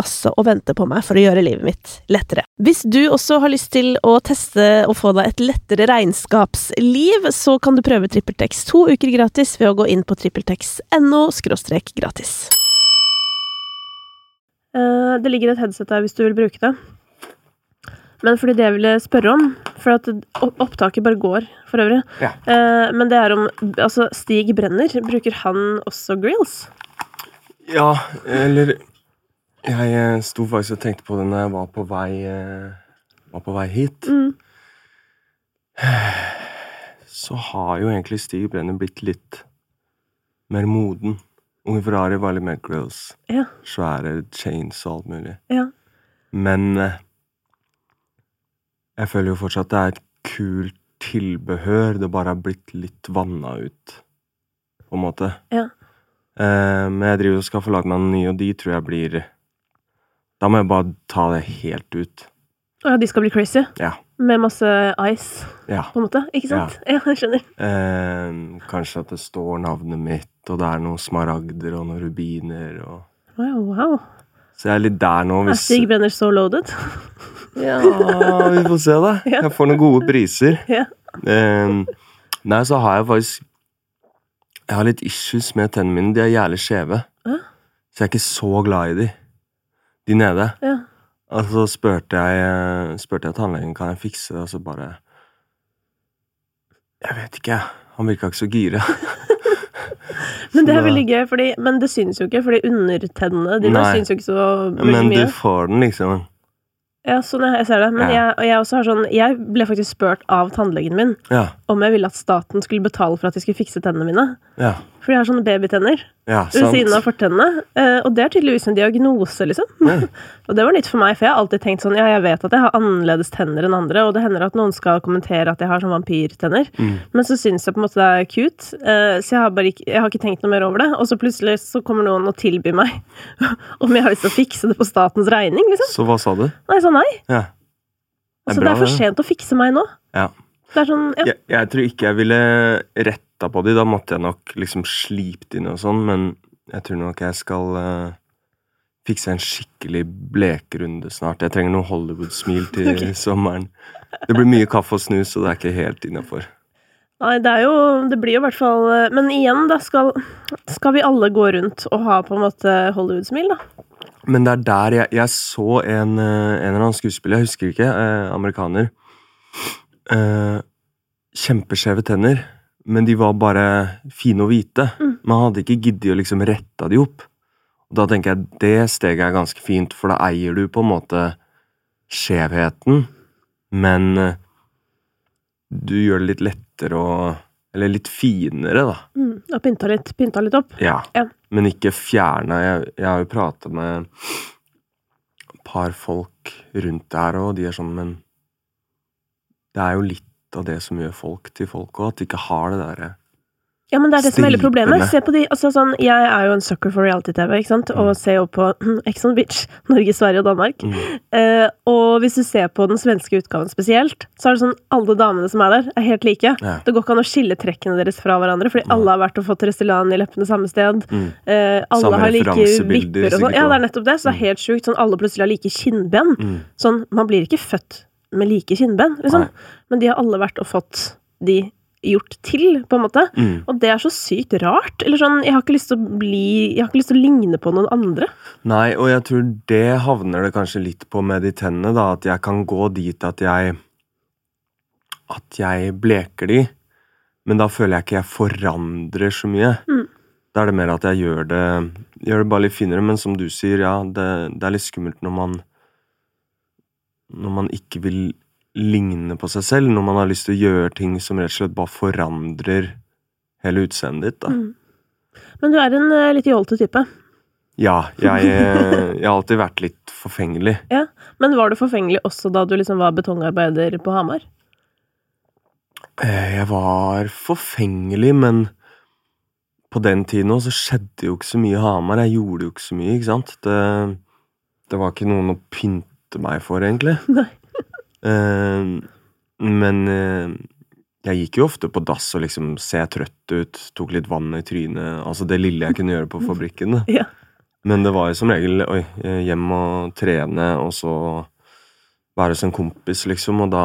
altså og venter på meg for å gjøre livet mitt lettere. Hvis du også har lyst til å teste og få deg et lettere regnskapsliv, så kan du prøve TrippelTex to uker gratis ved å gå inn på trippeltex.no gratis. Eh, det ligger et headset der hvis du vil bruke det. Men fordi det jeg ville spørre om For at opptaket bare går, for øvrig. Ja. Eh, men det er om Altså, Stig Brenner, bruker han også grills? Ja, eller Jeg eh, sto faktisk og tenkte på det når jeg var på vei, eh, var på vei hit. Mm. Så har jo egentlig Stig Brenner blitt litt mer moden. Unge Ferrari var litt mer grills. Ja. Svære chains og alt mulig. Ja. Men eh, jeg føler jo fortsatt det er et kult tilbehør. Det bare har blitt litt vanna ut, på en måte. Ja. Men jeg driver og skal få lagd meg en nye, og de tror jeg blir Da må jeg bare ta det helt ut. Ja, de skal bli crazy. Ja. Med masse ice, Ja. på en måte. Ikke sant? Ja, jeg skjønner. Eh, kanskje at det står navnet mitt, og det er noen smaragder og noen rubiner og Wow, wow. Så jeg er litt der nå, Er Stig Brenner så loaded? Ja, vi får se, da. Ja. Jeg får noen gode priser. Ja. Eh, nei, så har jeg faktisk Jeg har litt issues med tennene mine. De er jævlig skjeve. Hæ? Så jeg er ikke så glad i de. De nede. Ja. Og så spurte jeg, spurte jeg tannlegen kan jeg fikse det, og så bare Jeg vet ikke. Han virka ikke så gira. Men det er veldig gøy, fordi, men det syns jo ikke, fordi undertennene dine synes syns jo ikke så mye. Men du får den, liksom. Ja, sånn, jeg ser det. Men Ja. jeg, jeg sånn Jeg ble faktisk spurt av tannlegen min Ja. om jeg ville at staten skulle betale for at de skulle fikse tennene mine. Ja. For de har sånne babytenner ja ved siden av fortennene. eh, Og det er tydeligvis en diagnose, liksom. Og det var nytt for meg, for jeg har alltid tenkt sånn Ja, jeg vet at jeg har annerledes tenner enn andre, og det hender at noen skal kommentere at jeg har sånn vampyrtenner, Mm. men så syns jeg på en måte det er cute, eh, så jeg har bare ikke Jeg har ikke tenkt noe mer over det. Og så plutselig så kommer noen og tilbyr meg om jeg har lyst til å fikse det på statens regning, liksom. Så hva sa du? Nei, jeg sa nei. Ja. Altså, bra, det er for det. sent å fikse meg nå. Ja. Det sånn Ja. Jeg, jeg tror ikke jeg ville retta på de, da måtte jeg nok liksom slipt inn og sånn, men jeg tror nok jeg skal uh, fikse en skikkelig blekrunde snart. Jeg trenger noe Hollywood-smil til okay. sommeren. Det blir mye kaffe og snus, så det er ikke helt innafor. Nei, det er jo Det blir jo i hvert fall eh, Men igjen, da, skal, skal vi alle gå rundt og ha på en måte Hollywood-smil, da? Men det er der jeg, jeg så en, eh, en eller annen skuespiller, jeg husker ikke, eh, amerikaner. Eh, kjempeskjeve tenner, men de var bare fine og hvite. Mm. Man hadde ikke giddet å liksom retta de opp. Og da tenker jeg det steget er ganske fint, for da eier du på en måte skjevheten, men eh, du gjør det litt lettere å Eller litt finere, da. Mm, og pynta litt, pynta litt opp. Ja. Ja. Men ikke fjerna. Jeg, jeg har jo prata med et par folk rundt der, og de er sånn, men det er jo litt av det som gjør folk til folk og at de ikke har det derre Ja, men det er det som er hele problemet. Se på de, altså sånn, Jeg er jo en sucker for reality-TV, ikke sant? og Mm. ser jo på Ex on Beach, Norge, Sverige og Danmark. Mm. Eh, og hvis du ser på den svenske utgaven spesielt, så er det sånn alle damene som er der, er helt like. Ja. Det går ikke an å skille trekkene deres fra hverandre, fordi ja. alle har vært og fått Restylane i leppene samme sted. Mm. Eh, alle Samme har like vipper og sånn. Ja, det er nettopp det. Så det er Mm. helt sjukt. Sånn, alle plutselig har like kinnben. Mm. Sånn, man blir ikke født med like kinnben, liksom. Men de har alle vært og fått de gjort til, på en måte. Mm. Og det er så sykt rart. Eller sånn, jeg har ikke lyst til å bli Jeg har ikke lyst til å ligne på noen andre. Nei, og jeg tror det havner det kanskje litt på med de tennene, da. At jeg kan gå dit at jeg At jeg bleker de, men da føler jeg ikke jeg forandrer så mye. Mm. Da er det mer at jeg gjør det Gjør det bare litt finere, men som du sier, ja, det, det er litt skummelt når man Når man ikke vil ligne på seg selv, når man har lyst til å gjøre ting som rett og slett bare forandrer hele utseendet ditt, da. Mm. Men du er en uh, litt jålete type. Ja, jeg, eh, jeg har alltid vært litt forfengelig. Ja, Men var du forfengelig også da du liksom var betongarbeider på Hamar? Eh, Jeg var forfengelig, men på den tiden også, så skjedde jo ikke så mye i Hamar. Jeg gjorde jo ikke så mye, ikke sant. Det, det var ikke noen å pynte meg for, egentlig. Nei. Uh, men uh, jeg gikk jo ofte på dass og liksom se trøtt ut, tok litt vann i trynet. Altså det lille jeg kunne gjøre på fabrikken. Ja. Men det var jo som regel oi, eh, hjem og trene, og så være hos en kompis, liksom, og da,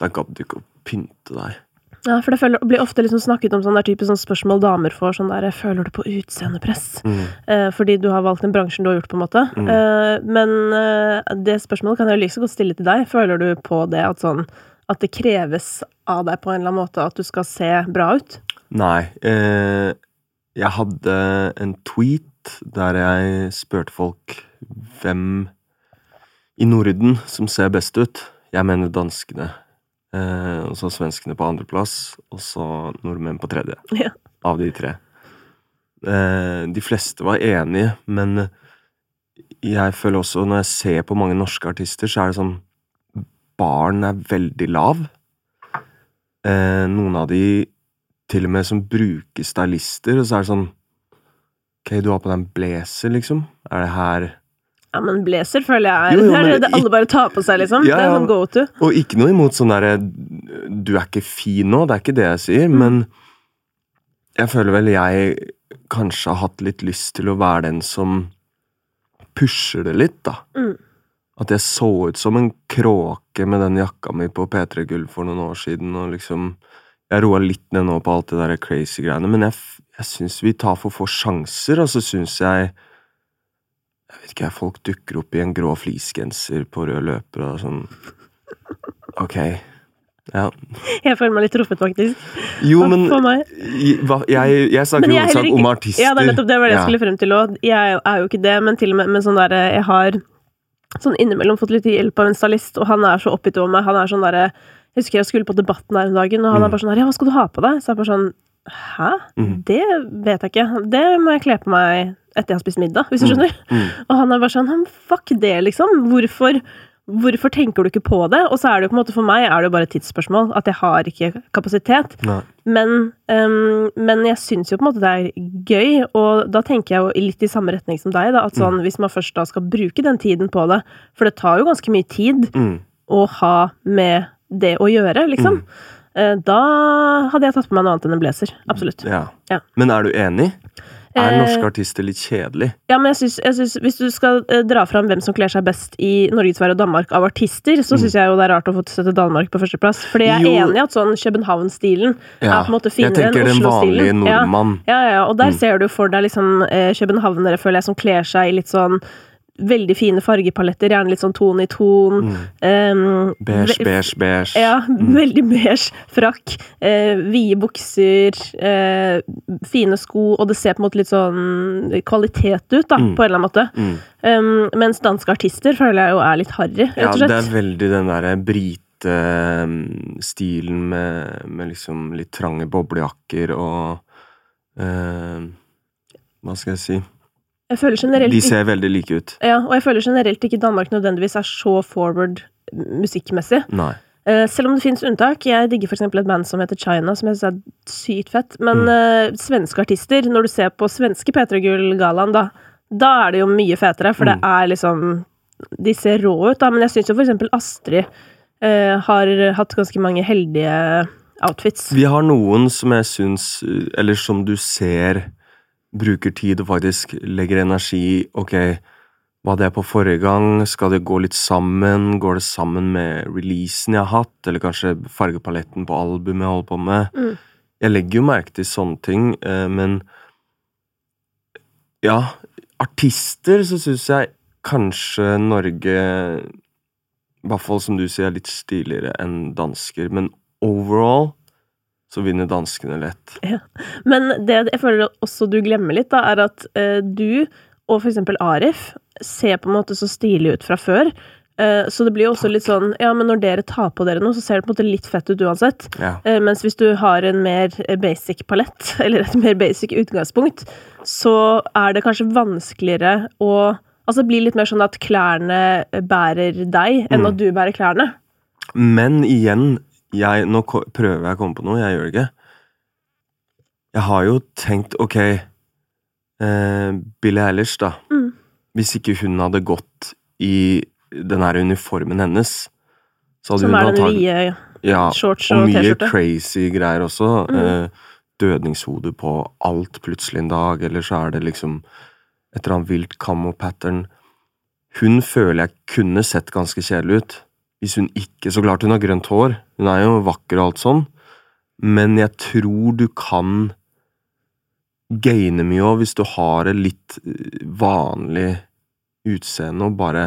da gadd du ikke å pynte deg. Ja, for det føler, blir ofte liksom snakket om sånn der type sånn spørsmål damer får, sånn der Føler du på utseendepress? Mm. Eh, fordi du har valgt den bransjen du har gjort, på en måte. Mm. Eh, men eh, det spørsmålet kan jeg like så godt stille til deg. Føler du på det at sånn at det kreves av deg på en eller annen måte at du skal se bra ut? Nei. Eh, jeg hadde en tweet der jeg spurte folk hvem i Norden som ser best ut. Jeg mener danskene. Eh, og så svenskene på andreplass, og så nordmenn på tredje. Ja. Av de tre. Eh, de fleste var enige, men jeg føler også, når jeg ser på mange norske artister, så er det sånn Baren er veldig lav. Eh, noen av de til og med som bruker stylister, og så er det sånn Ok, du har på deg en blazer, liksom. Er det her Ja, men blazer føler jeg er Jo, jo, Det er men det alle bare tar på seg, liksom. Ja, Det er sånn go to. Og ikke noe imot sånn derre Du er ikke fin nå, det er ikke det jeg sier, Mm. men jeg føler vel jeg kanskje har hatt litt lyst til å være den som pusher det litt, da. Mm. At jeg så ut som en kråke med den jakka mi på P3 Gull for noen år siden, og liksom Jeg roa litt ned nå på alt det der crazy greiene, men jeg, jeg syns vi tar for få sjanser, og så syns jeg Jeg vet ikke, folk dukker opp i en grå fleecegenser på rød løper og sånn Ok. Ja. Jeg føler meg litt truffet, faktisk. Jo, men jeg, jeg snakker er heller hovedsak om artister. Ja, det er nettopp det var det jeg Ja. skulle frem til òg. Jeg er jo ikke det, men til og med med sånn derre Jeg har sånn innimellom fått litt hjelp av en stylist, og han er så oppgitt over meg. Han er sånn derre Jeg husker jeg skulle på Debatten her en dagen, og han Mm. er bare sånn her Ja, hva skal du ha på deg? Så jeg bare sånn Hæ? Mm. Det vet jeg ikke. Det må jeg kle på meg etter jeg har spist middag, hvis du skjønner. Mm. Og han er bare sånn «Hm, Fuck det, liksom. Hvorfor Hvorfor tenker du ikke på det? Og så er det jo på en måte for meg er det jo bare et tidsspørsmål. At jeg har ikke kapasitet. Nei. Men, um, men jeg syns jo på en måte det er gøy, og da tenker jeg jo litt i samme retning som deg. Da, at sånn, Hvis man først da skal bruke den tiden på det, for det tar jo ganske mye tid Mm. å ha med det å gjøre, liksom. Mm. Da hadde jeg tatt på meg noe annet enn en blazer. Absolutt. Ja. Ja. Men er du enig? Er Eh, norske artister litt kjedelig? Ja, men jeg synes, jeg synes Hvis du skal eh, dra fram hvem som kler seg best i Norge, Sverige og Danmark av artister, så syns jeg jo det er rart å få sette Danmark på førsteplass. Fordi jeg er Jo. enig i at sånn København-stilen Ja. er på en måte Jeg finere enn tenker den vanlige Oslo-stilen. Ja. nordmann. Ja, ja, ja, og der Mm. ser du for deg liksom eh, københavnere, føler jeg, som kler seg i litt sånn veldig fine fargepaletter, gjerne litt sånn tone i ton. Mm. Um, Beige, beige, beige. Ja, Mm. veldig beige frakk, Uh, vide bukser, uh, fine sko, og det ser på en måte litt sånn kvalitet ut, da, Mm. på en eller annen måte. Um, mens danske artister føler jeg jo er litt harry, Ja, rett og det er veldig den derre brite-stilen med, med liksom litt trange boblejakker og uh, Hva skal jeg si? Jeg føler generelt De ser veldig like ut. ja, og jeg føler generelt ikke Danmark nødvendigvis er så forward musikkmessig. Nei. Eh, selv om det finnes unntak. Jeg digger eksempel et band som heter China, som jeg synes er sykt fett. Men Mm. uh, svenske artister, når du ser på svenske P3 Gull-gallaen, da, da er det jo mye fetere, for det Mm. er liksom De ser rå ut, da, men jeg syns jo eksempel Astrid uh, har hatt ganske mange heldige outfits. Vi har noen som jeg syns Eller som du ser bruker tid og faktisk legger energi i. Ok, hva det er på forrige gang? Skal det gå litt sammen? Går det sammen med releasen jeg har hatt? Eller kanskje fargepaletten på albumet jeg holder på med? Mm. Jeg legger jo merke til sånne ting, eh, men Ja, artister så syns jeg kanskje Norge I hvert fall som du sier, er litt stiligere enn dansker, men overall så vinner danskene lett. Men det jeg føler også du glemmer litt, da, er at eh, du og for eksempel Arif ser på en måte så stilig ut fra før. Eh, så det blir jo også litt sånn Ja, men når dere tar på dere noe, så ser det på en måte litt fett ut uansett. Ja. Eh, mens hvis du har en mer basic palett, eller et mer basic utgangspunkt, så er det kanskje vanskeligere å Altså det blir litt mer sånn at klærne bærer deg, enn Mm. at du bærer klærne. Men igjen, jeg, nå prøver jeg å komme på noe, jeg gjør det ikke. Jeg har jo tenkt, ok eh, Billie Eilish, da. Mm. Hvis ikke hun hadde gått i den her uniformen hennes, så hadde Som hun er den vide ja, shorts Og og mye crazy greier også. Mm. Eh, dødningshode på alt plutselig en dag, eller så er det liksom et eller annet vilt camo-pattern. Hun føler jeg kunne sett ganske kjedelig ut. Hvis hun ikke Så klart hun har grønt hår, hun er jo vakker og alt sånn, men jeg tror du kan gaine mye òg hvis du har et litt eh, vanlig utseende og bare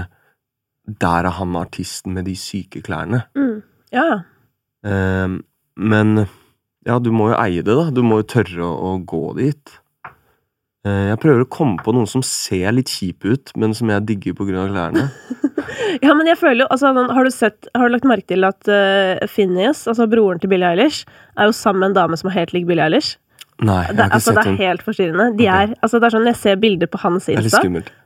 Der er han artisten med de syke klærne. Mm. Ja. Ehm, men ja, du må jo eie det, da. Du må jo tørre å, å gå dit. Eh, jeg prøver å komme på noen som ser litt kjip ut, men som jeg digger av klærne. Ja, men jeg føler jo, altså, har du sett, har du lagt merke til at uh, Phineas, altså broren til Billie Eilish, er jo sammen med en dame som er helt lik Billie Eilish? Nei, jeg Det, har ikke altså, det er helt forstyrrende. De er, altså, det er sånn, Når jeg ser bilder på hans Det Insta,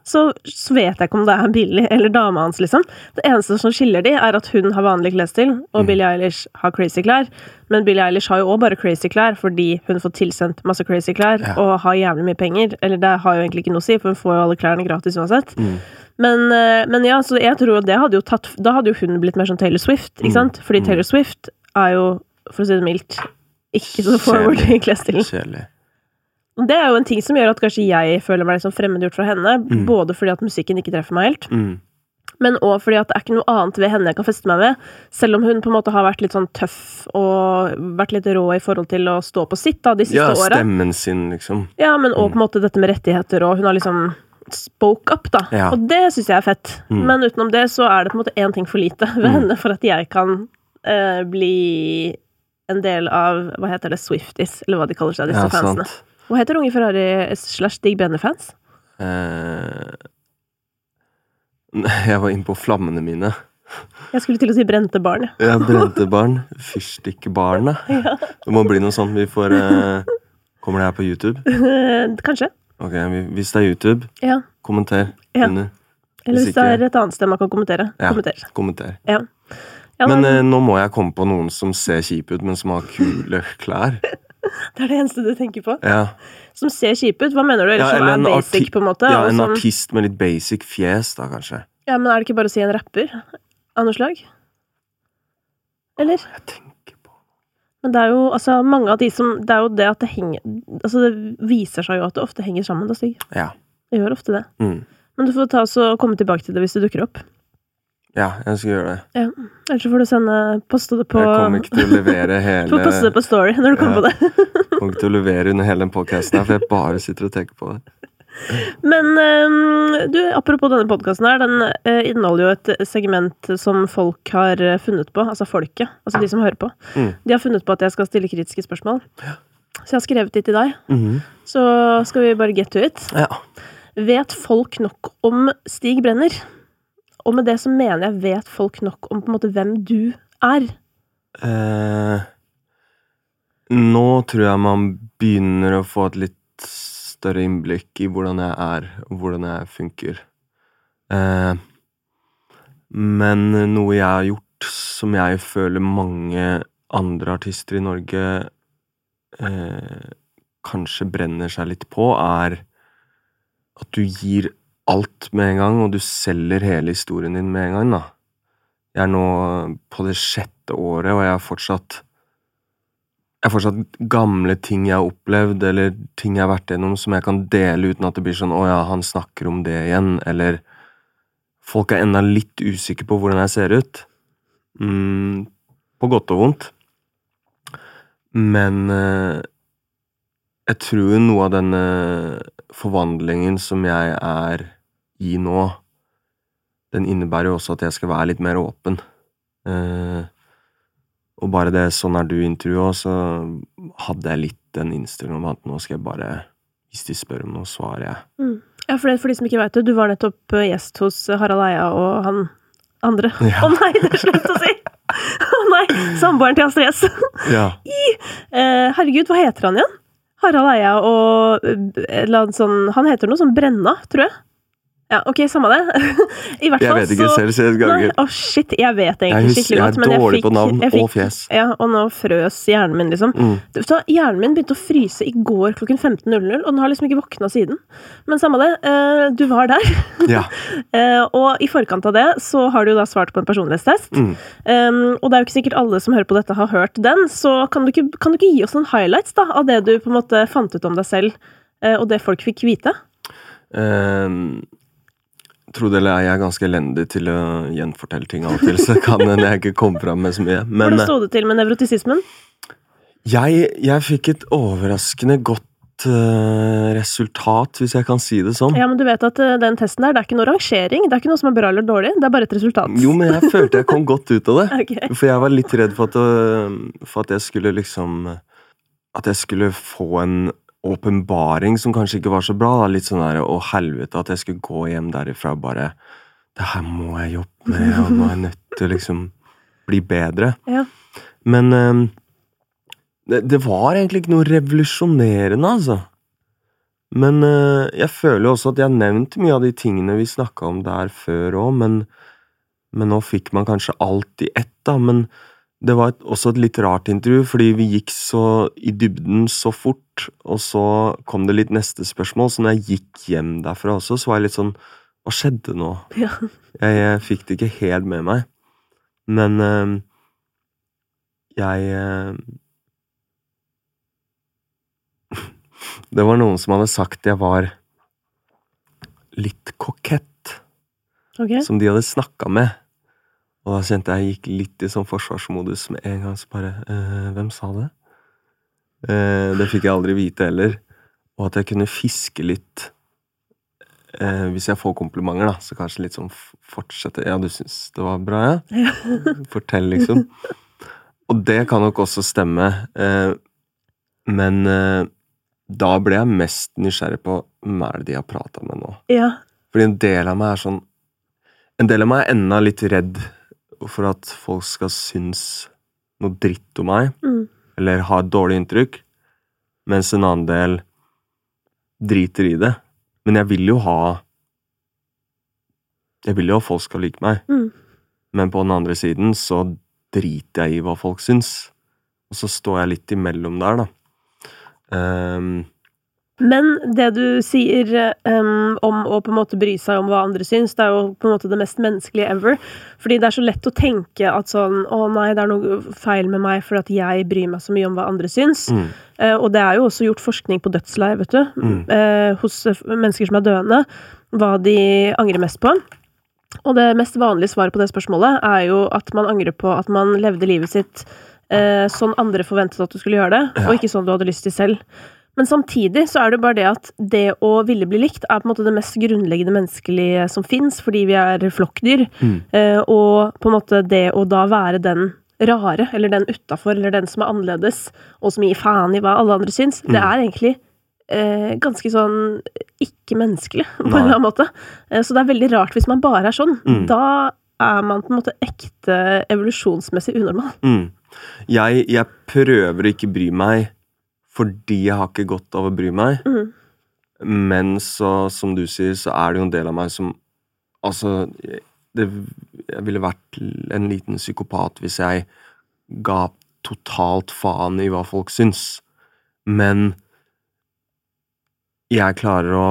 så, så vet jeg ikke om det er Billy eller dama hans, liksom. Det eneste som skiller de, er at hun har vanlig klesstil, og Mm. Billie Eilish har crazy klær. Men Billie Eilish har jo òg bare crazy klær fordi hun får tilsendt masse crazy klær Ja. og har jævlig mye penger. Eller det har jo egentlig ikke noe å si, for hun får jo alle klærne gratis uansett. Mm. Men, eh, men ja, så jeg tror det hadde jo tatt Da hadde jo hun blitt mer som Taylor Swift, ikke Mm. sant? Fordi Mm. Taylor Swift er jo, for å si det mildt, ikke så forward i Kjedelig. klesstilen. Kjedelig. Det er jo en ting som gjør at kanskje jeg føler meg sånn fremmedgjort fra henne. Mm. Både fordi at musikken ikke treffer meg helt, Mm. men òg fordi at det er ikke noe annet ved henne jeg kan feste meg ved. Selv om hun på en måte har vært litt sånn tøff og vært litt rå i forhold til å stå på sitt da, de siste Ja, stemmen stemmen sin, liksom. Ja, men òg Mm. på en måte dette med rettigheter, og hun har liksom spoke up, da. Ja. Og det syns jeg er fett. Mm. Men utenom det så er det på en måte én ting for lite ved Mm. henne for at jeg kan eh, bli en del av Hva heter det? Swifties, eller hva de kaller seg, disse Ja, fansene. sant. Hva heter Unge Ferrari slash Dig Benny-fans? Eh, jeg var inne på flammene mine. Jeg skulle til å si Brente barn. Ja, brente barn. Fyrstikkbarna. Ja. Det må bli noe sånt. Vi får eh, Kommer det her på YouTube? Kanskje. Ok, Hvis det er YouTube, Ja. kommenter Ja. under. Eller Hvis hvis det er et annet sted man kan kommentere. Ja. Kommenter. Kommenter. Ja. Ja, Men men, eh, nå må jeg komme på noen som ser kjip ut, men som har kule klær. det er det eneste du tenker på. Ja, Som ser kjip ut. Hva mener du? Eller Ja, som er basic, på en måte? ja En som- artist med litt basic fjes, da, kanskje. Ja, men er det ikke bare å si en rapper av noe slag? Eller? Jeg tenker på Men det er jo altså mange av de som Det er jo det at det henger Altså, det viser seg jo at det ofte henger sammen, da, Stig. Ja. Det gjør ofte det. Mm. Men du får ta oss og komme tilbake til det hvis det dukker opp. Ja, jeg skal gjøre det. Ellers får du sende Poste det på Jeg kommer ikke til å levere hele får poste det på Story når du kommer Ja. på det. Kommer ikke til å levere under hele den podkasten her, for jeg bare sitter og tenker på det. Men eh, du, apropos denne podkasten her, den eh, inneholder jo et segment som folk har eh, funnet på. Altså folket. Altså de som hører på. Mm. De har funnet på at jeg skal stille kritiske spørsmål. Så jeg har skrevet de til deg. Mhm. Så skal vi bare get to it. Ja. Vet folk nok om Stig Brenner? Og med det så mener jeg vet folk nok om på en måte hvem du er. Eh, nå tror jeg man begynner å få et litt større innblikk i hvordan jeg er, og hvordan jeg funker. Eh, men noe jeg har gjort som jeg føler mange andre artister i Norge eh, kanskje brenner seg litt på, er at du gir alt med en gang, og du selger hele historien din med en gang, da. Jeg er nå på det sjette året, og jeg har fortsatt Jeg har fortsatt gamle ting jeg har opplevd, eller ting jeg har vært gjennom, som jeg kan dele uten at det blir sånn 'Å ja, han snakker om det igjen', eller Folk er ennå litt usikre på hvordan jeg ser ut. Mm, på godt og vondt. Men eh, jeg tror noe av denne forvandlingen som jeg er i nå, den innebærer jo også at jeg skal være litt mer åpen. Eh, og bare det 'sånn er du'-intervjuet så hadde jeg litt den innstillingen om at nå skal jeg bare Hvis de spør om noe, svarer jeg. Ja, for, det, for de som ikke veit det, du var nettopp eh, gjest hos Harald Eia og han andre. Å Ja. nei, det er slemt å si! Å nei! Samboeren til Astrid S. Ja. Eh, herregud, hva heter han igjen? Harald Eia og eh, eller sånn Han heter noe sånn Brenna, tror jeg. Ja, ok, samme det. I hvert Jeg vet ikke så selv, så jeg skal ikke Å shit, jeg vet Jeg, egentlig husker, skikkelig godt, men jeg fikk, på navn jeg fikk og fjes. Ja, og nå frøs hjernen min, liksom. Mm. Så, Hjernen min begynte å fryse i går klokken 15.00, og den har liksom ikke våkna siden. Men samme det, eh, du var der. Ja. Eh, og i forkant av det så har du da svart på en personlighetstest. Mm. Um, og det er jo ikke sikkert alle som hører på dette, har hørt den, så kan du ikke, kan du ikke gi oss noen highlights da, av det du på en måte fant ut om deg selv, eh, og det folk fikk vite? Ehm, tro det eller ei, jeg er ganske elendig til å gjenfortelle ting av og til, så kan hende jeg ikke komme fram med så mye. Men Hvordan eh, sto det til med nevrotisismen? jeg, jeg fikk et overraskende godt eh, resultat, hvis jeg kan si det sånn. Ja, men du vet at eh, den testen der, det er ikke noe rangering, det er ikke noe som er bra eller dårlig, det er bare et resultat. Jo, men jeg følte jeg kom godt ut av det. okay. For jeg var litt redd for at, for at jeg skulle liksom At jeg skulle få en åpenbaring som kanskje ikke var så bra. Da. Litt sånn der å helvete, at jeg skulle gå hjem derifra og bare Det her må jeg jobbe med, og nå er jeg nødt til å liksom bli bedre. Ja. Men øh, det, det var egentlig ikke noe revolusjonerende, altså. Men uh, jeg føler jo også at jeg har nevnt mye av de tingene vi snakka om der før òg, men, men nå fikk man kanskje alt i ett, da. Men det var et, også et litt rart intervju, fordi vi gikk så i dybden så fort, og så kom det litt neste spørsmål, så når jeg gikk hjem derfra også, så var jeg litt sånn Hva skjedde nå? Ja. Jeg, jeg fikk det ikke helt med meg. Men øh, jeg øh, Det var noen som hadde sagt jeg var litt kokett, Okay. som de hadde snakka med. Og da kjente jeg jeg gikk litt i sånn forsvarsmodus med en gang. Så bare eh, Hvem sa det? Eh, det fikk jeg aldri vite heller. Og at jeg kunne fiske litt eh, hvis jeg får komplimenter, da. Så kanskje litt sånn fortsette Ja, du syns det var bra, ja? Fortell, liksom. Og det kan nok også stemme. Eh, men eh, da ble jeg mest nysgjerrig på hvem er det de har prata med nå. ja. Fordi en del av meg er sånn En del av meg er enda litt redd for at folk skal synes noe dritt om meg, Mm. eller ha et dårlig inntrykk, mens en annen del driter i det. Men jeg vil jo ha Jeg vil jo at folk skal like meg. Mm. Men på den andre siden så driter jeg i hva folk syns. Og så står jeg litt imellom der, da. Ehm, Men det du sier um, om å på en måte bry seg om hva andre syns, det er jo på en måte det mest menneskelige ever. Fordi det er så lett å tenke at sånn Å nei, det er noe feil med meg fordi at jeg bryr meg så mye om hva andre syns. mm, Uh, og det er jo også gjort forskning på dødsleie, vet du. Mm. Uh, hos mennesker som er døende. Hva de angrer mest på. Og det mest vanlige svaret på det spørsmålet er jo at man angrer på at man levde livet sitt uh, sånn andre forventet at du skulle gjøre det, Ja. og ikke sånn du hadde lyst til selv. Men samtidig så er det bare det at det å ville bli likt er på en måte det mest grunnleggende menneskelige som fins, fordi vi er flokkdyr. mm, Eh, og på en måte det å da være den rare, eller den utafor, eller den som er annerledes, og som gir faen i hva alle andre syns, det Mm. er egentlig eh, ganske sånn ikke-menneskelig, på Nei. en eller annen måte. Eh, så det er veldig rart hvis man bare er sånn. Mm. Da er man på en måte ekte evolusjonsmessig unormal. mm. Jeg, jeg prøver å ikke bry meg fordi jeg har ikke godt av å bry meg. Mm. Men så, som du sier, så er det jo en del av meg som Altså, det, jeg ville vært en liten psykopat hvis jeg ga totalt faen i hva folk syns. Men jeg klarer å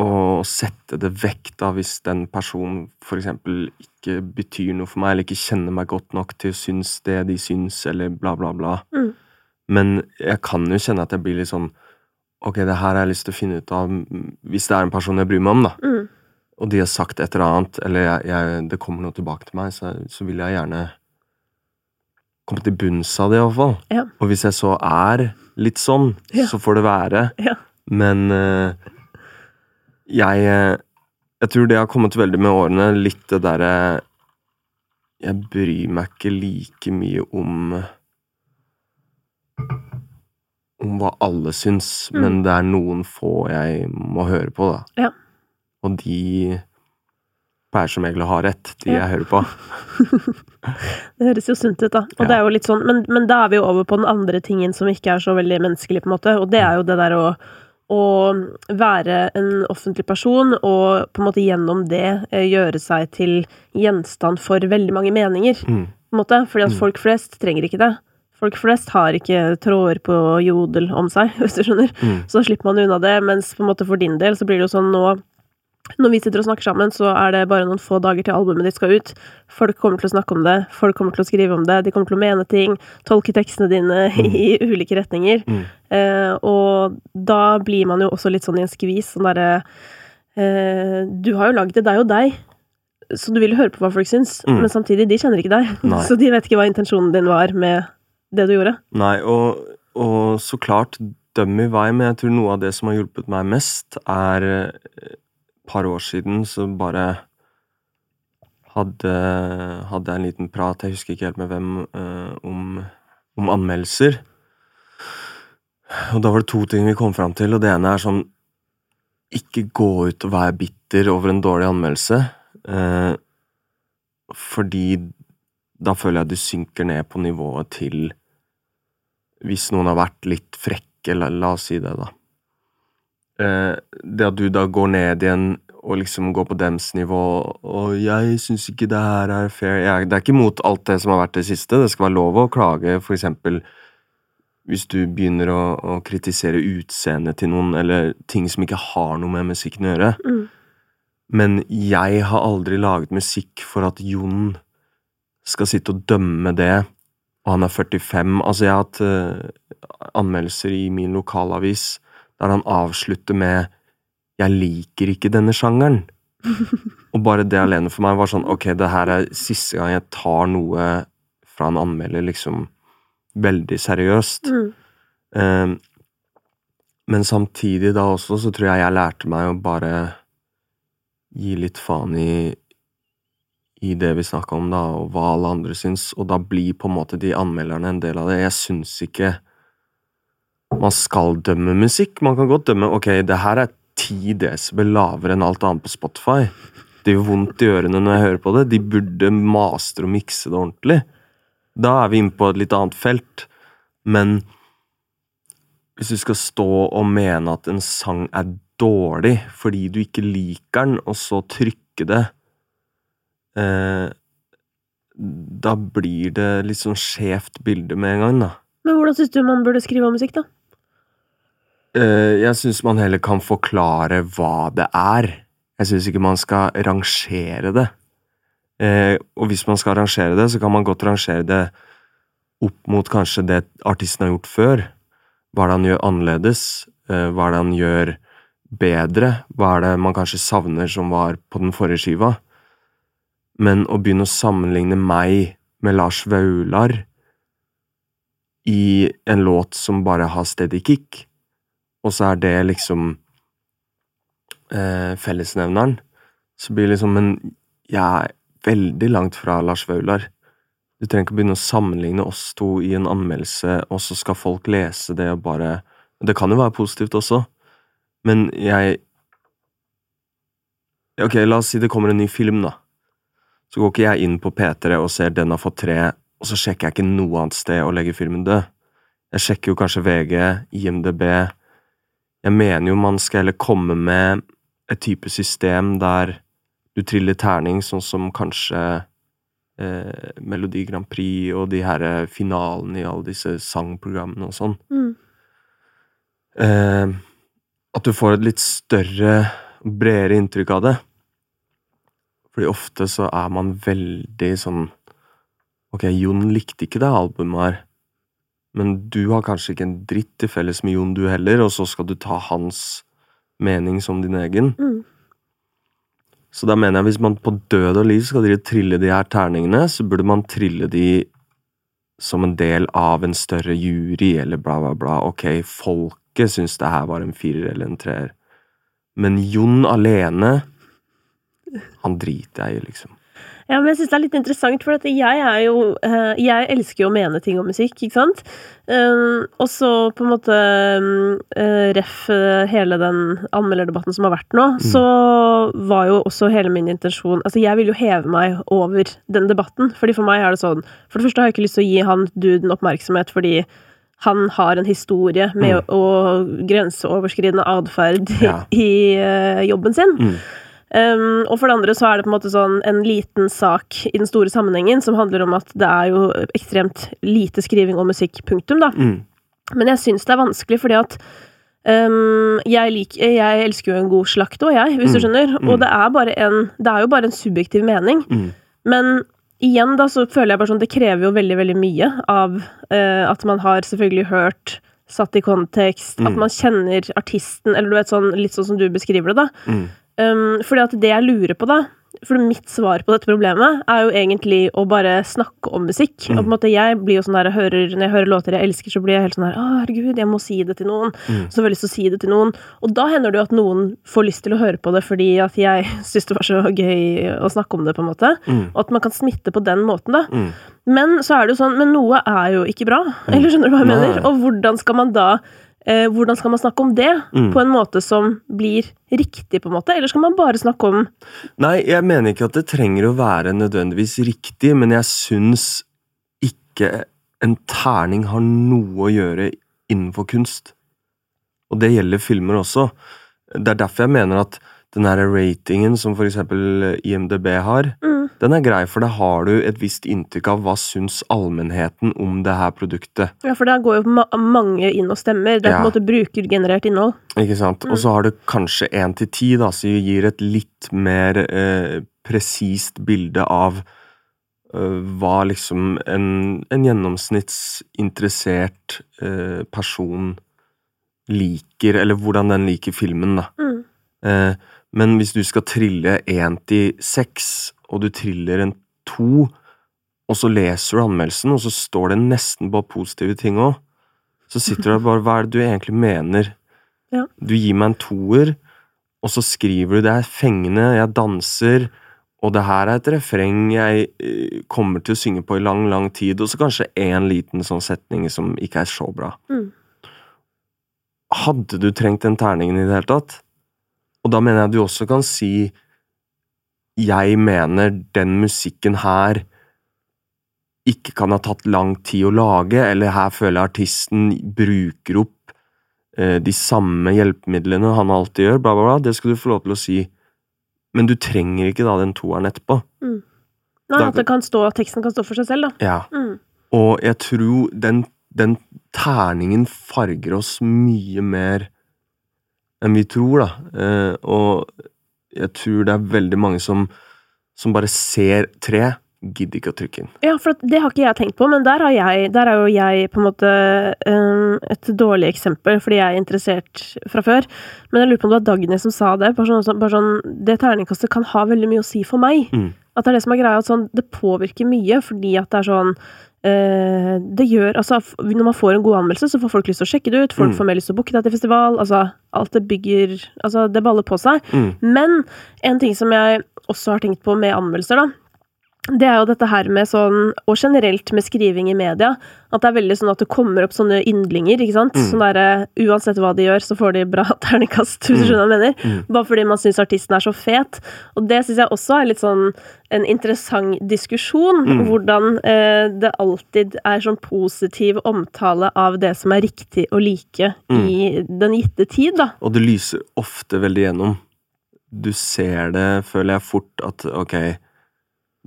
å sette det vekk da hvis den personen eksempel ikke betyr noe for meg, eller ikke kjenner meg godt nok til å synes det de syns, eller bla, bla, bla. Mm. Men jeg kan jo kjenne at jeg blir litt sånn Ok, det her har jeg lyst til å finne ut av mm, hvis det er en person jeg bryr meg om, da. Mm. Og de har sagt et eller annet, eller jeg, jeg, det kommer noe tilbake til meg, så, så vil jeg gjerne komme til bunns av det, iallfall. Ja. Og hvis jeg så er litt sånn, Ja. så får det være. Ja. Men uh, jeg eh, Jeg tror det har kommet veldig med årene, litt det derre Jeg bryr meg ikke like mye om Om hva alle syns, Mm. men det er noen få jeg må høre på, da. Ja. Og de pleier som regel å ha rett, de Ja. jeg hører på. Det høres jo sunt ut, da. Og Ja. det er jo litt sånn, men, men da er vi jo over på den andre tingen som ikke er så veldig menneskelig, på en måte. Og det er jo det der å, å være en offentlig person, og på en måte gjennom det eh, gjøre seg til gjenstand for veldig mange meninger, Mm. på en måte. Fordi at Mm. folk flest trenger ikke det. Folk flest har ikke tråder på jodel om seg, hvis du skjønner. Mm. Så slipper man unna det, mens på en måte for din del så blir det jo sånn nå når vi sitter og snakker sammen, så er det bare noen få dager til albumet ditt skal ut. Folk kommer til å snakke om det, folk kommer til å skrive om det, de kommer til å mene ting, tolke tekstene dine i ulike retninger. Mm. Eh, og da blir man jo også litt sånn i en skvis, sånn derre eh, Du har jo lagd det, det er jo deg. Så du vil høre på hva folk syns, Mm. men samtidig, de kjenner ikke deg. Nei. Så de vet ikke hva intensjonen din var med det du gjorde. Nei, og, og så klart døm i vei, men jeg tror noe av det som har hjulpet meg mest, er eh, et par år siden så bare hadde, hadde jeg en liten prat, jeg husker ikke helt med hvem, eh, om, om anmeldelser. Og da var det to ting vi kom fram til, og det ene er sånn Ikke gå ut og være bitter over en dårlig anmeldelse, eh, fordi da føler jeg du synker ned på nivået til hvis noen har vært litt frekke, la, la oss si det, da. Eh, det at du da går ned igjen og liksom går på dems nivå, og 'jeg syns ikke det her er fair' jeg, Det er ikke mot alt det som har vært det siste, det skal være lov å klage, for eksempel hvis du begynner å, å kritisere utseendet til noen, eller ting som ikke har noe med musikken å gjøre. Mm. Men jeg har aldri laget musikk for at Jon skal sitte og dømme det, og han er 45. Altså, jeg har hatt uh, anmeldelser i min lokalavis der han avslutter med 'Jeg liker ikke denne sjangeren'. og bare det alene for meg var sånn Ok, det her er siste gang jeg tar noe fra en anmelder liksom veldig seriøst. Mm. Um, men samtidig da også så tror jeg jeg lærte meg å bare gi litt faen i i det vi snakka om, da, og hva alle andre syns, og da blir på en måte de anmelderne en del av det. Jeg syns ikke man skal dømme musikk. Man kan godt dømme ok, det her er ti desibel lavere enn alt annet på Spotify. Det gjør vondt i ørene når jeg hører på det. De burde mastre og mikse det ordentlig. Da er vi inne på et litt annet felt. Men hvis du skal stå og mene at en sang er dårlig fordi du ikke liker den, og så trykke det Da blir det litt sånn skjevt bilde med en gang, da. Men hvordan syns du man burde skrive om musikk, da? Eh, jeg syns man heller kan forklare hva det er. Jeg syns ikke man skal rangere det. Eh, og hvis man skal rangere det, så kan man godt rangere det opp mot kanskje det artisten har gjort før. Hva er det han gjør annerledes? Eh, hva er det han gjør bedre? Hva er det man kanskje savner som var på den forrige skiva? Men å begynne å sammenligne meg med Lars Vaular i en låt som bare har steady kick, og så er det liksom eh, fellesnevneren, så blir det liksom Men jeg er veldig langt fra Lars Vaular. Du trenger ikke begynne å sammenligne oss to i en anmeldelse, og så skal folk lese det og bare Det kan jo være positivt også, men jeg Ok, la oss si det kommer en ny film, da. Så går ikke jeg inn på P3 og ser den har fått tre, og så sjekker jeg ikke noe annet sted og legger filmen død. Jeg sjekker jo kanskje VG, IMDb Jeg mener jo man skal heller komme med et type system der du triller terning, sånn som kanskje eh, Melodi Grand Prix og de her finalene i alle disse sangprogrammene og sånn. Mm. Eh, at du får et litt større, bredere inntrykk av det. Fordi ofte så er man veldig sånn Ok, Jon likte ikke det albumet her, men du har kanskje ikke en dritt til felles med Jon, du heller, og så skal du ta hans mening som din egen. Mm. Så da mener jeg hvis man på død og liv skal drive trille de her terningene, så burde man trille de som en del av en større jury, eller bla, bla, bla. Ok, folket syns det her var en firer eller en treer. Men Jon alene, han driter jeg i, liksom. Ja, men jeg syns det er litt interessant, for at jeg er jo eh, Jeg elsker jo å mene ting om musikk, ikke sant? Um, og så på en måte uh, ref hele den anmelderdebatten som har vært nå, mm. så var jo også hele min intensjon Altså, jeg vil jo heve meg over den debatten, fordi for meg er det sånn For det første har jeg ikke lyst til å gi han duden oppmerksomhet fordi han har en historie med mm. å, å grenseoverskridende atferd ja. i i jobben sin. Mm. Um, og for det andre så er det på en måte sånn en liten sak i den store sammenhengen som handler om at det er jo ekstremt lite skriving og musikk, punktum, da. Mm. Men jeg syns det er vanskelig fordi at um, jeg, liker, jeg, elsker jo en god slakt òg, jeg, hvis mm. du skjønner. Mm. Og det er, bare en, det er jo bare en subjektiv mening. Mm. Men igjen, da, så føler jeg bare sånn Det krever jo veldig, veldig mye av uh, at man har selvfølgelig hørt satt i kontekst, at mm. man kjenner artisten, eller du vet sånn litt sånn som du beskriver det, da. Mm. Um, fordi at det jeg lurer på, da For mitt svar på dette problemet er jo egentlig å bare snakke om musikk. Mm. Og på en måte jeg blir jo sånn der, jeg hører, Når jeg hører låter jeg elsker, så blir jeg helt sånn her Å, herregud, jeg må si det til noen. Mm. Så får jeg lyst til å si det til noen. Og da hender det jo at noen får lyst til å høre på det fordi at jeg syns det var så gøy å snakke om det, på en måte. Mm. Og at man kan smitte på den måten, da. Mm. Men så er det jo sånn Men noe er jo ikke bra. Mm. Eller skjønner du hva jeg mener? Og hvordan skal man da eh, hvordan skal man snakke om det mm. på en måte som blir riktig, på en måte? Eller skal man bare snakke om Nei, jeg mener ikke at det trenger å være nødvendigvis riktig, men jeg syns ikke en terning har noe å gjøre innenfor kunst. Og det gjelder filmer også. Det er derfor jeg mener at den her ratingen som for eksempel IMDb har, mm. den er grei, for da har du et visst inntrykk av hva syns allmennheten om det her produktet. Ja, for da går jo ma mange inn og stemmer. Det er ja. på en måte brukergenerert innhold. Ikke sant. Mm. Og så har du kanskje én til ti, da, som gir et litt mer eh, presist bilde av eh, hva liksom en, en gjennomsnittsinteressert eh, person liker, eller hvordan den liker filmen, da. Mm. Eh, men hvis du skal trille én til seks, og du triller en to, og så leser du anmeldelsen, og så står det nesten bare positive ting òg, så sitter du der bare Hva er det du egentlig mener? Ja. Du gir meg en toer, og så skriver du det er fengende, jeg danser, og det her er et refreng jeg eh, kommer til å synge på i lang, lang tid, og så kanskje én liten sånn setning som ikke er så bra. Mm. Hadde du trengt den terningen i det hele tatt? Og da mener jeg du også kan si jeg mener den musikken her ikke kan ha tatt lang tid å lage, eller her føler jeg artisten bruker opp eh, de samme hjelpemidlene han alltid gjør, bla, bla, bla. Det skal du få lov til å si. Men du trenger ikke da den toeren etterpå. Mm. Nei, at, kan stå, teksten kan stå for seg selv, da. Ja. Mm. Og jeg tror den, den terningen farger oss mye mer enn vi tror, da. Eh, og jeg tror det er veldig mange som, som bare ser tre, gidder ikke å trykke inn. Ja, for det har ikke jeg tenkt på, men der, jeg, der er jo jeg på en måte um, et dårlig eksempel, fordi jeg er interessert fra før. Men jeg lurer på om det var Dagny som sa det. Bare sånn, bare sånn, det terningkastet kan ha veldig mye å si for meg. Mm. At det er det som er greia, at sånn, det påvirker mye, fordi at det er sånn det gjør Altså, når man får en god anmeldelse, så får folk lyst til å sjekke det ut. Folk mm. får mer lyst til å booke deg til festival. Altså, alt det bygger Altså, det baller på seg. Mm. Men en ting som jeg også har tenkt på med anmeldelser, da, det er jo dette her med sånn, og generelt med skriving i media, at det er veldig sånn at det kommer opp sånne yndlinger, ikke sant. Mm. Sånn derre uansett hva de gjør, så får de bra terningkast, hvis du skjønner hva jeg mener. Mm. Bare fordi man syns artisten er så fet. Og det syns jeg også er litt sånn en interessant diskusjon. Mm. Hvordan eh, det alltid er sånn positiv omtale av det som er riktig å like mm. i den gitte tid, da. Og det lyser ofte veldig gjennom. Du ser det, føler jeg fort, at ok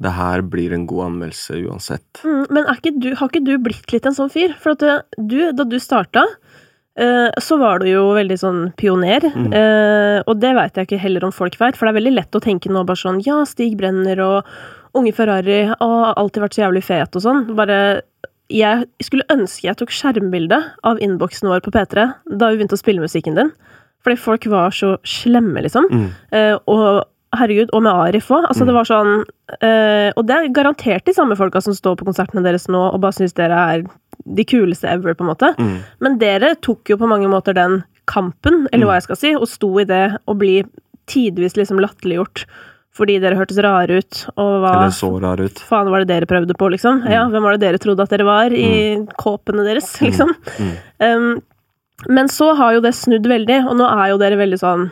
det her blir en god anmeldelse uansett. Mm, men ikke du, har ikke du blitt litt en sånn fyr? For at eh, du, da du starta, eh, så var du jo veldig sånn pioner. Mm. Eh, og det veit jeg ikke heller om folk veit, for det er veldig lett å tenke nå bare sånn Ja, Stig Brenner og Unge Ferrari har alltid vært så jævlig fet og sånn. Bare Jeg skulle ønske jeg tok skjermbilde av innboksen vår på P3 da vi begynte å spille musikken din. Fordi folk var så slemme, liksom. Mm. og herregud, og med Arif òg. Altså, Mm. det var sånn eh, Og det er garantert de samme folka som står på konsertene deres nå og bare syns dere er de kuleste ever, på en måte. Mm. Men dere tok jo på mange måter den kampen, eller hva jeg skal si, og sto i det og bli tidvis liksom latterliggjort fordi dere hørtes rare ut, og hva Eller så rar ut. faen var det dere prøvde på, liksom? Ja, hvem var det dere trodde at dere var i kåpene deres, liksom? Mm. Um, men så har jo det snudd veldig, og nå er jo dere veldig sånn,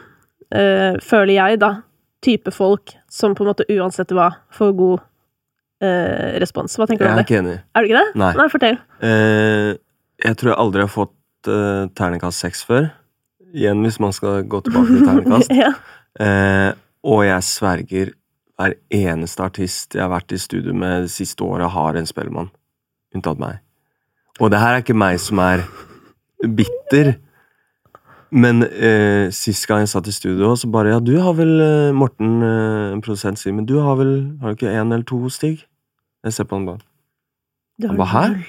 øh, føler jeg, da, type folk som på en måte uansett hva får god eh, respons. Hva tenker du om det? Jeg er ikke enig. Er du ikke det? Nei. Nei, fortell. Eh, jeg tror jeg aldri har fått eh, terningkast seks før. Igjen, hvis man skal gå tilbake til terningkast. ja. Eh, og jeg sverger hver eneste artist jeg har vært i studio med det siste året, har en spellemann. Unntatt meg. Og det her er ikke meg som er bitter. Men eh, sist gang jeg satt i studio, så bare Ja, du har vel eh, Morten, eh, en produsent, sier Men du har vel Har du ikke én eller to, Stig? Jeg ser på han bare Du har Hva, hæ? null.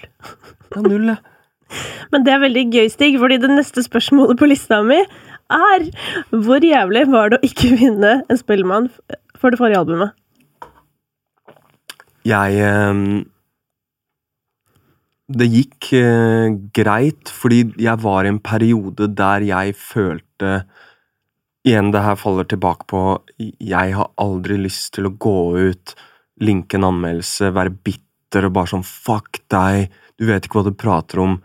Ja, null, ja. Men det er veldig gøy, Stig, fordi det neste spørsmålet på lista mi er Hvor jævlig var det å ikke vinne en Spellemann for det forrige albumet? Jeg eh, Det gikk eh, greit, fordi jeg var i en periode der jeg følte Igjen, det her faller tilbake på Jeg har aldri lyst til å gå ut, linke en anmeldelse, være bitter og bare sånn Fuck deg, du vet ikke hva du prater om.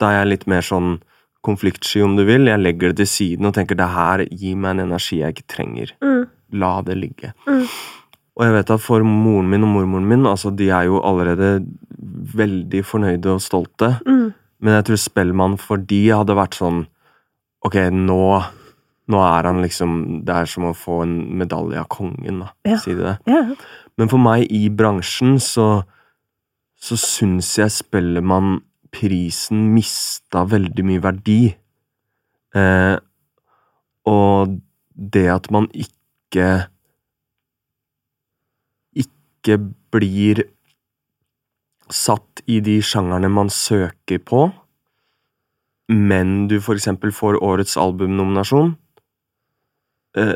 Da er jeg litt mer sånn konfliktsky, om du vil. Jeg legger det til siden og tenker det her gir meg en energi jeg ikke trenger. Mm. La det ligge. Mm. Og jeg vet at for moren min og mormoren min, altså de er jo allerede veldig fornøyde og stolte. Mm. Men jeg tror Spellemann for de hadde vært sånn Ok, nå, nå er han liksom Det er som å få en medalje av kongen, da. Ja. Si det. Ja. Men for meg i bransjen så så syns jeg Spellemann-prisen mista veldig mye verdi. Eh, og det at man ikke ikke blir satt i de sjangerne man søker på, men du for eksempel får årets albumnominasjon, eh,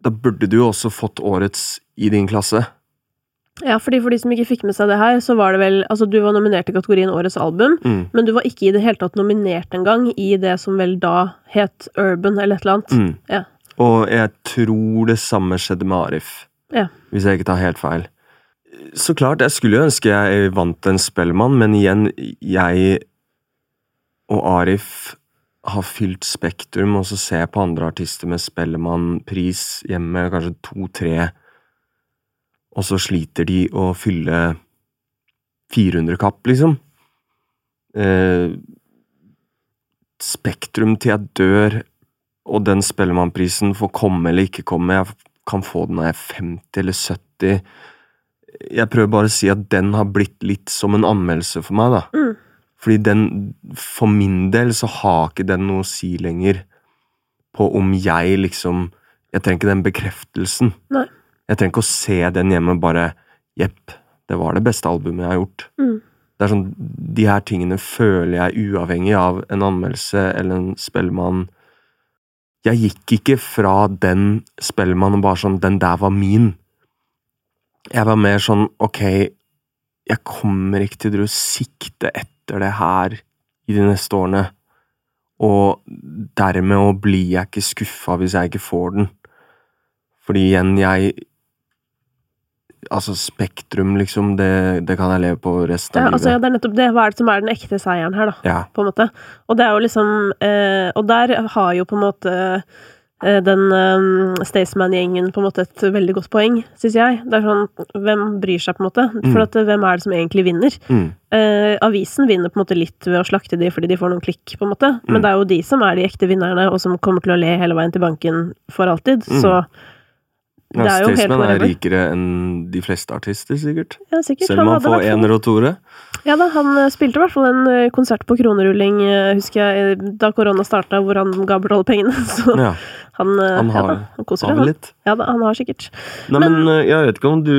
da burde du jo også fått årets i din klasse. ja, fordi for de som ikke fikk med seg det her, så var det vel Altså, du var nominert i kategorien Årets album, Mm. men du var ikke i det hele tatt nominert engang i det som vel da het Urban, eller et eller annet. Mm. Ja. Og jeg tror det samme skjedde med Arif, Ja. hvis jeg ikke tar helt feil. Så klart, jeg skulle jo ønske jeg vant en Spellemann, men igjen, jeg og Arif har fylt Spektrum, og så ser jeg på andre artister med Spellemann-pris hjemme, kanskje to-tre, og så sliter de å fylle 400 kapp, liksom. Eh, Spektrum til jeg dør, og den Spellemannprisen får komme eller ikke komme. Jeg kan få den når jeg er 50 eller 70. Jeg prøver bare å si at den har blitt litt som en anmeldelse for meg, da. Mm. Fordi den, for min del, så har ikke den noe å si lenger på om jeg liksom Jeg trenger ikke den bekreftelsen. Nei. Jeg trenger ikke å se den hjemme og bare Jepp, det var det beste albumet jeg har gjort. Mm. Det er sånn, De her tingene føler jeg uavhengig av en anmeldelse eller en Spellemann. Jeg gikk ikke fra den Spellemann og bare sånn Den der var min. Jeg var mer sånn Ok, jeg kommer ikke til å sikte etter det her i de neste årene. Og dermed blir jeg ikke skuffa hvis jeg ikke får den. Fordi igjen, jeg Altså, Spektrum, liksom, det, det kan jeg leve på resten Ja, av altså, ja, det er nettopp det. Hva er det som er den ekte seieren her, da? Ja. På en måte. Og det er jo liksom eh, Og der har jo på en måte eh, den eh, Staysman-gjengen på en måte et veldig godt poeng, syns jeg. Det er sånn Hvem bryr seg, på en måte? For Mm. at, eh, hvem er det som egentlig vinner? Mm, Eh, avisen vinner på en måte litt ved å slakte de fordi de får noen klikk, på en måte. Men Mm. det er jo de som er de ekte vinnerne, og som kommer til å le hele veien til banken for alltid. Mm. Så det er jo helt Staysman er rikere enn de fleste artister, sikkert. Ja, sikkert. Selv om han hadde får ener og toere. Ja da, han eh, spilte i hvert fall en eh, konsert på kronerulling, eh, husker jeg, eh, da korona starta, hvor han ga bort alle pengene. Så Ja, han, han har, ja, da, han koser har seg. Litt. Ja da, han har sikkert. Nei, men, men jeg vet ikke om du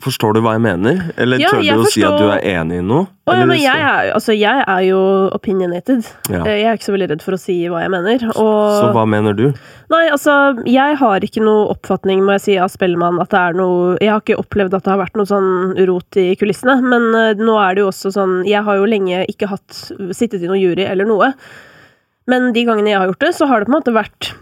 Forstår du hva jeg mener? Eller Ja, tør du å si at du er enig i noe? Oh, ja, men jeg er, altså, jeg er jo opinionated. Ja. Eh, Jeg er ikke så veldig redd for å si hva jeg mener. Så hva mener du? Nei, altså, jeg har ikke noe oppfatning, må jeg si, av Spellemann at det er noe Jeg har ikke opplevd at det har vært noe sånn rot i kulissene, men uh, nå er det jo også sånn Jeg har jo lenge ikke hatt sittet i noen jury eller noe, men de gangene jeg har gjort det, så har det på en måte vært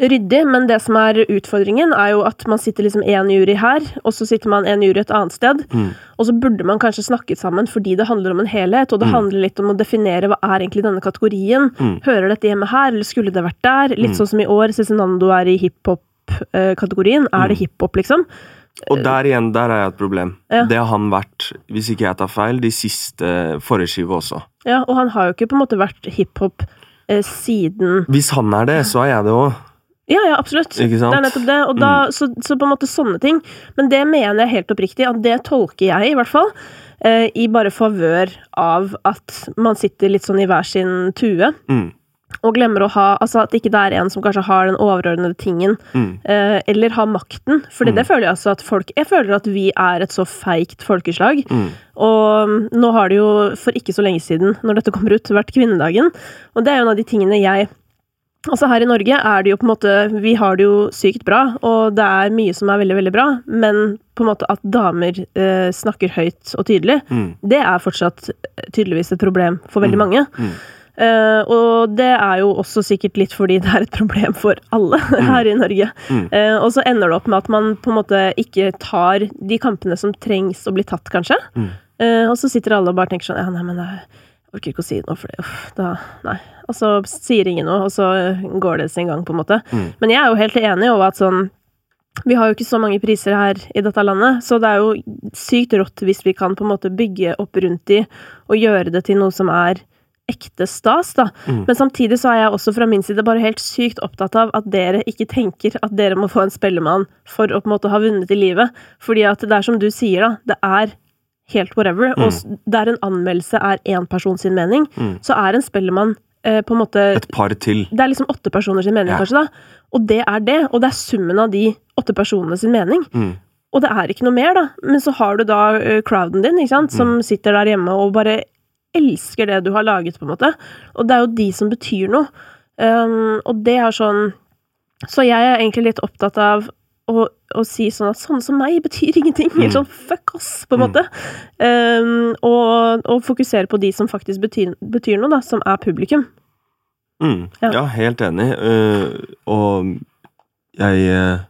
ryddig, men det som er utfordringen, er jo at man sitter liksom én jury her, og så sitter man en jury et annet sted, Mm. og så burde man kanskje snakket sammen fordi det handler om en helhet, og det Mm. handler litt om å definere hva er egentlig denne kategorien. Mm. Hører dette hjemme her, eller skulle det vært der? Litt Mm. sånn som i år, Cezinando er i hiphop-kategorien. Er det Mm. hiphop, liksom? Og der igjen, der er jeg et problem. Ja. Det har han vært, hvis ikke jeg tar feil, de siste forrige skive også. Ja, og han har jo ikke på en måte vært hiphop siden Hvis han er det, så er jeg det òg. Ja, ja, absolutt. Ikke sant? Det er nettopp det. Og da, så, så på en måte sånne ting. Men det mener jeg helt oppriktig, at det tolker jeg, i hvert fall, eh, i bare favør av at man sitter litt sånn i hver sin tue. Mm. Og glemmer å ha Altså at ikke det er en som kanskje har den overordnede tingen, Mm. eh, eller har makten. For Mm. det føler jeg altså at folk Jeg føler at vi er et så feigt folkeslag. Mm. Og mm, nå har det jo for ikke så lenge siden, når dette kommer ut, vært kvinnedagen. Og det er jo en av de tingene jeg Altså Her i Norge er det jo på en måte Vi har det jo sykt bra, og det er mye som er veldig, veldig bra, men på en måte at damer eh, snakker høyt og tydelig, Mm. det er fortsatt eh, tydeligvis et problem for veldig Mm. mange. Mm. Eh, og det er jo også sikkert litt fordi det er et problem for alle her i Norge. Mm. Uh, og så ender det opp med at man på en måte ikke tar de kampene som trengs å bli tatt, kanskje. Mm. Uh, og så sitter alle og bare tenker sånn Ja, nei, men jeg orker ikke å si noe, for det uff, da Nei. Og så sier ingen noe, og så går det sin gang, på en måte. Mm. Men jeg er jo helt enig over at sånn vi har jo ikke så mange priser her i dette landet, så det er jo sykt rått hvis vi kan på en måte bygge opp rundt de og gjøre det til noe som er ekte stas, da. Mm. Men samtidig så er jeg også fra min side bare helt sykt opptatt av at dere ikke tenker at dere må få en spellemann for å på en måte ha vunnet i livet. Fordi at det er som du sier, da. Det er helt whatever. Mm. Og der en anmeldelse er én person sin mening, Mm. så er en spellemann eh, på en måte Et par til. det er liksom åtte personer sin mening, Ja. kanskje, da. Og det er det. Og det er summen av de åtte personene sin mening. Mm. Og det er ikke noe mer, da. Men så har du da eh, crowden din, ikke sant, som Mm. sitter der hjemme og bare elsker det du har laget, på en måte. Og det er jo de som betyr noe. Um, og det er sånn Så jeg er egentlig litt opptatt av å, å si sånn at sånne som meg betyr ingenting. Mm. sånn fuck oss, på en Mm. måte. Um, og, og fokusere på de som faktisk betyr, betyr noe, da, som er publikum. Mm. Ja. Ja. helt enig. Uh, og jeg uh,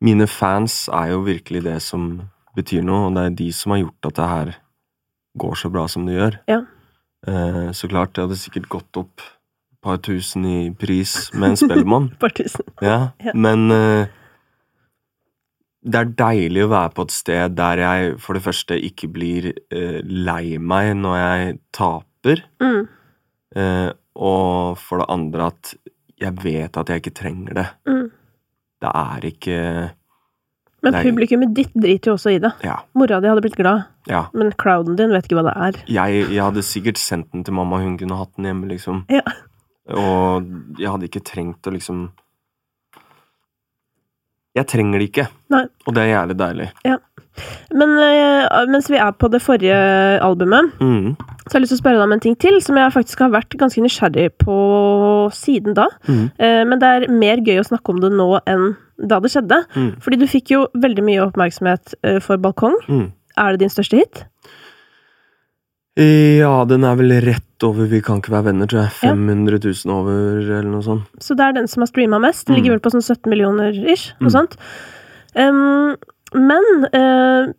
Mine fans er jo virkelig det som betyr noe, og det er de som har gjort at det her går så bra som det gjør. Ja. Eh, så klart, det hadde sikkert gått opp et par tusen i pris med en Spellemann. par tusen. Ja, Ja. men eh, det er deilig å være på et sted der jeg for det første ikke blir eh, lei meg når jeg taper, Mm, eh, og for det andre at jeg vet at jeg ikke trenger det. mm. Det er ikke Men Nei. publikummet ditt driter jo også i det. Ja. Mora di hadde blitt glad, ja. men clouden din vet ikke hva det er. Jeg, jeg hadde sikkert sendt den til mamma, hun kunne hatt den hjemme, liksom. Ja. Og jeg hadde ikke trengt å liksom Jeg trenger det ikke, Nei. og det er jævlig deilig. Ja. Men eh, mens vi er på det forrige albumet, Mm. så har jeg lyst til å spørre deg om en ting til, som jeg faktisk har vært ganske nysgjerrig på siden da. Mm. Eh, Men det er mer gøy å snakke om det nå enn da det skjedde. Mm. Fordi du fikk jo veldig mye oppmerksomhet eh, for Balkong. Mm. Er det din største hit? Ja, den er vel rett over Vi kan ikke være venner, tror jeg. Ja. 500 000 over, eller noe sånt. Så det er den som har streama mest. Den ligger Mm. vel på sånn 17 millioner ish. Noe Mm. sånt. Um, men uh,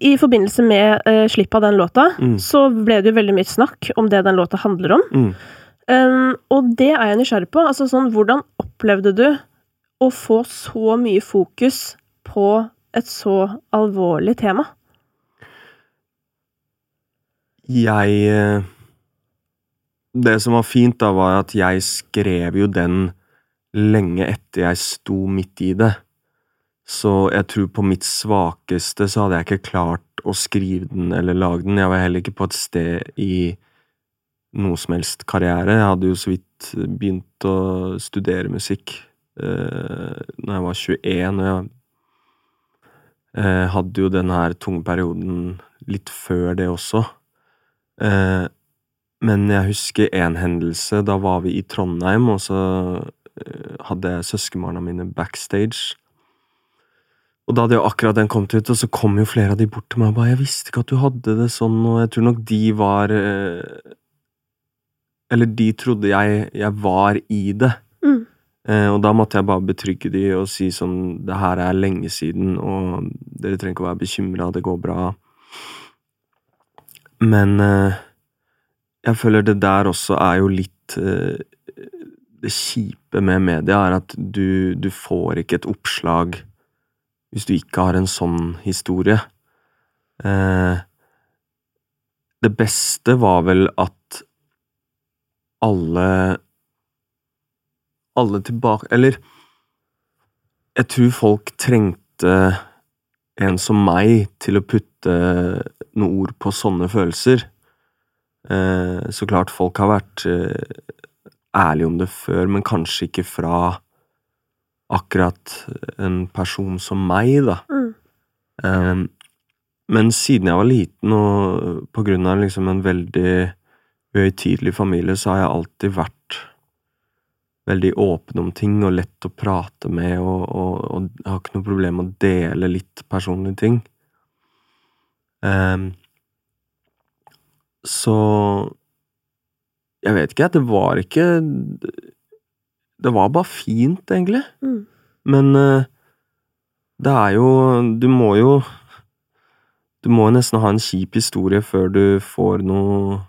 i forbindelse med uh, slipp av den låta, Mm. så ble det jo veldig mye snakk om det den låta handler om. Mm. Um, og det er jeg nysgjerrig på. Altså sånn, hvordan opplevde du å få så mye fokus på et så alvorlig tema? Jeg eh, Det som var fint, da, var at jeg skrev jo den lenge etter jeg sto midt i det. Så jeg tror på mitt svakeste så hadde jeg ikke klart å skrive den eller lage den. Jeg var heller ikke på et sted i noe som helst karriere. Jeg hadde jo så vidt begynt å studere musikk uh, når jeg var 21, og jeg Eh, hadde jo den her tunge perioden litt før det også. Eh, men jeg husker en hendelse. Da var vi i Trondheim, og så eh, hadde jeg søskenbarna mine backstage. Og da hadde jo akkurat den kommet ut, og så kom jo flere av de bort til meg og bare 'Jeg visste ikke at du hadde det sånn', og jeg tror nok de var eh, Eller de trodde jeg, jeg var i det. Mm. Eh, og da måtte jeg bare betrygge de og si sånn 'Det her er lenge siden, og dere trenger ikke å være bekymra, det går bra'. Men jeg føler det der også er jo litt eh, Det kjipe med media er at du, du får ikke et oppslag hvis du ikke har en sånn historie. Eh, det beste var vel at alle Alle tilbake Eller jeg tror folk trengte en som meg til å putte noen ord på sånne følelser. Eh, så klart, folk har vært eh, ærlige om det før, men kanskje ikke fra akkurat en person som meg, da. Mm. Eh, men siden jeg var liten, og på grunn av liksom en veldig uhøytidelig familie, så har jeg alltid vært veldig åpen om ting og lett å prate med, og, og, og har ikke noe problem med å dele litt personlige ting. Um, så Jeg vet ikke, det var ikke Det var bare fint, egentlig. Mm. Men eh, det er jo Du må jo Du må nesten ha en kjip historie før du får noe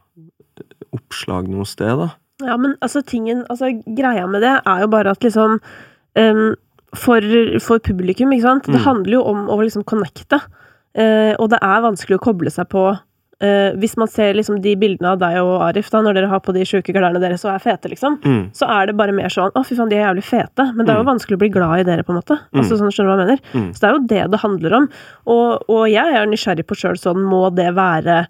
oppslag noe sted, da. Ja, men altså, tingen Altså, greia med det er jo bare at liksom um, for, for publikum, ikke sant Det Mm. handler jo om å liksom connecte. Uh, og det er vanskelig å koble seg på eh, Hvis man ser liksom de bildene av deg og Arif da, når dere har på de sjuke klærne deres og er fete, liksom, Mm. så er det bare mer sånn 'Å, fy faen, de er jævlig fete'. Men det er jo Mm. vanskelig å bli glad i dere, på en måte. Altså, sånn, skjønner du hva jeg mener? Mm. Så det er jo det det handler om. Og, og jeg er nysgjerrig på sjøl sånn Må det være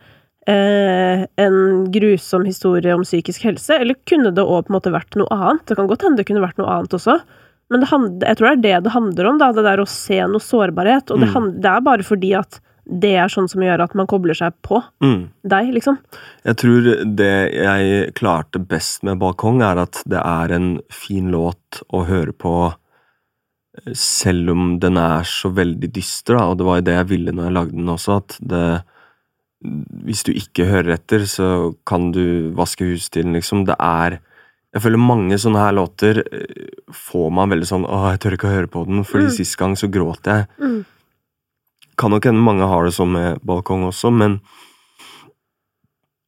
eh, en grusom historie om psykisk helse, eller kunne det òg på en måte vært noe annet? Det kan godt hende det kunne vært noe annet også. Men jeg tror det er det det handler om, da, det der å se noe sårbarhet. Og det, Mm. det er bare fordi at det er sånn som gjør at man kobler seg på Mm. deg, liksom. Jeg tror det jeg klarte best med Balkong, er at det er en fin låt å høre på eh, selv om den er så veldig dyster, da, og det var jo det jeg ville når jeg lagde den også, at det Hvis du ikke hører etter, så kan du vaske husstilen, liksom. Det er Jeg føler mange sånne her låter eh, får man veldig sånn Åh, jeg tør ikke å høre på den, fordi Mm. sist gang så gråt jeg. Mm. Kan nok hende mange har det sånn med balkong også, men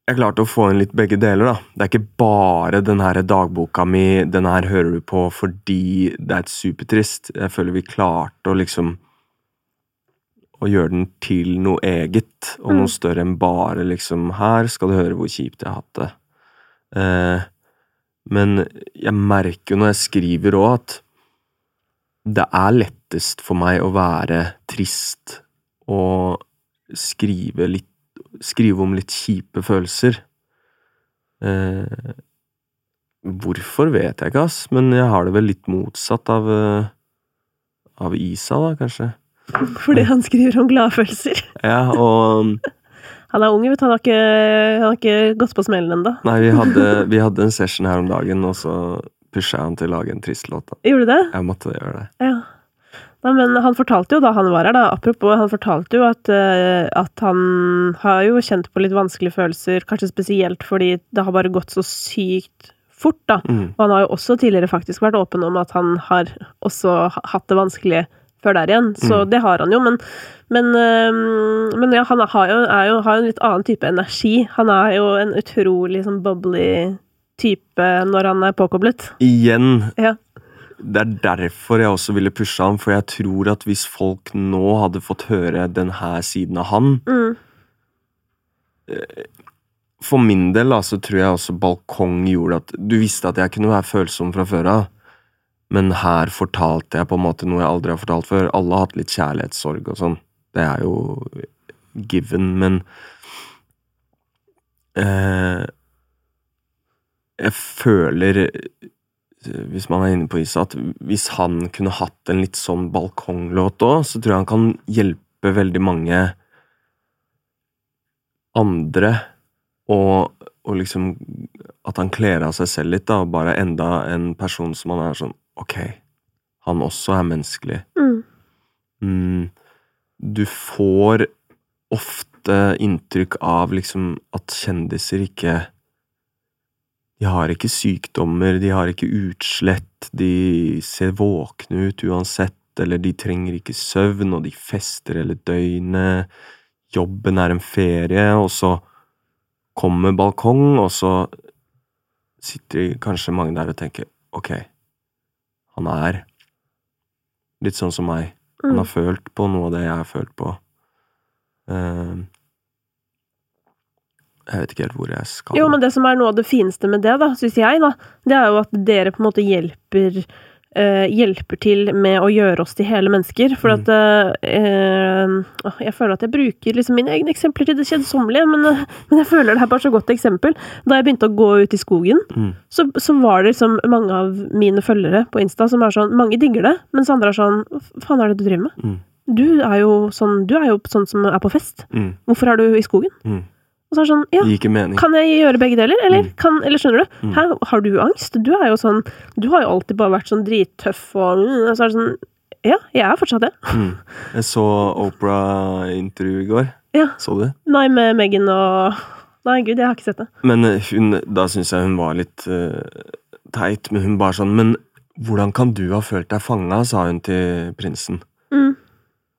jeg klarte å få inn litt begge deler, da. Det er ikke bare den her dagboka mi, den her hører du på fordi det er et supertrist. Jeg føler vi klarte å liksom å gjøre den til noe eget, og Mm. noe større enn bare liksom Her skal du høre hvor kjipt jeg har hatt det. Eh, men jeg merker jo når jeg skriver òg, at det er lettest for meg å være trist og skrive litt Skrive om litt kjipe følelser. Eh, hvorfor vet jeg ikke, ass, men jeg har det vel litt motsatt av eh, Av Isa, da, kanskje. Fordi han skriver om gladfølelser. Ja, og Han er ung, vet du. Han har ikke, han har ikke gått på smellen ennå. Nei, vi hadde, vi hadde en session her om dagen, og så pusha jeg han til å lage en trist låt. da. Gjorde du det? Jeg måtte gjøre det. Ja. Nei, men han fortalte jo da han var her, da, apropos, han fortalte jo at, eh, at han har jo kjent på litt vanskelige følelser, kanskje spesielt fordi det har bare gått så sykt fort, da. Mm. Og han har jo også tidligere faktisk vært åpen om at han har også hatt det vanskelig før der igjen, så Mm. det har han jo, men, men, øhm, men ja, han har jo, jo, har jo en litt annen type energi. Han er jo en utrolig sånn bubbly type når han er påkoblet. Igjen, Ja. Det er derfor jeg også ville pushe ham, for jeg tror at hvis folk nå hadde fått høre den her siden av han Mm. For min del altså, så tror jeg også balkong gjorde at Du visste at jeg kunne være følsom fra før av, men her fortalte jeg på en måte noe jeg aldri har fortalt før. Alle har hatt litt kjærlighetssorg og sånn. Det er jo given, men eh, Jeg føler hvis man er inne på Isa, at hvis han kunne hatt en litt sånn balkonglåt òg, så tror jeg han kan hjelpe veldig mange andre, og, og liksom At han kler av seg selv litt, da, og bare enda en person som han er sånn Ok, han også er menneskelig. Mm. Mm, du får ofte inntrykk av liksom at kjendiser ikke De har ikke sykdommer, de har ikke utslett, de ser våkne ut uansett, eller de trenger ikke søvn, og de fester hele døgnet. Jobben er en ferie, og så kommer balkong, og så sitter kanskje mange der og tenker ok, han er litt sånn som meg. Han Mm. har følt på noe av det jeg har følt på. Eh, jeg vet ikke helt hvor jeg skal. Jo, men det som er noe av det fineste med det, da, syns jeg, da, det er jo at dere på en måte hjelper eh, hjelper til med å gjøre oss til hele mennesker. For Mm. at eh, åh, Jeg føler at jeg bruker liksom mine egne eksempler til det kjedsommelige, men, eh, men jeg føler det er bare så godt eksempel. Da jeg begynte å gå ut i skogen, Mm. så, så var det liksom mange av mine følgere på Insta som er sånn Mange digger det, mens andre er sånn Hva faen er det du driver med? Mm. Du er sånn, du er jo sånn som er på fest. Mm. Hvorfor er du i skogen? Mm. Og så er det sånn Ja, Det kan jeg gjøre begge deler, eller? Mm. Kan, eller skjønner du? Mm. Hæ, har du angst? Du er jo sånn Du har jo alltid bare vært sånn drittøff og og Så er det sånn Ja, jeg er fortsatt det. Mm. Jeg så Opera-intervju i går. Ja. Så du? Nei, med Megan og Nei, gud, jeg har ikke sett det. Men eh, hun, da syns jeg hun var litt uh, teit, men hun bare sånn Men hvordan kan du ha følt deg fanga, sa hun til prinsen. Mm.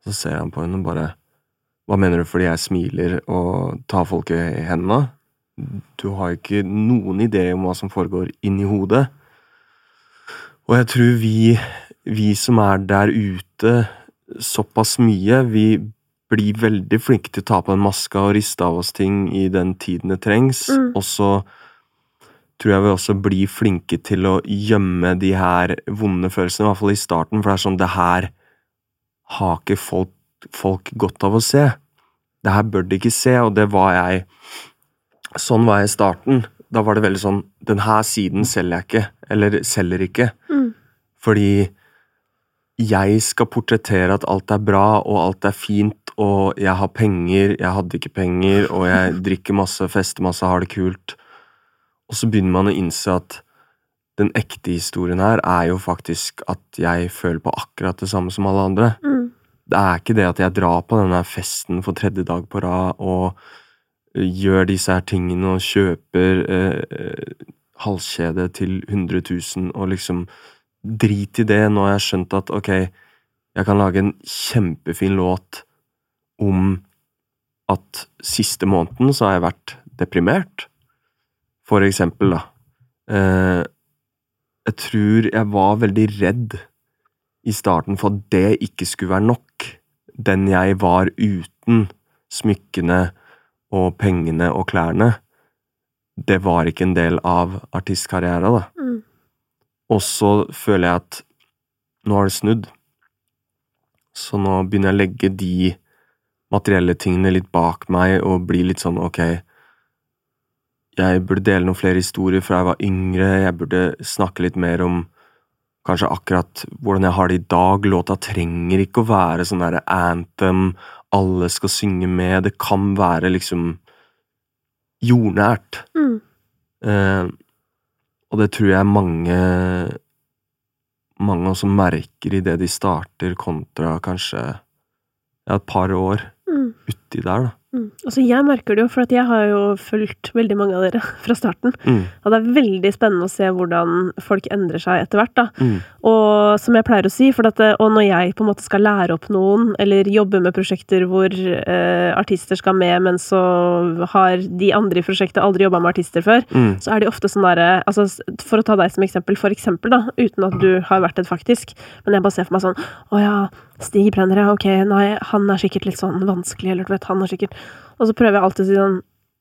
Så ser han på henne og bare Hva mener du fordi jeg smiler og tar folk i hendene? Du har ikke noen idé om hva som foregår inni hodet. Og jeg tror vi, vi som er der ute såpass mye, vi blir veldig flinke til å ta på en maske og riste av oss ting i den tiden det trengs, Mm. og så tror jeg vi også blir flinke til å gjemme de her vonde følelsene, i hvert fall i starten, for det er sånn, det her har ikke folk, folk godt av å se. Det her bør de ikke se, og det var jeg Sånn var jeg i starten. Da var det veldig sånn Den her siden selger jeg ikke, eller selger ikke, Mm. fordi jeg skal portrettere at alt er bra, og alt er fint, og jeg har penger, jeg hadde ikke penger, og jeg drikker masse, fester masse, har det kult. Og så begynner man å innse at den ekte historien her er jo faktisk at jeg føler på akkurat det samme som alle andre. Mm. Det er ikke det at jeg drar på denne festen for tredje dag på rad og eh, gjør disse her tingene og kjøper eh, eh, halskjede til 100 000 og liksom Drit i det, nå har jeg skjønt at ok, jeg kan lage en kjempefin låt om at siste måneden så har jeg vært deprimert. For eksempel, da. Eh, jeg tror jeg var veldig redd i starten for at det ikke skulle være nok. Den jeg var uten smykkene og pengene og klærne. Det var ikke en del av artistkarriera, da. Mm. Og så føler jeg at nå har det snudd. Så nå begynner jeg å legge de materielle tingene litt bak meg og bli litt sånn ok, jeg burde dele noen flere historier fra jeg var yngre, jeg burde snakke litt mer om kanskje akkurat hvordan jeg har det i dag. Låta trenger ikke å være sånn derre anthem, alle skal synge med, det kan være liksom jordnært. Mm. Eh, og det tror jeg mange mange også merker i det de starter, kontra kanskje ja, et par år Mm. uti der, da. Mm. Altså, jeg merker det jo, for at jeg har jo fulgt veldig mange av dere fra starten. Mm, Og det er veldig spennende å se hvordan folk endrer seg etter hvert, da. mm, Og som jeg pleier å si, for at, det- og når jeg på en måte skal lære opp noen, eller jobbe med prosjekter hvor eh, artister skal med, men så har de andre i prosjektet aldri jobba med artister før, mm, så er de ofte sånn derre altså, For å ta deg som eksempel, for eksempel, da, uten at du har vært et faktisk, men jeg bare ser for meg sånn Å ja, Stig Brenner, ja, ok, nei, han er sikkert litt sånn vanskelig, eller du vet, han er sikkert Og så prøver jeg alltid å si sånn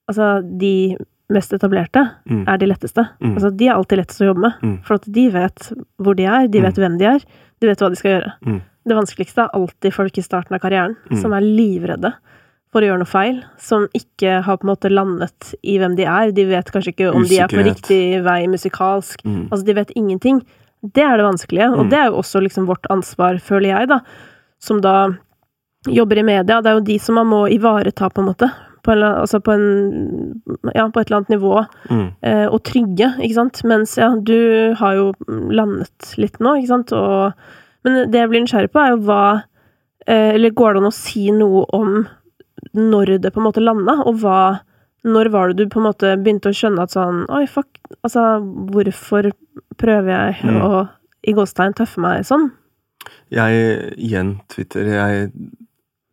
Altså, de mest etablerte mm, er de letteste. Mm. Altså, de er alltid lettest å jobbe med. Mm. For at de vet hvor de er, de vet hvem de er, de vet hva de skal gjøre. Mm. Det vanskeligste er alltid folk i starten av karrieren Mm. som er livredde for å gjøre noe feil, som ikke har på en måte landet i hvem de er. De vet kanskje ikke om de er på riktig vei musikalsk. mm, Altså, de vet ingenting. Det er det vanskelige, og Mm. det er jo også liksom vårt ansvar, føler jeg, da, som da jobber i media, det er jo de som man må ivareta, på en måte. På, en, altså på, en, ja, på et eller annet nivå. Mm. Eh, og trygge, ikke sant. Mens ja, du har jo landet litt nå, ikke sant. Og, men det jeg blir nysgjerrig på, er jo hva eh, Eller går det an å si noe om når det på en måte landa, og hva Når var det du på en måte begynte å skjønne at sånn Oi, fuck, altså hvorfor prøver jeg Mm. å i gåstegn tøffe meg sånn? Jeg, igjen, Twitter, jeg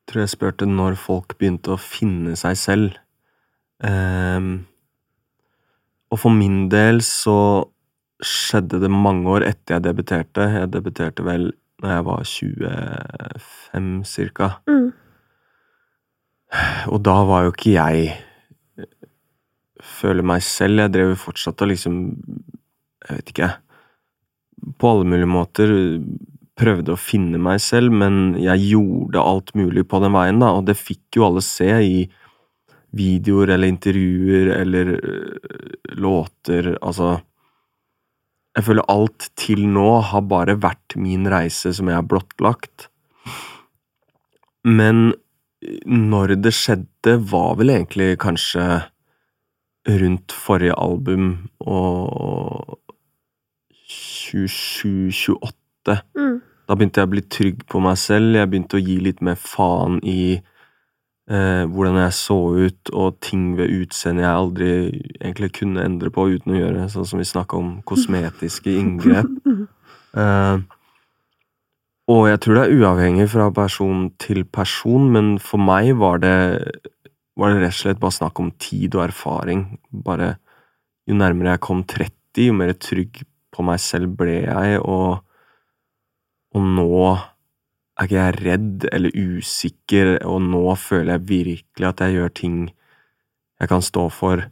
tror jeg spurte når folk begynte å finne seg selv. Ehm, og for min del så skjedde det mange år etter jeg debuterte. Jeg debuterte vel når jeg var 25 cirka. Mm. Og da var jo ikke jeg føler meg selv. Jeg drev jo fortsatt og liksom Jeg vet ikke. På alle mulige måter prøvde å finne meg selv, men jeg gjorde alt mulig på den veien, da, og det fikk jo alle se i videoer eller intervjuer eller øh, låter, altså Jeg føler alt til nå har bare vært min reise som jeg har blottlagt. Men når det skjedde, var vel egentlig kanskje rundt forrige album og 27-28. Mm. Da begynte jeg å bli trygg på meg selv, jeg begynte å gi litt mer faen i eh, hvordan jeg så ut, og ting ved utseendet jeg aldri egentlig kunne endre på uten å gjøre, sånn som vi snakka om kosmetiske inngrep. Eh, og jeg tror det er uavhengig fra person til person, men for meg var det, var det rett og slett bare snakk om tid og erfaring. Bare jo nærmere jeg kom 30, jo mer trygg på meg selv ble jeg, og, og nå er ikke jeg redd eller usikker, og nå føler jeg virkelig at jeg gjør ting jeg kan stå for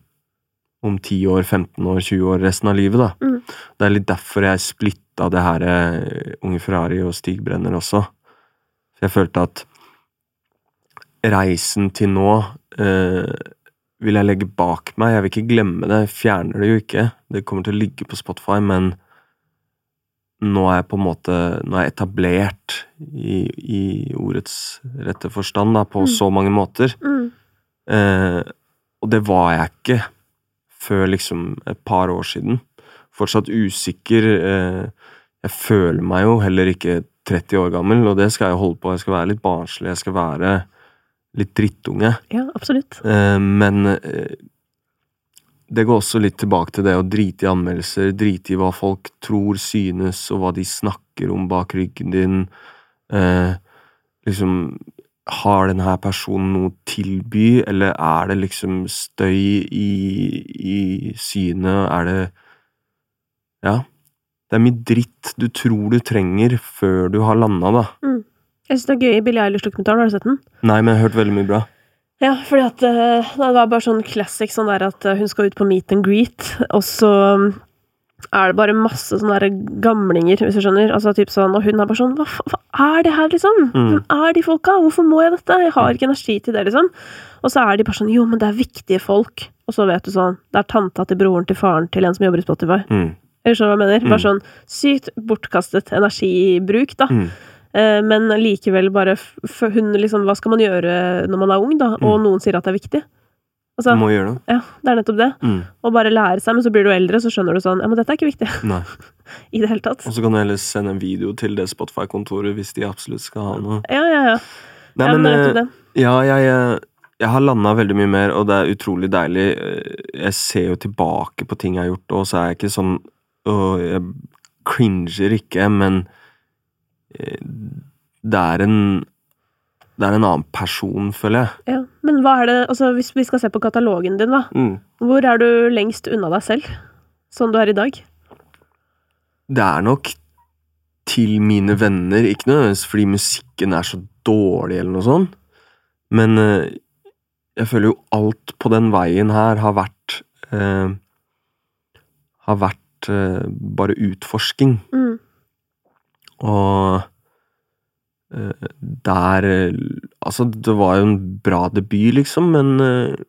om 10 år, 15 år, 20 år, resten av livet, da. Mm. Det er litt derfor jeg splitta det her eh, Unge Ferrari og Stig Brenner også. For jeg følte at reisen til nå eh, vil jeg legge bak meg. Jeg vil ikke glemme det, jeg fjerner det jo ikke. Det kommer til å ligge på Spotify, men nå er jeg på en måte Nå er jeg etablert i, i ordets rette forstand, da, på Mm. så mange måter. Mm. Eh, og det var jeg ikke før liksom et par år siden. Fortsatt usikker. Eh, jeg føler meg jo heller ikke 30 år gammel, og det skal jeg holde på. Jeg skal være litt barnslig, jeg skal være litt drittunge. Ja, absolutt. Eh, men eh, det går også litt tilbake til det å drite i anmeldelser, drite i hva folk tror, synes, og hva de snakker om bak ryggen din. Eh, liksom Har denne personen noe å tilby, eller er det liksom støy i, i synet? Er det Ja. Det er mye dritt du tror du trenger før du har landa, da. Jeg syns det er gøy i Billie Eilish-dokumentaren. Har du sett den? Nei, men jeg har hørt veldig mye bra. Ja, fordi at eh, det var bare sånn classic sånn der at eh, hun skal ut på meet and greet, og så mm, er det bare masse sånne der gamlinger, hvis du skjønner. Altså typ sånn, Og hun er bare sånn hva, hva er det her, liksom? Mm. Hvem er de folka? Hvorfor må jeg dette? Jeg har ikke energi til det, liksom. Og så er de bare sånn Jo, men det er viktige folk. Og så vet du sånn Det er tanta til broren til faren til en som jobber i Spotify. Mm. Eller du hva jeg mener? Mm. Bare sånn sykt bortkastet energibruk, da. Mm. Eh, Men likevel bare hun liksom Hva skal man gjøre når man er ung, da? Og Mm. noen sier at det er viktig. Altså, må gjøre det. ja, det er nettopp det. Mm. Å bare lære seg, men så blir du eldre, så skjønner du sånn Ja, men dette er ikke viktig Nei. i det hele tatt. Og så kan du heller sende en video til det Spotify-kontoret hvis de absolutt skal ha noe. Ja, ja, ja. Nei, ja men, men, eh, ja, jeg, eh, jeg har landa veldig mye mer, og det er utrolig deilig. Jeg ser jo tilbake på ting jeg har gjort, og så er jeg ikke sånn Og jeg cringer ikke, men det er en Det er en annen person, føler jeg. Ja. Men hva er det Altså, hvis vi skal se på katalogen din, da. Mm. Hvor er du lengst unna deg selv? Sånn du er i dag? Det er nok til mine venner, ikke nødvendigvis fordi musikken er så dårlig eller noe sånt, men eh, jeg føler jo alt på den veien her har vært eh, Har vært eh, bare utforsking. Mm. Og eh, der eh, Altså, det var jo en bra debut, liksom, men eh,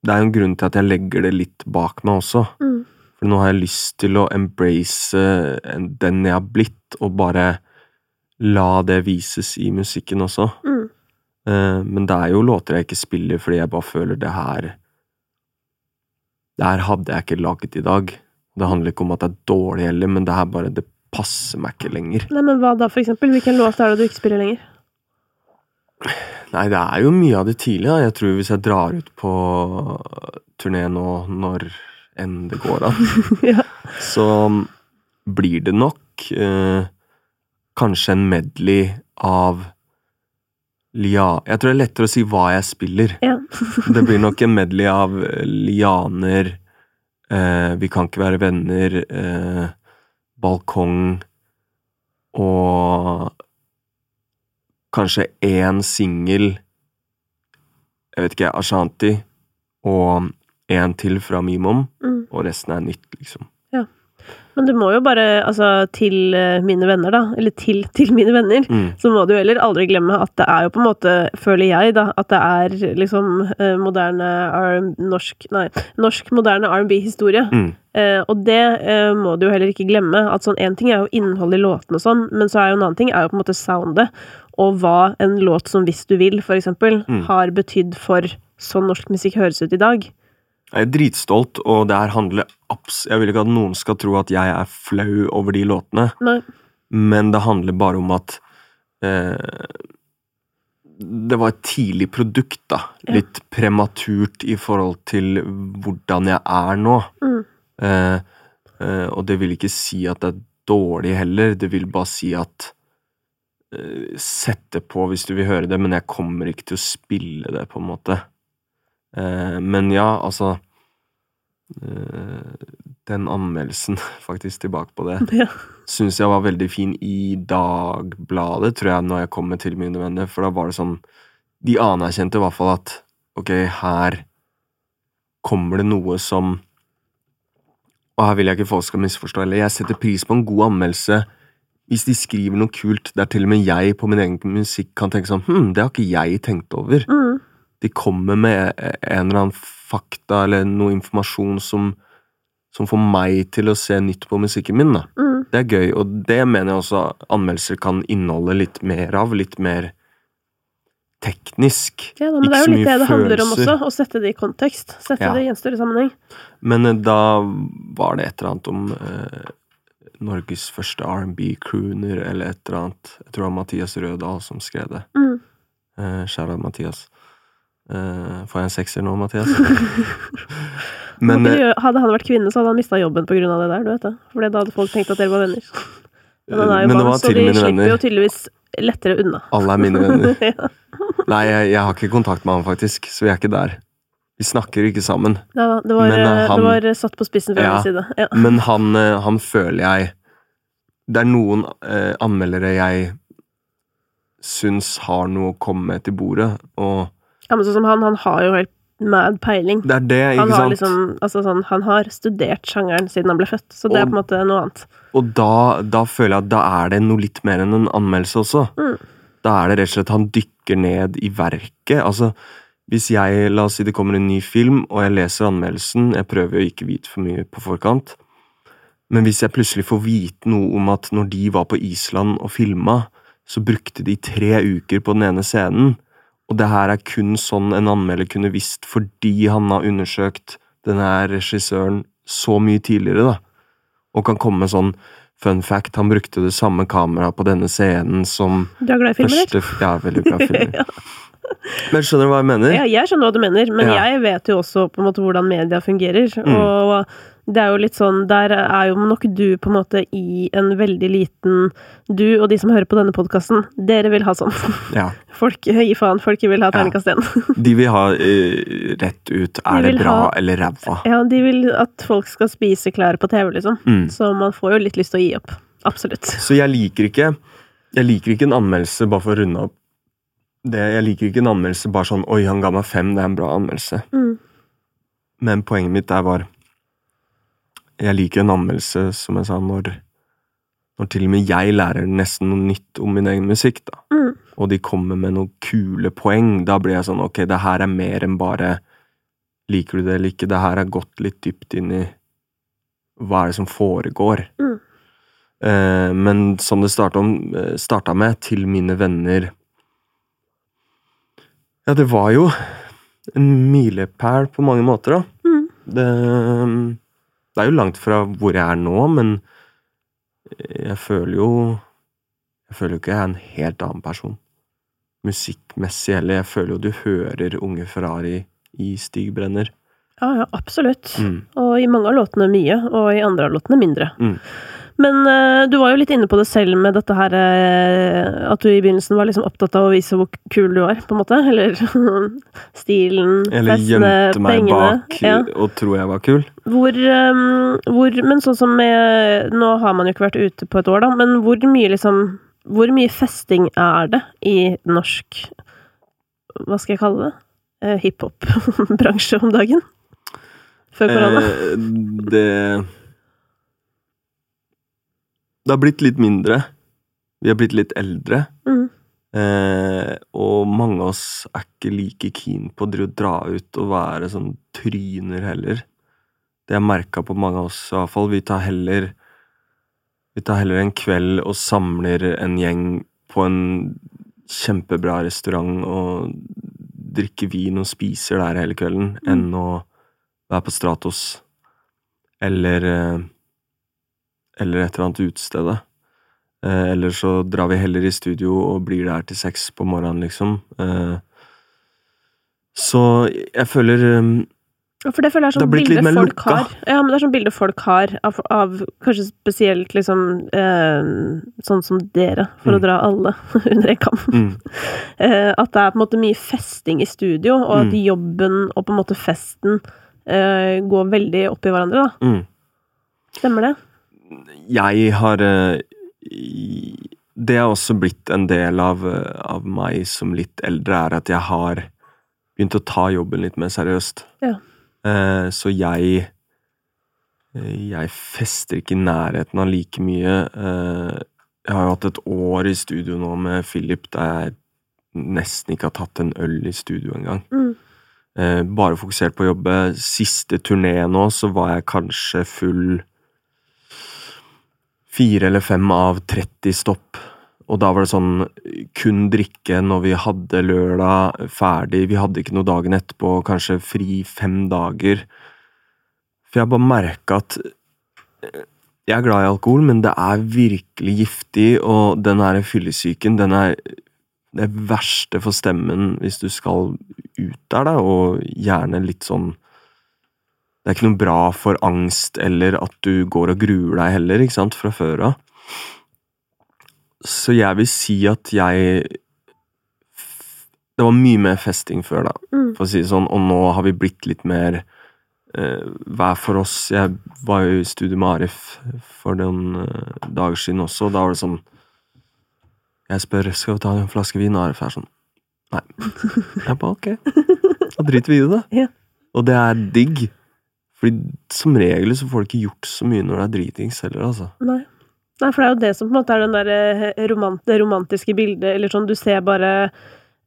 det er jo en grunn til at jeg legger det litt bak meg også. Mm. For nå har jeg lyst til å embrace den jeg har blitt, og bare la det vises i musikken også. Mm. Eh, men det er jo låter jeg ikke spiller fordi jeg bare føler det her Det her hadde jeg ikke laget i dag. Det handler ikke om at det er dårlig heller, men det her bare Det passer meg ikke lenger. Nei, men hva da, for eksempel? Hvilken låt er det du ikke spiller lenger? Nei, det er jo mye av det tidlige. da. Jeg tror hvis jeg drar ut på turné nå, når enn det går an, ja. så blir det nok eh, kanskje en medley av lia... Jeg tror det er lettere å si hva jeg spiller. ja. Det blir nok en medley av eh, lianer, eh, Vi kan ikke være venner, eh, balkong og kanskje én singel, jeg vet ikke, Ashanti, og én til fra Mimom, Mm. og resten er nytt, liksom. Men du må jo bare, altså til eh, mine venner, da, eller til til mine venner, Mm. så må du heller aldri glemme at det er jo på en måte, føler jeg, da, at det er liksom eh, moderne norsk Nei, norsk moderne R&B-historie. Mm. Eh, og det eh, må du jo heller ikke glemme. At sånn én ting er jo innholdet i låtene og sånn, men så er jo en annen ting er jo på en måte soundet. Og hva en låt som Hvis du vil, for eksempel, Mm. har betydd for sånn norsk musikk høres ut i dag. Jeg er dritstolt, og det her handler abs... Jeg vil ikke at noen skal tro at jeg er flau over de låtene. Nei. Men det handler bare om at eh, Det var et tidlig produkt, da. Ja. Litt prematurt i forhold til hvordan jeg er nå. Mm. Eh, eh, og det vil ikke si at det er dårlig heller, det vil bare si at Sette Sett det på hvis du vil høre det, men jeg kommer ikke til å spille det, på en måte. Eh, men ja, altså eh, Den anmeldelsen, faktisk tilbake på det, Ja. syns jeg var veldig fin i Dagbladet, tror jeg, når jeg kom med til mine venner, for da var det sånn De anerkjente i hvert fall at ok, her kommer det noe som Og her vil jeg ikke folk skal misforstå eller Jeg setter pris på en god anmeldelse hvis de skriver noe kult der til og med jeg på min egen musikk kan tenke sånn Hm, det har ikke jeg tenkt over. Mm. De kommer med en eller annen fakta eller noe informasjon som, som får meg til å se nytt på musikken min. da. Mm. Det er gøy, og det mener jeg også anmeldelser kan inneholde litt mer av. Litt mer teknisk. Ja, da, men Ikke det er jo litt mye det det handler om også. Å sette det i kontekst. Sette Ja. det i en større sammenheng. Men eh, da var det et eller annet om eh, Norges første R&B-crooner, eller et eller annet. Jeg tror det var Mathias Rødahl som skrev det. Mm. Eh, Kjære Mathias. Eh, får jeg en sekser nå, Mathias? Men eh, gjøre- hadde han vært kvinne, så hadde han mista jobben av det der. du vet det. For da hadde folk tenkt at dere var venner. Men han er jo var så de slipper venner. jo tydeligvis lettere unna. alle er mine venner. ja. Nei, jeg, jeg har ikke kontakt med han, faktisk, så vi er ikke der. Vi snakker ikke sammen. Ja, det, var, Men, eh, eh, han- det var eh, satt på spissen fra Ja. min side. Ja. Men han, eh, han føler jeg Det er noen eh, anmeldere jeg syns har noe å komme til bordet, og ja, men sånn som han, han har jo helt mad peiling. det er det, Han ikke har sant? liksom, altså sånn, han har studert sjangeren siden han ble født, så det er på en måte noe annet. Og da, da føler jeg at da er det noe litt mer enn en anmeldelse også. Mm. Da er det rett og slett han dykker ned i verket. Altså, hvis jeg, la oss si det kommer en ny film, og jeg leser anmeldelsen, jeg prøver jo ikke vite for mye på forkant, men hvis jeg plutselig får vite noe om at når de var på Island og filma, så brukte de tre uker på den ene scenen, og det her er kun sånn en anmelder kunne visst fordi han har undersøkt denne regissøren så mye tidligere, da og kan komme med sånn fun fact. Han brukte det samme kameraet på denne scenen som Du er glad i filmer, første Ja, veldig bra filmer. ja. Men skjønner du hva jeg mener? Ja, jeg skjønner hva du mener, men Ja. jeg vet jo også på en måte hvordan media fungerer. Mm. Og det er jo litt sånn Der er jo nok du på en måte i en veldig liten Du og de som hører på denne podkasten, dere vil ha sånn. Ja. Folk gi faen, folk vil ha Ja. terningkast én. De vil ha uh, rett ut er De det bra ha- eller ræva. Ja, de vil at folk skal spise klær på TV, liksom. Mm. Så man får jo litt lyst til å gi opp. Absolutt. Så jeg liker ikke Jeg liker ikke en anmeldelse bare for å runde opp det. Jeg liker ikke en anmeldelse bare sånn 'oi, han ga meg fem, det er en bra anmeldelse'. Mm. Men poenget mitt er var Jeg liker en anmeldelse, som jeg sa, når, når til og med jeg lærer nesten noe nytt om min egen musikk, da. Mm. Og de kommer med noen kule poeng. Da blir jeg sånn ok, det her er mer enn bare Liker du det eller ikke? Det her er gått litt dypt inn i hva er det som foregår. Mm. Eh, men som det starta, eh, starta med, til mine venner Ja, det var jo en milepæl på mange måter, da. Mm. Det, det er jo langt fra hvor jeg er nå, men jeg føler jo Jeg føler jo ikke jeg er en helt annen person. Musikkmessig heller. Jeg føler jo du hører Unge Ferrari i Stig Brenner. Ja, ja, absolutt. Mm. Og i mange av låtene mye, og i andre av låtene mindre. Mm. Men uh, du var jo litt inne på det selv med dette her uh, At du i begynnelsen var liksom opptatt av å vise hvor kul du var, på en måte. Eller stilen, Eller festene, gjemte meg pengene. bak Ja. og tro jeg var kul. Hvor, um, hvor Men sånn som med Nå har man jo ikke vært ute på et år, da, men hvor mye liksom Hvor mye festing er det i norsk Hva skal jeg kalle det? Uh, Hiphop-bransje om dagen? Før korona? Eh, det Det har blitt litt mindre. Vi har blitt litt eldre. Mm. Eh, og mange av oss er ikke like keen på å dra- ut og være sånn tryner heller. Det jeg merka på mange av oss, i hvert fall. Vi tar heller Vi tar heller en kveld og samler en gjeng på en kjempebra restaurant og drikker vin og spiser der hele kvelden, Mm. enn å være på Stratos eller eh, Eller et eller annet utested. Eh, eller så drar vi heller i studio og blir der til seks på morgenen, liksom. Eh, så jeg føler um, Ja, For det føler jeg er sånn bilde folk lukka. har. Ja, men det er sånn bilde folk har av, av kanskje spesielt liksom eh, sånn som dere, for å Mm. dra alle under en kam. mm, Eh, at det er på en måte mye festing i studio, og at Mm. jobben og på en måte festen eh, går veldig opp i hverandre, da. mm. Stemmer det? Jeg har eh, Det har også blitt en del av, av meg som litt eldre, er at jeg har begynt å ta jobben litt mer seriøst. Ja. Eh, så jeg eh, Jeg fester ikke i nærheten av like mye. Jeg har jo hatt et år i studio nå med Philip der jeg nesten ikke har tatt en øl i studio engang. Mm. Bare fokusert på å jobbe. Siste turné nå, så var jeg kanskje full fire eller fem av 30 stopp. Og da var det sånn kun drikke når vi hadde lørdag ferdig. Vi hadde ikke noe dagen etterpå, kanskje fri fem dager. For jeg bare merka at eh, jeg er glad i alkohol, men det er virkelig giftig, og den her fyllesyken, den er det verste for stemmen hvis du skal ut der, da, og gjerne litt sånn Det er ikke noe bra for angst eller at du går og gruer deg heller, ikke sant, fra før av. Så jeg vil si at jeg Det var mye mer festing før, da, Mm. for å si det sånn, og nå har vi blitt litt mer eh, hver for oss. Jeg var jo i studio med Arif for noen eh, dager siden også, og da var det sånn Jeg spør skal vi ta en flaske vin, og Arif er sånn Nei. Jeg bare ok, da driter vi i det. Ja. Og det er digg. Fordi som regel så får du ikke gjort så mye når det er dritings heller, altså. Nei. Nei, for det er jo det som på en måte er den der eh, romant det romantiske bildet, eller sånn du ser bare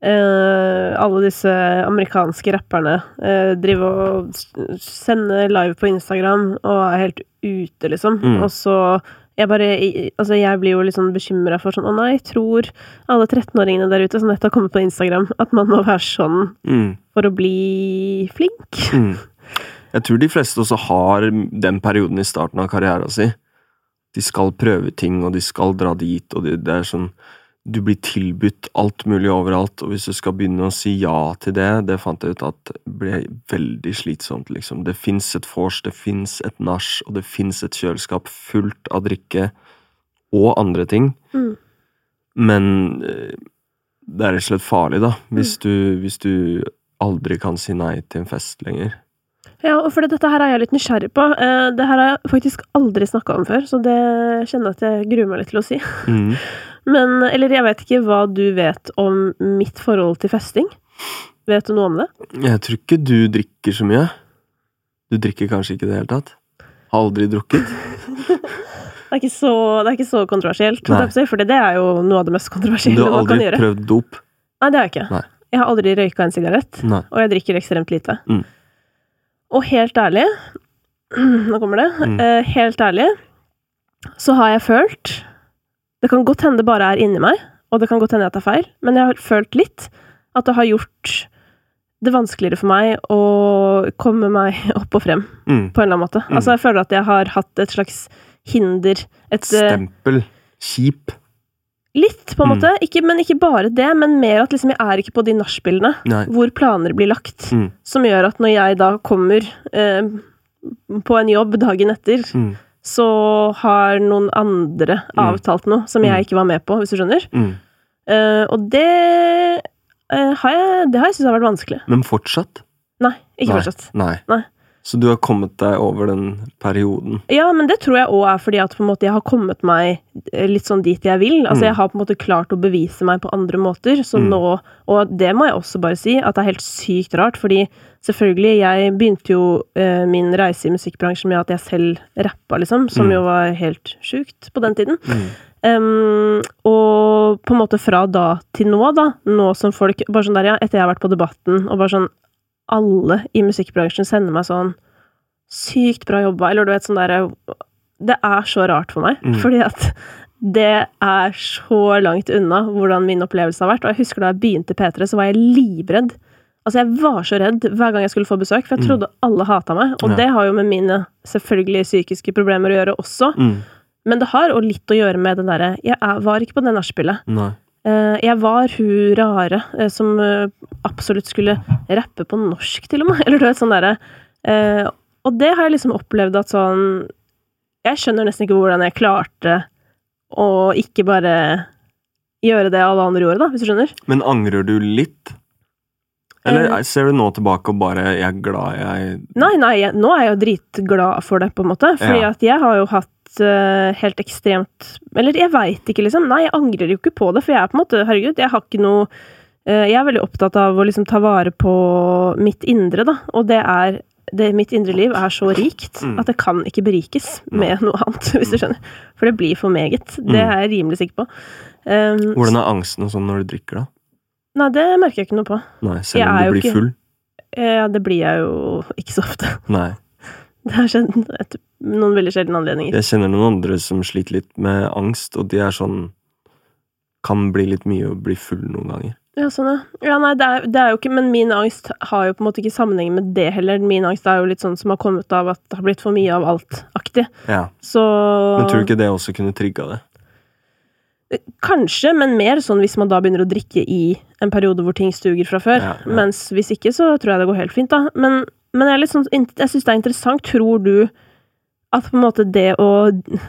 eh, alle disse amerikanske rapperne eh, drive og sender sende live på Instagram og er helt ute, liksom. Mm. Og så jeg bare Altså, jeg blir jo sånn bekymra for sånn Å nei, tror alle 13-åringene der ute som nettopp har kommet på Instagram, at man må være sånn Mm. for å bli flink? Mm. Jeg tror de fleste også har den perioden i starten av karrieren sin. De skal prøve ting, og de skal dra dit, og det, det er sånn Du blir tilbudt alt mulig overalt, og hvis du skal begynne å si ja til det, det fant jeg ut at ble veldig slitsomt, liksom. Det fins et vors, det fins et nach, og det fins et kjøleskap fullt av drikke og andre ting. Mm. Men eh, det er rett og slett farlig, da, hvis du, hvis du aldri kan si nei til en fest lenger. Ja, for dette her er jeg litt nysgjerrig på. Eh, det her har jeg faktisk aldri snakka om før, så det kjenner jeg at jeg gruer meg litt til å si. Mm. Men, eller jeg vet ikke hva du vet om mitt forhold til festing. Vet du noe om det? Jeg tror ikke du drikker så mye. Du drikker kanskje ikke i det hele tatt? Har aldri drukket? Det er ikke så, det er ikke så kontroversielt, for det er jo noe av det mest Du kontroversielle har man kan aldri prøvd dop? Nei, det har jeg ikke. Nei. Jeg har aldri røyka en sigarett, og jeg drikker ekstremt lite. Mm. Og helt ærlig Nå kommer det. Mm. Eh, helt ærlig så har jeg følt Det kan godt hende det bare er inni meg, og det kan godt hende jeg er feil, men jeg har følt litt at det har gjort det vanskeligere for meg å komme meg opp og frem, Mm. på en eller annen måte. Mm. Altså, jeg føler at jeg har hatt et slags hinder et, eh, Stempel. Kjip. Litt, på en Mm. måte. Ikke, men ikke bare det, men mer at liksom jeg er ikke på de nachspielene hvor planer blir lagt, Mm. som gjør at når jeg da kommer eh, på en jobb dagen etter, Mm. så har noen andre Mm. avtalt noe som jeg Mm. ikke var med på, hvis du skjønner. Mm. Eh, og det eh, har jeg, det har jeg syntes har vært vanskelig. Men fortsatt? Nei, ikke Nei. fortsatt. Nei. Nei. Så du har kommet deg over den perioden? Ja, men det tror jeg òg er fordi at måte jeg har kommet meg eh, litt sånn dit jeg vil. Altså Mm. Jeg har på en måte klart å bevise meg på andre måter, så Mm. nå Og det må jeg også bare si, at det er helt sykt rart, fordi selvfølgelig, jeg begynte jo eh, min reise i musikkbransjen med at jeg selv rappa, liksom, som Mm. jo var helt sjukt på den tiden. Em, og på en måte fra da til nå, da, nå som folk Bare sånn der, ja, etter jeg har vært på Debatten, og bare sånn Alle i musikkbransjen sender meg sånn Sykt bra jobba, eller du vet sånn derre Det er så rart for meg, Mm. fordi at det er så langt unna hvordan min opplevelse har vært. Og jeg husker da jeg begynte P3, så var jeg livredd. Altså, jeg var så redd hver gang jeg skulle få besøk, for jeg Mm. trodde alle hata meg. Og Ja. det har jo med mine selvfølgelig psykiske problemer å gjøre også. Mm. Men det har også litt å gjøre med den derre Jeg var ikke på det nachspielet. Eh, jeg var hun rare eh, som eh, absolutt skulle rappe på norsk, til og med. Eller du vet, sånn derre Og det har jeg liksom opplevd at sånn Jeg skjønner nesten ikke hvordan jeg klarte å ikke bare gjøre det alle andre gjorde, da, hvis du skjønner. Men angrer du litt? Eller ser du nå tilbake og bare 'jeg er glad jeg Nei, nei, jeg, nå er jeg jo dritglad for det, på en måte. Fordi Ja. at jeg har jo hatt eh, helt ekstremt Eller jeg veit ikke, liksom. Nei, jeg angrer jo ikke på det, for jeg er på en måte Herregud, jeg har ikke noe eh, Jeg er veldig opptatt av å liksom ta vare på mitt indre, da. Og det er det, Mitt indre liv er så rikt Mm. at det kan ikke berikes med noe annet, hvis du skjønner. For det blir for meget. Det Mm. er jeg rimelig sikker på. Um, Hvordan er angsten og sånn når du drikker, da? Nei, det merker jeg ikke noe på. Nei, selv Jeg om du blir ikke- full? Ja, det blir jeg jo ikke så ofte. Nei. Det har skjedd noen veldig sjeldne anledninger. Jeg kjenner noen andre som sliter litt med angst, og de er sånn Kan bli litt mye å bli full noen ganger. Ja, sånn, ja. ja nei, det er, det er jo ikke Men min angst har jo på en måte ikke sammenheng med det heller. Min angst er jo litt sånn som har kommet av at det har blitt for mye av alt-aktig. Ja. Så Men tror du ikke det også kunne trigga det? Kanskje, men mer sånn hvis man da begynner å drikke i en periode hvor ting stuger fra før. Ja, ja. Mens hvis ikke, så tror jeg det går helt fint, da. Men, men jeg, er litt sånn, jeg syns det er interessant. Tror du at på en måte det å,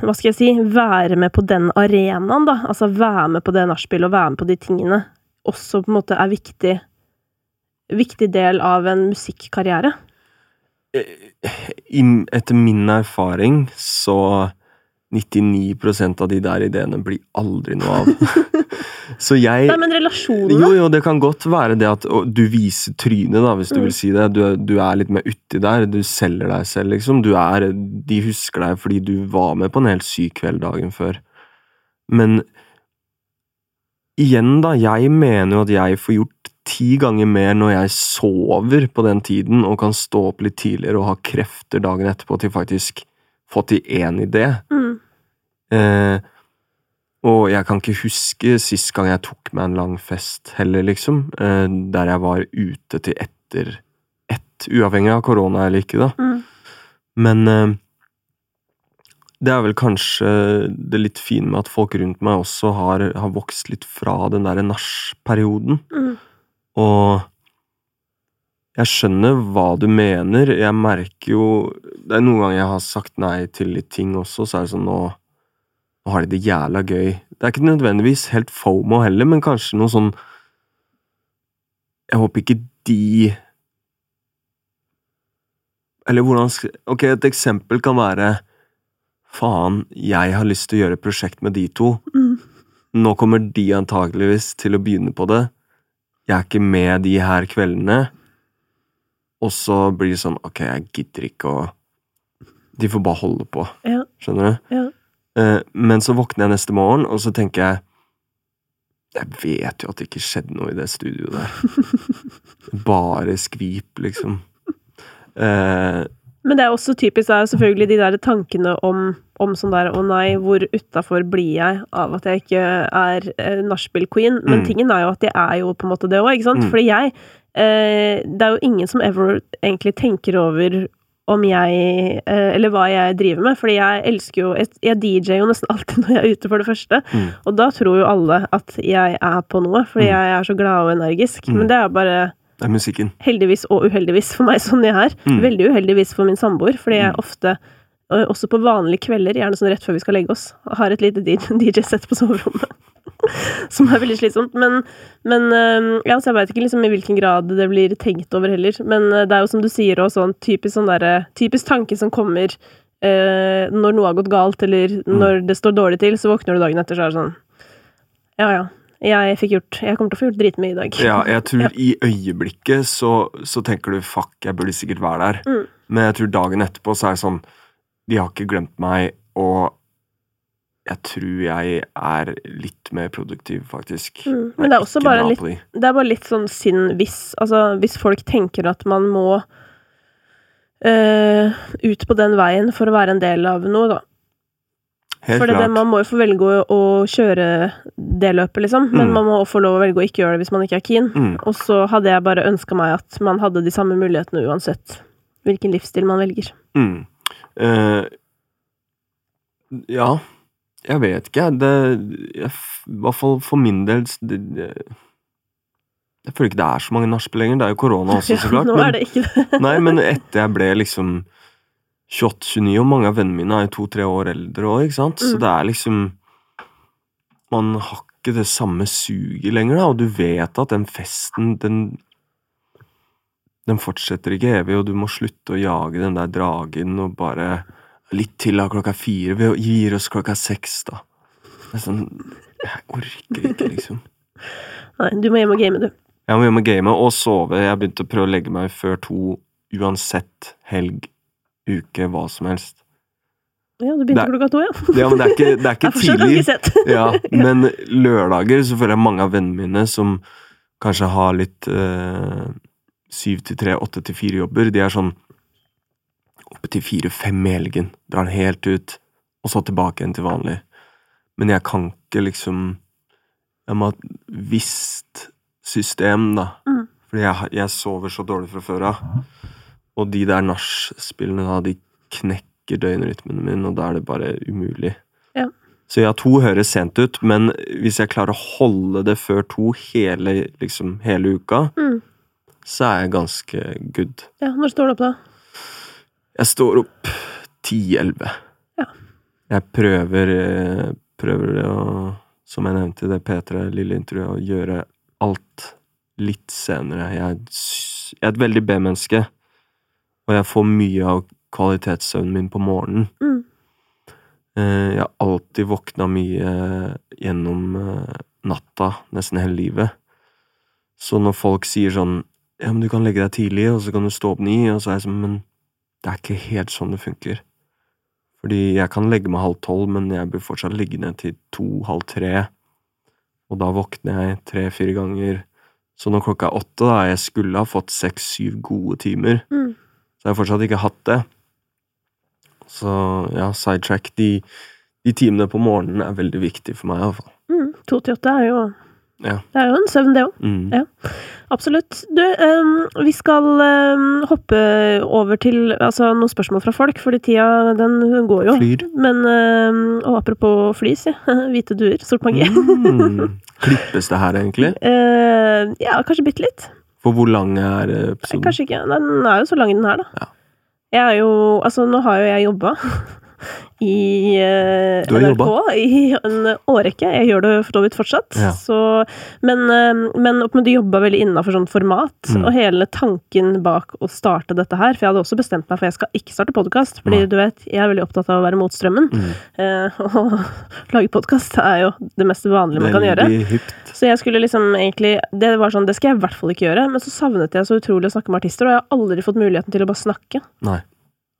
hva skal jeg si, være med på den arenaen, da, altså være med på det nachspielet og være med på de tingene, også på en måte er viktig Viktig del av en musikkarriere? Etter min erfaring så 99% av de der ideene blir aldri noe av. så jeg Nei, men relasjonene Jo, jo, det kan godt være det at du viser trynet, da, hvis du Mm. vil si det. Du, du er litt mer uti der. Du selger deg selv, liksom. Du er, de husker deg fordi du var med på en helt syk kveld dagen før. Men igjen, da. Jeg mener jo at jeg får gjort ti ganger mer når jeg sover på den tiden og kan stå opp litt tidligere og ha krefter dagen etterpå til faktisk få til én idé. mm. Eh, og jeg kan ikke huske sist gang jeg tok meg en lang fest heller, liksom. Eh, der jeg var ute til etter ett, uavhengig av korona eller ikke, da. Mm. Men eh, det er vel kanskje det litt fine med at folk rundt meg også har, har vokst litt fra den derre nach-perioden. Mm. Og jeg skjønner hva du mener. Jeg merker jo Det er noen ganger jeg har sagt nei til litt ting også, så er det sånn nå Nå har de det jævla gøy. Det er ikke nødvendigvis helt fomo heller, men kanskje noe sånn Jeg håper ikke de Eller hvordan skal Ok, et eksempel kan være Faen, jeg har lyst til å gjøre et prosjekt med de to. Mm. Nå kommer de antageligvis til å begynne på det. Jeg er ikke med de her kveldene. Og så blir det sånn Ok, jeg gidder ikke å De får bare holde på. Ja. Skjønner du? Ja. Eh, men så våkner jeg neste morgen, og så tenker jeg Jeg vet jo at det ikke skjedde noe i det studioet der. Bare skvip, liksom. Eh, Men det er også typisk er selvfølgelig de der tankene om, om sånn der Å nei, hvor utafor blir jeg av at jeg ikke er eh, nachspiel-queen? Men Mm. tingen er jo at jeg er jo på en måte det òg, ikke sant? Mm. Fordi jeg eh, Det er jo ingen som ever egentlig tenker over om jeg eh, Eller hva jeg driver med. Fordi jeg elsker jo Jeg, DJ-er jo nesten alltid når jeg er ute, for det første. Mm. Og da tror jo alle at jeg er på noe, fordi Mm. jeg er så glad og energisk. Mm. Men det er bare Det er musikken. heldigvis og uheldigvis for meg sånn jeg er. Mm. Veldig uheldigvis for min samboer, fordi jeg Mm. ofte, også på vanlige kvelder, gjerne sånn rett før vi skal legge oss, har et lite DJ-sett på soverommet. Som er veldig slitsomt. Men, men ja, så jeg veit ikke liksom i hvilken grad det blir tenkt over heller. Men øh, det er jo som du sier òg, sånn typisk sånn der, Typisk tanke som kommer eh, når noe har gått galt, eller når det står dårlig til, så våkner du dagen etter, så er det sånn Ja, ja. Jeg fikk gjort Jeg kommer til å få gjort dritmye i dag. Ja, jeg tror Ja. i øyeblikket så, så tenker du fuck, jeg burde sikkert være der. Mm. Men jeg tror dagen etterpå så er det sånn De har ikke glemt meg, og jeg tror jeg er litt mer produktiv, faktisk. Mm. Men det er også bare litt. Det er bare litt sånn synd hvis Altså, hvis folk tenker at man må eh, ut på den veien for å være en del av noe, da. Helt For det, man må jo få velge å, kjøre det løpet, liksom. Men Mm. man må få lov å velge å ikke gjøre det hvis man ikke er keen. Mm. Og så hadde jeg bare ønska meg at man hadde de samme mulighetene uansett hvilken livsstil man velger. Mm. Eh, ja, jeg vet ikke. Det jeg, I hvert fall for min del det, det, Jeg føler ikke det er så mange nachspiel lenger. Det er jo korona også, så klart. nå er det ikke det. Nei, men etter jeg ble liksom 28-29, og mange av vennene mine er to-tre år eldre òg, ikke sant, så Mm. det er liksom Man har ikke det samme suget lenger, da, og du vet at den festen, den Den fortsetter ikke evig, og du må slutte å jage den der dragen og bare Litt til av klokka fire. Vi gir oss klokka seks, da. Det er sånn Jeg orker ikke, liksom. Nei, du må hjem og game, du. Jeg må hjem og game og sove. Jeg begynte å prøve å legge meg før to uansett helg, uke, hva som helst. Ja, du begynte er, klokka to, ja. Ja, men det er ikke, det er ikke tidlig. Ja, men lørdager så føler jeg mange av vennene mine som kanskje har litt eh, syv til tre, åtte til fire jobber, de er sånn oppe til fire-fem i helgen. Drar den helt ut, og så tilbake igjen til vanlig. Men jeg kan ikke liksom Jeg må ha et visst system, da. Mm. Fordi jeg, jeg sover så dårlig fra før av. Og de der nachspillene, da, de knekker døgnrytmen min, og da er det bare umulig. Ja. Så ja, to høres sent ut, men hvis jeg klarer å holde det før to hele, liksom, hele uka, Mm. Så er jeg ganske good. Ja, når står du opp, da? Jeg står opp 10-11. Ja. Jeg prøver, eh, prøver å, som jeg nevnte i det P3 lille intervjuet, å gjøre alt litt senere. Jeg, jeg er et veldig B-menneske, og jeg får mye av kvalitetssøvnen min på morgenen. Mm. Eh, Jeg har alltid våkna mye gjennom eh, natta, nesten hele livet. Så når folk sier sånn Ja, men du kan legge deg tidlig, og så kan du stå opp ni, og så er jeg sånn Men det er ikke helt sånn det funker. Fordi jeg kan legge meg halv tolv, men jeg blir fortsatt ligge ned til to-halv tre. Og da våkner jeg tre-fire ganger. Så når klokka er åtte, da jeg skulle ha fått seks-syv gode timer, Mm. så har jeg fortsatt ikke hatt det. Så ja, sidetrack. De, de timene på morgenen er veldig viktig for meg, iallfall. Mm. To til åtte er jo Ja. Det er jo en søvn, det òg. Mm. Ja. Absolutt. Du, um, vi skal um, hoppe over til altså, noen spørsmål fra folk, fordi tida den går jo. Flyr. Men um, Og apropos flys, si. Hvite duer. Sort magi. Mm. Klippes det her, egentlig? Uh, ja, kanskje bitte litt. For hvor lang er eh, episoden? Kanskje ikke. Den er jo så lang, den her, da. Ja. Jeg er jo Altså, nå har jo jeg jobba i uh, NRK i en årrekke. Jeg gjør det for så vidt fortsatt. Ja. Så, men, uh, men men du jobba veldig innafor sånt format. Mm. Og hele tanken bak å starte dette her For jeg hadde også bestemt meg for jeg skal ikke starte podkast. Fordi Nei. du vet, jeg er veldig opptatt av å være mot strømmen. Mm. Uh, og lage podkast er jo det mest vanlige man kan gjøre. Hypt. Så jeg skulle liksom egentlig Det var sånn, det skal jeg i hvert fall ikke gjøre. Men så savnet jeg så utrolig å snakke med artister, og jeg har aldri fått muligheten til å bare snakke. Nei.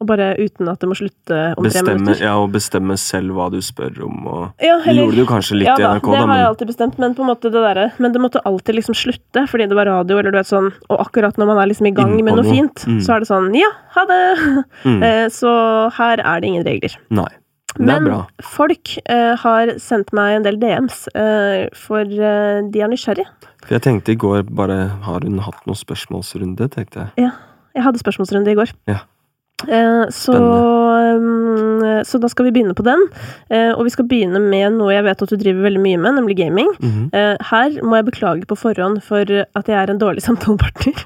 Og bare uten at det må slutte om tre minutter. ja, og bestemme selv hva du spør om, og Ja, Det gjorde du kanskje litt ja, i da, NRK, det da, har jeg alltid bestemt, men på en måte det derre Men det måtte alltid liksom slutte, fordi det var radio, eller du vet sånn Og akkurat når man er liksom i gang med noe noe. fint, Mm. så er det sånn Ja, ha det! mm, Eh, Så her er det ingen regler. Nei. Men folk eh, har sendt meg en del DMs, eh, for eh, de er nysgjerrige. For jeg tenkte i går bare Har hun hatt noen spørsmålsrunde, tenkte jeg. Ja. Jeg hadde spørsmålsrunde i går. Ja. Eh, så, mm, så da skal vi begynne på den. Eh, og vi skal begynne med noe jeg vet at du driver veldig mye med, nemlig gaming. Mhm. Eh, her må jeg beklage på forhånd for at jeg er en dårlig samtalepartner.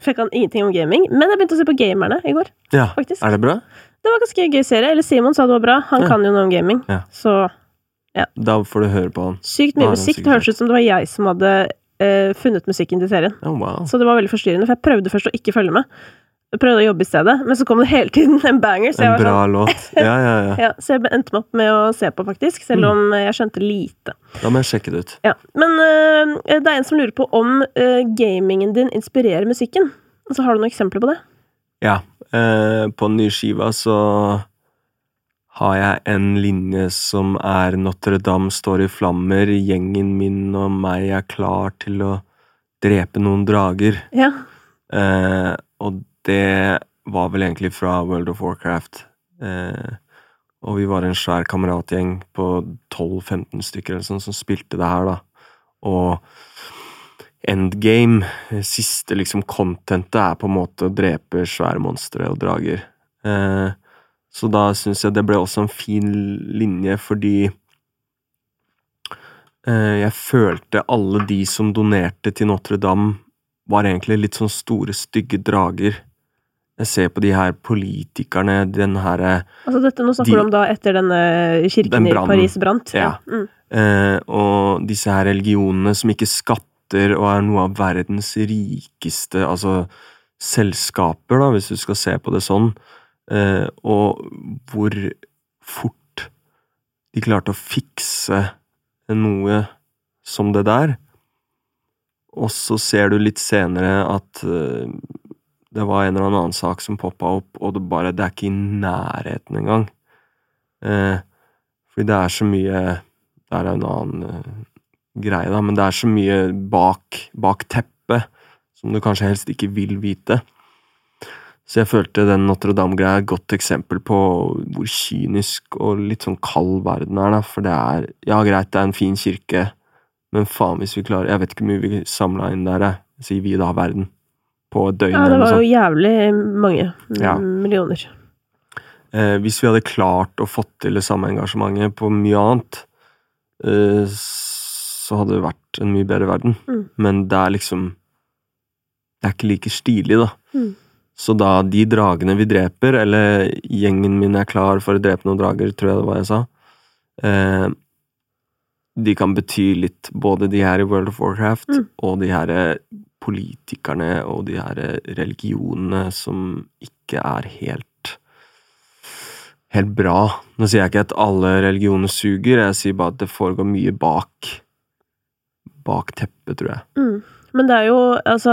For jeg kan ingenting om gaming. Men jeg begynte å se på Gamerne i går, Ja, faktisk. er det bra? Det var ganske gøy serie. Eller Simon sa det var bra. Han Ja. kan jo noe om gaming. Ja. Så Da får du høre på han. sykt mye musikk. Det hørtes ut som det var jeg som hadde funnet musikken til serien. Oh, wow. Så det var veldig forstyrrende, for jeg prøvde først å ikke følge med. Prøvde å jobbe i stedet, men så kom det hele tiden en banger. Så jeg En bra sånn, bra låt. Ja, ja, ja. ja, så jeg endte meg opp med å se på, faktisk. Mm. Selv om jeg skjønte lite. Da må jeg sjekke det ut. Ja. Men uh, det er en som lurer på om uh, gamingen din inspirerer musikken. Altså, har du noen eksempler på det? Ja. Uh, på den nye skiva så har jeg en linje som er Notre-Dame står i flammer, gjengen min og meg er klar til å drepe noen drager. Ja. Eh, og det var vel egentlig fra World of Warcraft. Eh, og vi var en svær kameratgjeng på 12-15 stykker eller sånn som spilte det her, da. Og endgame, siste liksom contentet, er på en måte å drepe svære monstre og drager. Eh, så da syns jeg det ble også en fin linje, fordi eh, jeg følte alle de som donerte til Notre-Dame, var egentlig litt sånn store, stygge drager. Jeg ser på de her politikerne, den herre Altså, dette, nå snakker De- du om da etter denne kirken Den i. Paris brant. Ja. Mm. Eh, og disse her religionene som ikke skatter og er noe av verdens rikeste altså selskaper, da, hvis du skal se på det sånn, eh, og hvor fort de klarte å fikse noe som det der. Og så ser du litt senere at eh, det var en eller annen sak som poppa opp, og det bare Det er ikke i nærheten engang. Eh, fordi det er så mye Det er en annen eh, greie, da, men det er så mye bak, bak teppet som du kanskje helst ikke vil vite. Så jeg følte den Notre-Dame-greia er et godt eksempel på hvor kynisk og litt sånn kald verden er, da. For det er Ja, greit, det er en fin kirke, men faen hvis vi klarer Jeg vet ikke hvor mye vi samla inn der, jeg. Sier vi da, verden. På et døgn Ja, det var jo jævlig mange Ja. millioner. Eh, hvis vi hadde klart å fått til det samme engasjementet på mye annet, eh, så hadde det vært en mye bedre verden. Mm. Men det er liksom Det er ikke like stilig, da. Mm. Så da de dragene vi dreper, eller gjengen min er klar for å drepe noen drager, tror jeg det var jeg sa, eh, de kan bety litt, både de her i World of Warcraft Mm. og de her eh, politikerne og de her religionene som ikke er helt helt bra. Nå sier jeg ikke at alle religioner suger, jeg sier bare at det foregår mye bak bak teppet, tror jeg. Mm. Men det er jo altså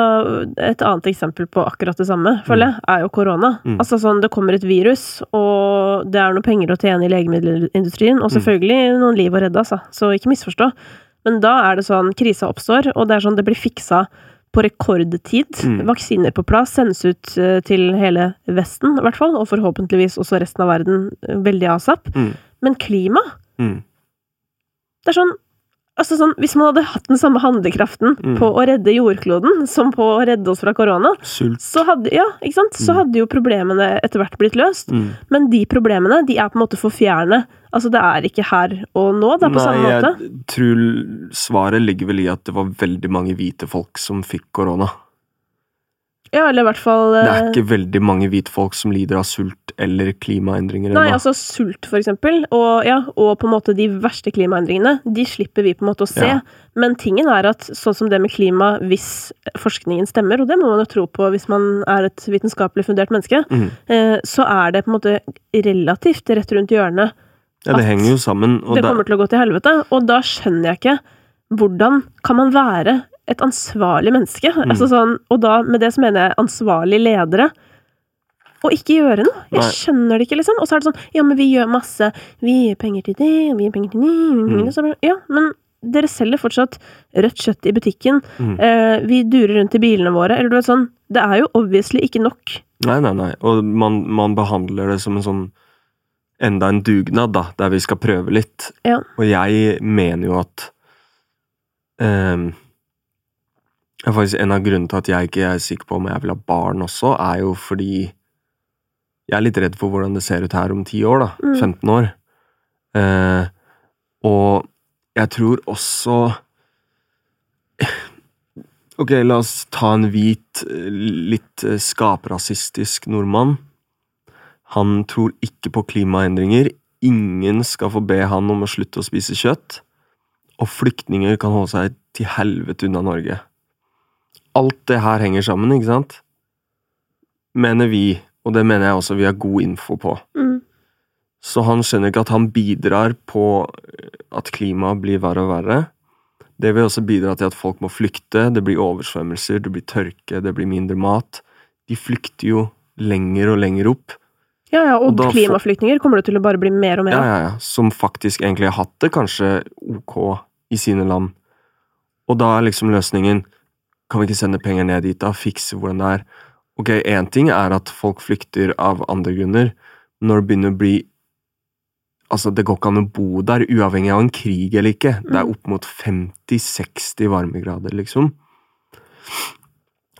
Et annet eksempel på akkurat det samme, føler jeg, er jo korona. Mm. Altså sånn, Det kommer et virus, og det er noe penger å tjene i legemiddelindustrien, Mm. og selvfølgelig noen liv å redde, altså. Så ikke misforstå. Men da er det sånn krisa oppstår, og det er sånn det blir fiksa på rekordtid. Mm. Vaksiner på plass, sendes ut eh, til hele Vesten, i hvert fall, og forhåpentligvis også resten av verden eh, veldig asap. Mm. Men klima Mm. det er sånn Altså sånn, Hvis man hadde hatt den samme handlekraften Mm. på å redde jordkloden som på å redde oss fra korona, så hadde, ja, mm. Så hadde jo problemene etter hvert blitt løst. Mm. Men de problemene de er på en måte for fjerne. Altså, det er ikke her og nå. Det er på samme måte. jeg tror svaret ligger vel i at det var veldig mange hvite folk som fikk korona. Ja, eller i hvert fall Det eh, er ikke veldig mange hvite folk som lider av sult eller klimaendringer Nei, altså sult, for eksempel, og, ja, og på en måte de verste klimaendringene, de slipper vi på en måte å se. Ja. Men tingen er at sånn som det med klima, hvis forskningen stemmer, og det må man jo tro på hvis man er et vitenskapelig fundert menneske, mm. eh, så er det på en måte relativt rett rundt hjørnet Ja, det henger jo sammen. Det, kommer til å gå til helvete. Og da skjønner jeg ikke hvordan kan man være et ansvarlig menneske? Mm. Altså sånn, og da med det så mener jeg ansvarlige ledere. å ikke gjøre noe. Jeg Nei. skjønner det ikke, liksom. Og så er det sånn Ja, men vi gjør masse. Vi gir penger til det, vi gir penger til det Mm. og Ja, men dere selger fortsatt rødt kjøtt i butikken. Mm. Eh, vi durer rundt i bilene våre. Eller du vet sånn Det er jo obviously ikke nok. Nei, nei, nei. Og man, man behandler det som en sånn Enda en dugnad, da, der vi skal prøve litt. Ja. Og jeg mener jo at ehm, faktisk En av grunnene til at jeg ikke er sikker på om jeg vil ha barn også, er jo fordi jeg er litt redd for hvordan det ser ut her om ti år, da. Mm. 15 år. Eh, og jeg tror også Ok, la oss ta en hvit, litt skaperasistisk skaprasistisk nordmann. Han tror ikke på klimaendringer. Ingen skal få be han om å slutte å spise kjøtt. Og flyktninger kan holde seg til helvete unna Norge. Alt det her henger sammen, ikke sant? Mener vi, og det mener jeg også vi har god info på. Mm. Så han skjønner ikke at han bidrar på eh, at klimaet blir verre og verre. Det vil også bidra til at folk må flykte, det blir oversvømmelser, det blir tørke, det blir mindre mat. De flykter jo lenger og lenger opp. Ja, ja, og, Og klimaflyktninger kommer det til å bare bli mer og mer Ja, av. ja, ja. Som faktisk egentlig har hatt det kanskje ok i sine land. Og da er liksom løsningen Kan vi ikke sende penger ned dit, da? Fikse hvordan det er. Ok, én ting er at folk flykter av andre grunner. Når det begynner å bli Altså, det går ikke an å bo der, uavhengig av en krig eller ikke. Det er Mm. opp mot 50-60 varmegrader, liksom.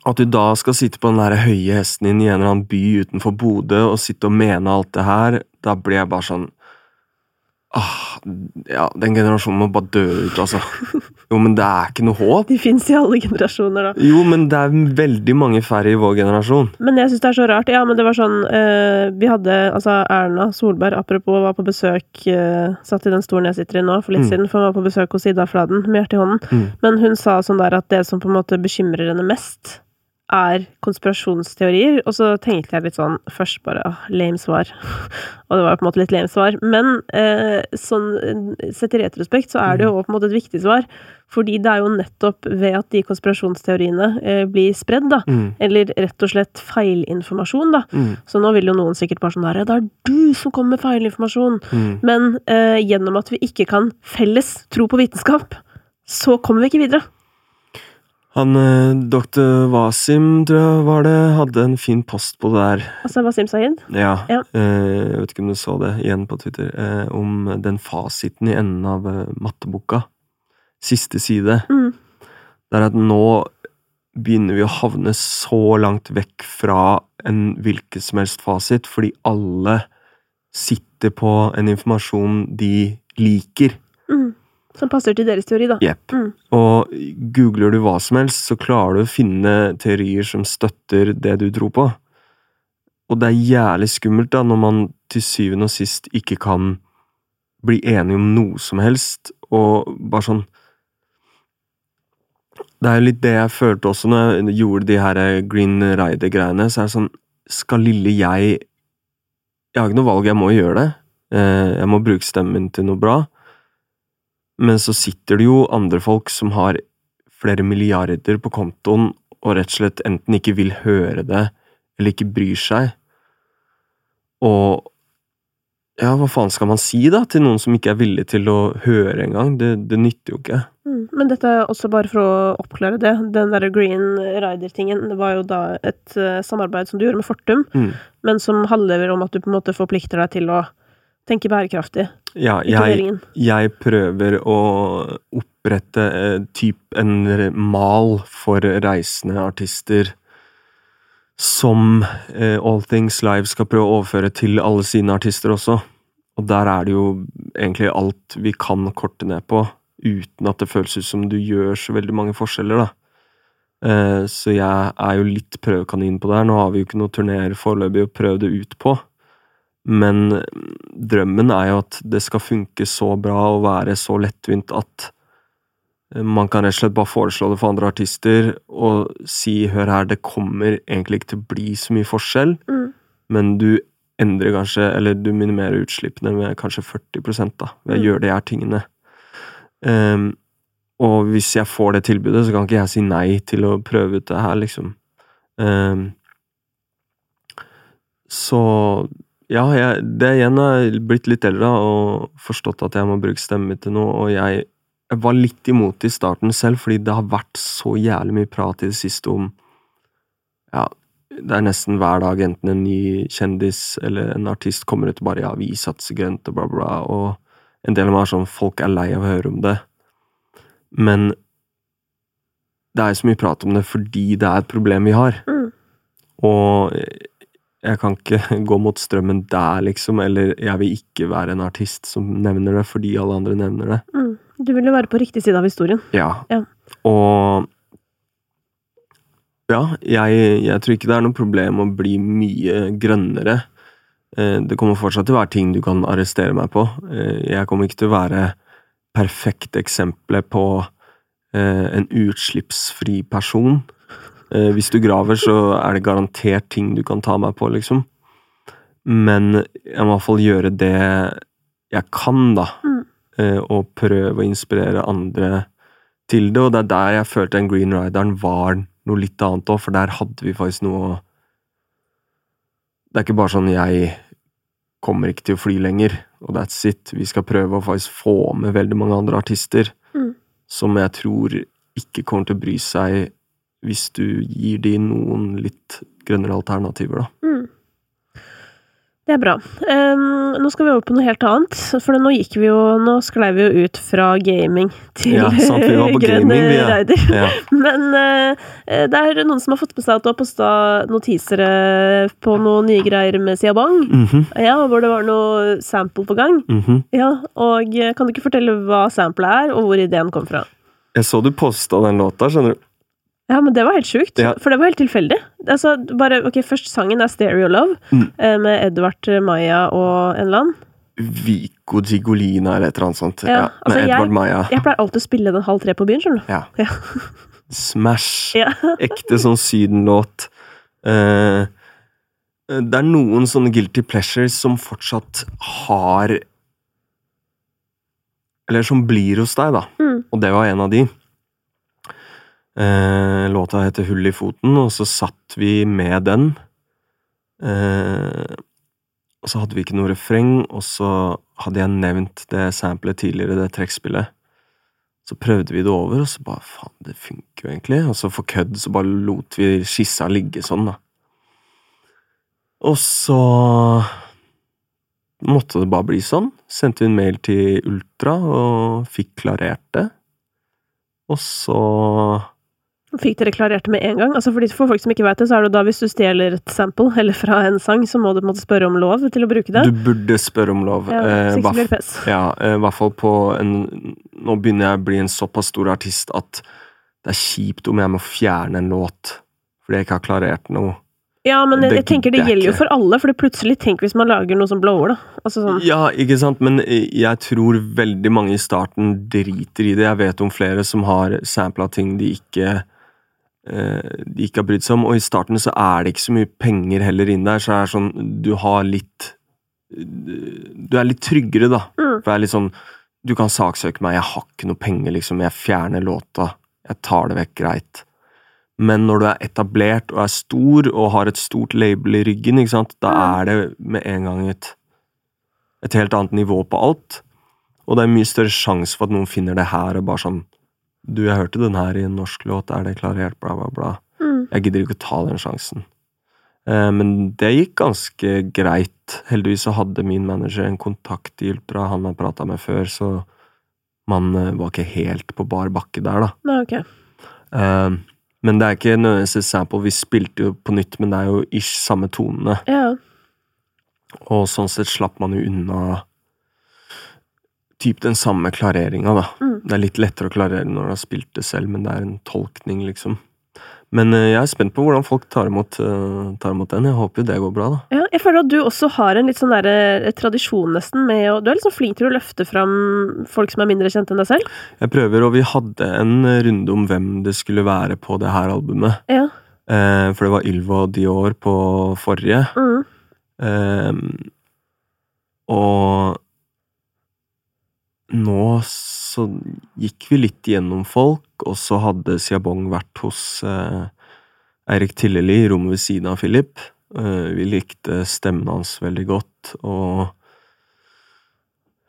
At du da skal sitte på den der høye hesten din i en eller annen by utenfor Bodø og sitte og mene alt det her, da blir jeg bare sånn ah, Ja, den generasjonen må bare dø ut, altså. Jo, men det er ikke noe håp. De fins i alle generasjoner, da. Jo, men det er veldig mange færre i vår generasjon. Men jeg syns det er så rart. Ja, men det var sånn eh, Vi hadde altså Erna Solberg, apropos, var på besøk eh, Satt i den stolen jeg sitter i nå, for litt Mm. siden, for hun var på besøk hos Ida Fladen med hjertet i hånden. Mm. Men hun sa sånn der at det som på en måte bekymrer henne mest, er konspirasjonsteorier. Og så tenkte jeg litt sånn først bare ah, lame svar. og det var på en måte litt lame svar. Men eh, sånn sett i retrospekt så er det jo på en måte et viktig svar. Fordi det er jo nettopp ved at de konspirasjonsteoriene eh, blir spredd, da. Mm. Eller rett og slett feilinformasjon, da. Mm. Så nå vil jo noen sikkert bare sånn der, det er du som kommer med feilinformasjon. Mm. Men eh, gjennom at vi ikke kan felles tro på vitenskap, så kommer vi ikke videre. Han eh, doktor Wasim, tror jeg var det, hadde en fin post på det der. Altså Wasim Sahid. Ja. Ja. eh, jeg vet ikke om du så det igjen på Twitter. eh, om den fasiten i enden av eh, matteboka. Siste side. Mm. Det er at nå begynner vi å havne så langt vekk fra en hvilken som helst fasit, fordi alle sitter på en informasjon de liker. Mm. Som passer til deres teori, da. Jepp. Mm. Og googler du hva som helst, så klarer du å finne teorier som støtter det du tror på. Og det er jævlig skummelt da, når man til syvende og sist ikke kan bli enige om noe som helst, og bare sånn Det er jo litt det jeg følte også når jeg gjorde de her Green Rider-greiene, så er det sånn Skal lille jeg Jeg har ikke noe valg, jeg må gjøre det. Eh, Jeg må bruke stemmen min til noe bra. Men så sitter det jo andre folk som har flere milliarder på kontoen, og rett og slett enten ikke vil høre det, eller ikke bryr seg. Og ja, hva faen skal man si, da, til noen som ikke er villig til å høre engang? Det, det nytter jo ikke. Mm. Men dette er også bare for å oppklare det. Den derre Green Rider-tingen var jo da et eh, samarbeid som du gjorde med Fortum, Mm. men som handler om at du på en måte forplikter deg til å tenke bærekraftig Ja, jeg, jeg prøver å opprette eh, typ en mal for reisende artister som eh, All Things Live skal prøve å overføre til alle sine artister også. Og der er det jo egentlig alt vi kan korte ned på, uten at det føles ut som du gjør så veldig mange forskjeller, da. Eh, så jeg er jo litt prøvekanin på det her. Nå har vi jo ikke noe turneer foreløpig å prøve det ut på. Men mm, drømmen er jo at det skal funke så bra og være så lettvint at eh, man kan rett og slett bare foreslå det for andre artister og si 'hør her, det kommer egentlig ikke til å bli så mye forskjell', Mm. men du endrer kanskje, eller du minimerer utslippene med kanskje 40 da, ved å Mm. gjøre de her tingene. Um, og hvis jeg får det tilbudet, så kan ikke jeg si nei til å prøve ut det her, liksom. Um, Så ja, jeg, det igjen jeg blitt litt eldre og forstått at jeg må bruke stemmen min til noe, og jeg, jeg var litt imot det i starten selv, fordi det har vært så jævlig mye prat i det siste om Ja, det er nesten hver dag enten en ny kjendis eller en artist kommer ut og bare ja, vi satser grønt og bla, bla, og en del av meg er sånn folk er lei av å høre om det, men det er jo så mye prat om det fordi det er et problem vi har. Mm. Og jeg kan ikke gå mot strømmen der, liksom, eller jeg vil ikke være en artist som nevner det fordi alle andre nevner det. Mm. Du vil jo være på riktig side av historien. Ja. Ja. Og ja, jeg, jeg tror ikke det er noe problem å bli mye grønnere. Eh, Det kommer fortsatt til å være ting du kan arrestere meg på. Eh, Jeg kommer ikke til å være perfekt eksempelet på eh, en utslippsfri person. Eh, Hvis du graver, så er det garantert ting du kan ta meg på, liksom. Men jeg må i hvert fall gjøre det jeg kan, da. Mm. Eh, Og prøve å inspirere andre til det, og det er der jeg følte den Green Rideren var noe litt annet òg, for der hadde vi faktisk noe Det er ikke bare sånn jeg kommer ikke til å fly lenger, og that's it. Vi skal prøve å faktisk få med veldig mange andre artister Mm. som jeg tror ikke kommer til å bry seg hvis du gir de noen litt grønnere alternativer, da. Mm. Det er bra. Um, nå skal vi over på noe helt annet. For nå gikk vi jo Nå sklei vi jo ut fra gaming til Ja, sant, vi var på grønn gaming, vi, ja. rider. Ja. Men eh, det er noen som har fått med seg at du har posta noen teasere på noen nye greier med Siabang. Mm -hmm. Ja, hvor det var noe sample på gang. mhm. Ja, og eh, kan du ikke fortelle hva samplet er, og hvor ideen kom fra? Jeg så du posta den låta, skjønner du. Ja, men det var helt sjukt. Ja. For det var helt tilfeldig. Altså, bare, ok, Først sangen er Stereo Love, Mm. eh, med Edvard Maya og en eller annen. Vico Gigolina eller et eller annet sånt. Ja, altså, med jeg- Edvard Maja. Jeg pleier alltid å spille den halv tre på byen, skjønner du. Ja. Ja. Smash. Ja. Ekte sånn sydenlåt. Eh, det er noen sånne guilty pleasures som fortsatt har Eller som blir hos deg, da. Mm. Og det var en av de. Eh, låta heter Hull i foten, og så satt vi med den. Eh, og så hadde vi ikke noe refreng, og så hadde jeg nevnt det samplet tidligere, det trekkspillet. Så prøvde vi det over, og så bare faen, det funker jo egentlig. Og så for kødd så bare lot vi skissa ligge sånn, da. Og så måtte det bare bli sånn. Sendte en mail til Ultra og fikk klarert det. Og så Fikk dere klarert det med en gang? Altså for, de, for folk som ikke vet det, så er det da hvis du stjeler et sample eller fra en sang, så må du på en måte spørre om lov til å bruke det. Du burde spørre om lov. ja, eh, hva-. Ja, eh, i hvert fall på en Nå begynner jeg å bli en såpass stor artist at det er kjipt om jeg må fjerne en låt fordi jeg ikke har klarert noe. Ja, men jeg, jeg tenker det gjelder jo for alle, for det plutselig tenk hvis man lager noe som blower, da. Altså sånn Ja, ikke sant, men eh, jeg tror veldig mange i starten driter i det. Jeg vet om flere som har sampla ting de ikke de ikke har brydd seg om, og i starten så er det ikke så mye penger heller inn der, så er det sånn du har litt Du er litt tryggere, da. Mm. For det er litt sånn Du kan saksøke meg, jeg har ikke noe penger, liksom. Jeg fjerner låta. Jeg tar det vekk, greit. Men når du er etablert og er stor og har et stort label i ryggen, ikke sant, da Mm. er det med en gang et, et helt annet nivå på alt. Og det er mye større sjanse for at noen finner det her og bare sånn Du, jeg hørte den her i en norsk låt, er det klarert, bla, bla, bla. mm. Jeg gidder ikke å ta den sjansen. Eh, Men det gikk ganske greit. Heldigvis så hadde min manager en kontakt i Ultra han har prata med før, så man eh, var ikke helt på bar bakke der, da. Nei, ok. Eh, Men det er ikke nødvendigvis et sample. Vi spilte jo på nytt, men det er jo ish samme tonene. Ja. Og sånn sett slapp man jo unna typ den samme klareringa, da. Mm. Det er litt lettere å klarere når du har spilt det selv, men det er en tolkning, liksom. Men eh, jeg er spent på hvordan folk tar imot, eh, tar imot den. Jeg håper jo det går bra, da. ja. Jeg føler at du også har en litt sånn der, tradisjon, nesten, med å Du er sånn flink til å løfte fram folk som er mindre kjente enn deg selv. Jeg prøver, og vi hadde en runde om hvem det skulle være på det her albumet. Ja. Eh, for det var Ylva og Dior på forrige. Mm. Eh, og nå så gikk vi litt gjennom folk, og så hadde Siabong vært hos eh, Eirik Tilleli i rommet ved siden av Philip. Eh, vi likte stemmen hans veldig godt, og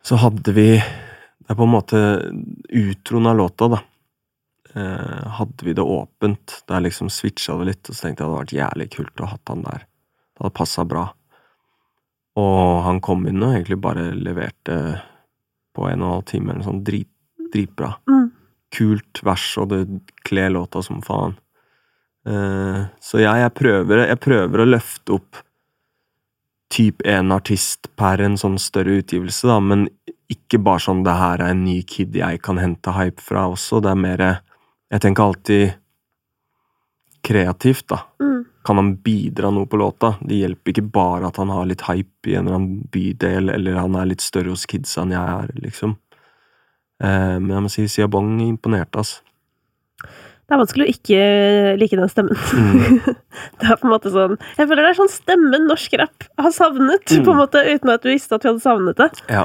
så hadde vi Det er på en måte utroen av låta, da. Eh, hadde vi det åpent, der liksom switcha det litt, og så tenkte jeg det hadde vært jævlig kult å hatt han der. Det hadde passa bra. Og han kom inn og egentlig bare leverte på en og en halv time eller sånn drit, dritbra. Mm. Kult vers, og det kler låta som faen. Uh, så ja, jeg prøver, jeg prøver å løfte opp typ én artist per en sånn større utgivelse, da, men ikke bare sånn 'det her er en ny kid jeg kan hente hype fra' også. Det er mer Jeg tenker alltid kreativt, da. Mm. Kan han bidra noe på låta? Det hjelper ikke bare at han har litt hype i en eller annen bydel, eller han er litt større hos kidsa enn jeg er, liksom. Eh, men jeg må si Siabong imponerte, altså. Det er vanskelig å ikke like den stemmen. Mm. det er på en måte sånn Jeg føler det er sånn stemmen norsk rapp har savnet, Mm. på en måte, uten at du visste at vi hadde savnet det. Ja.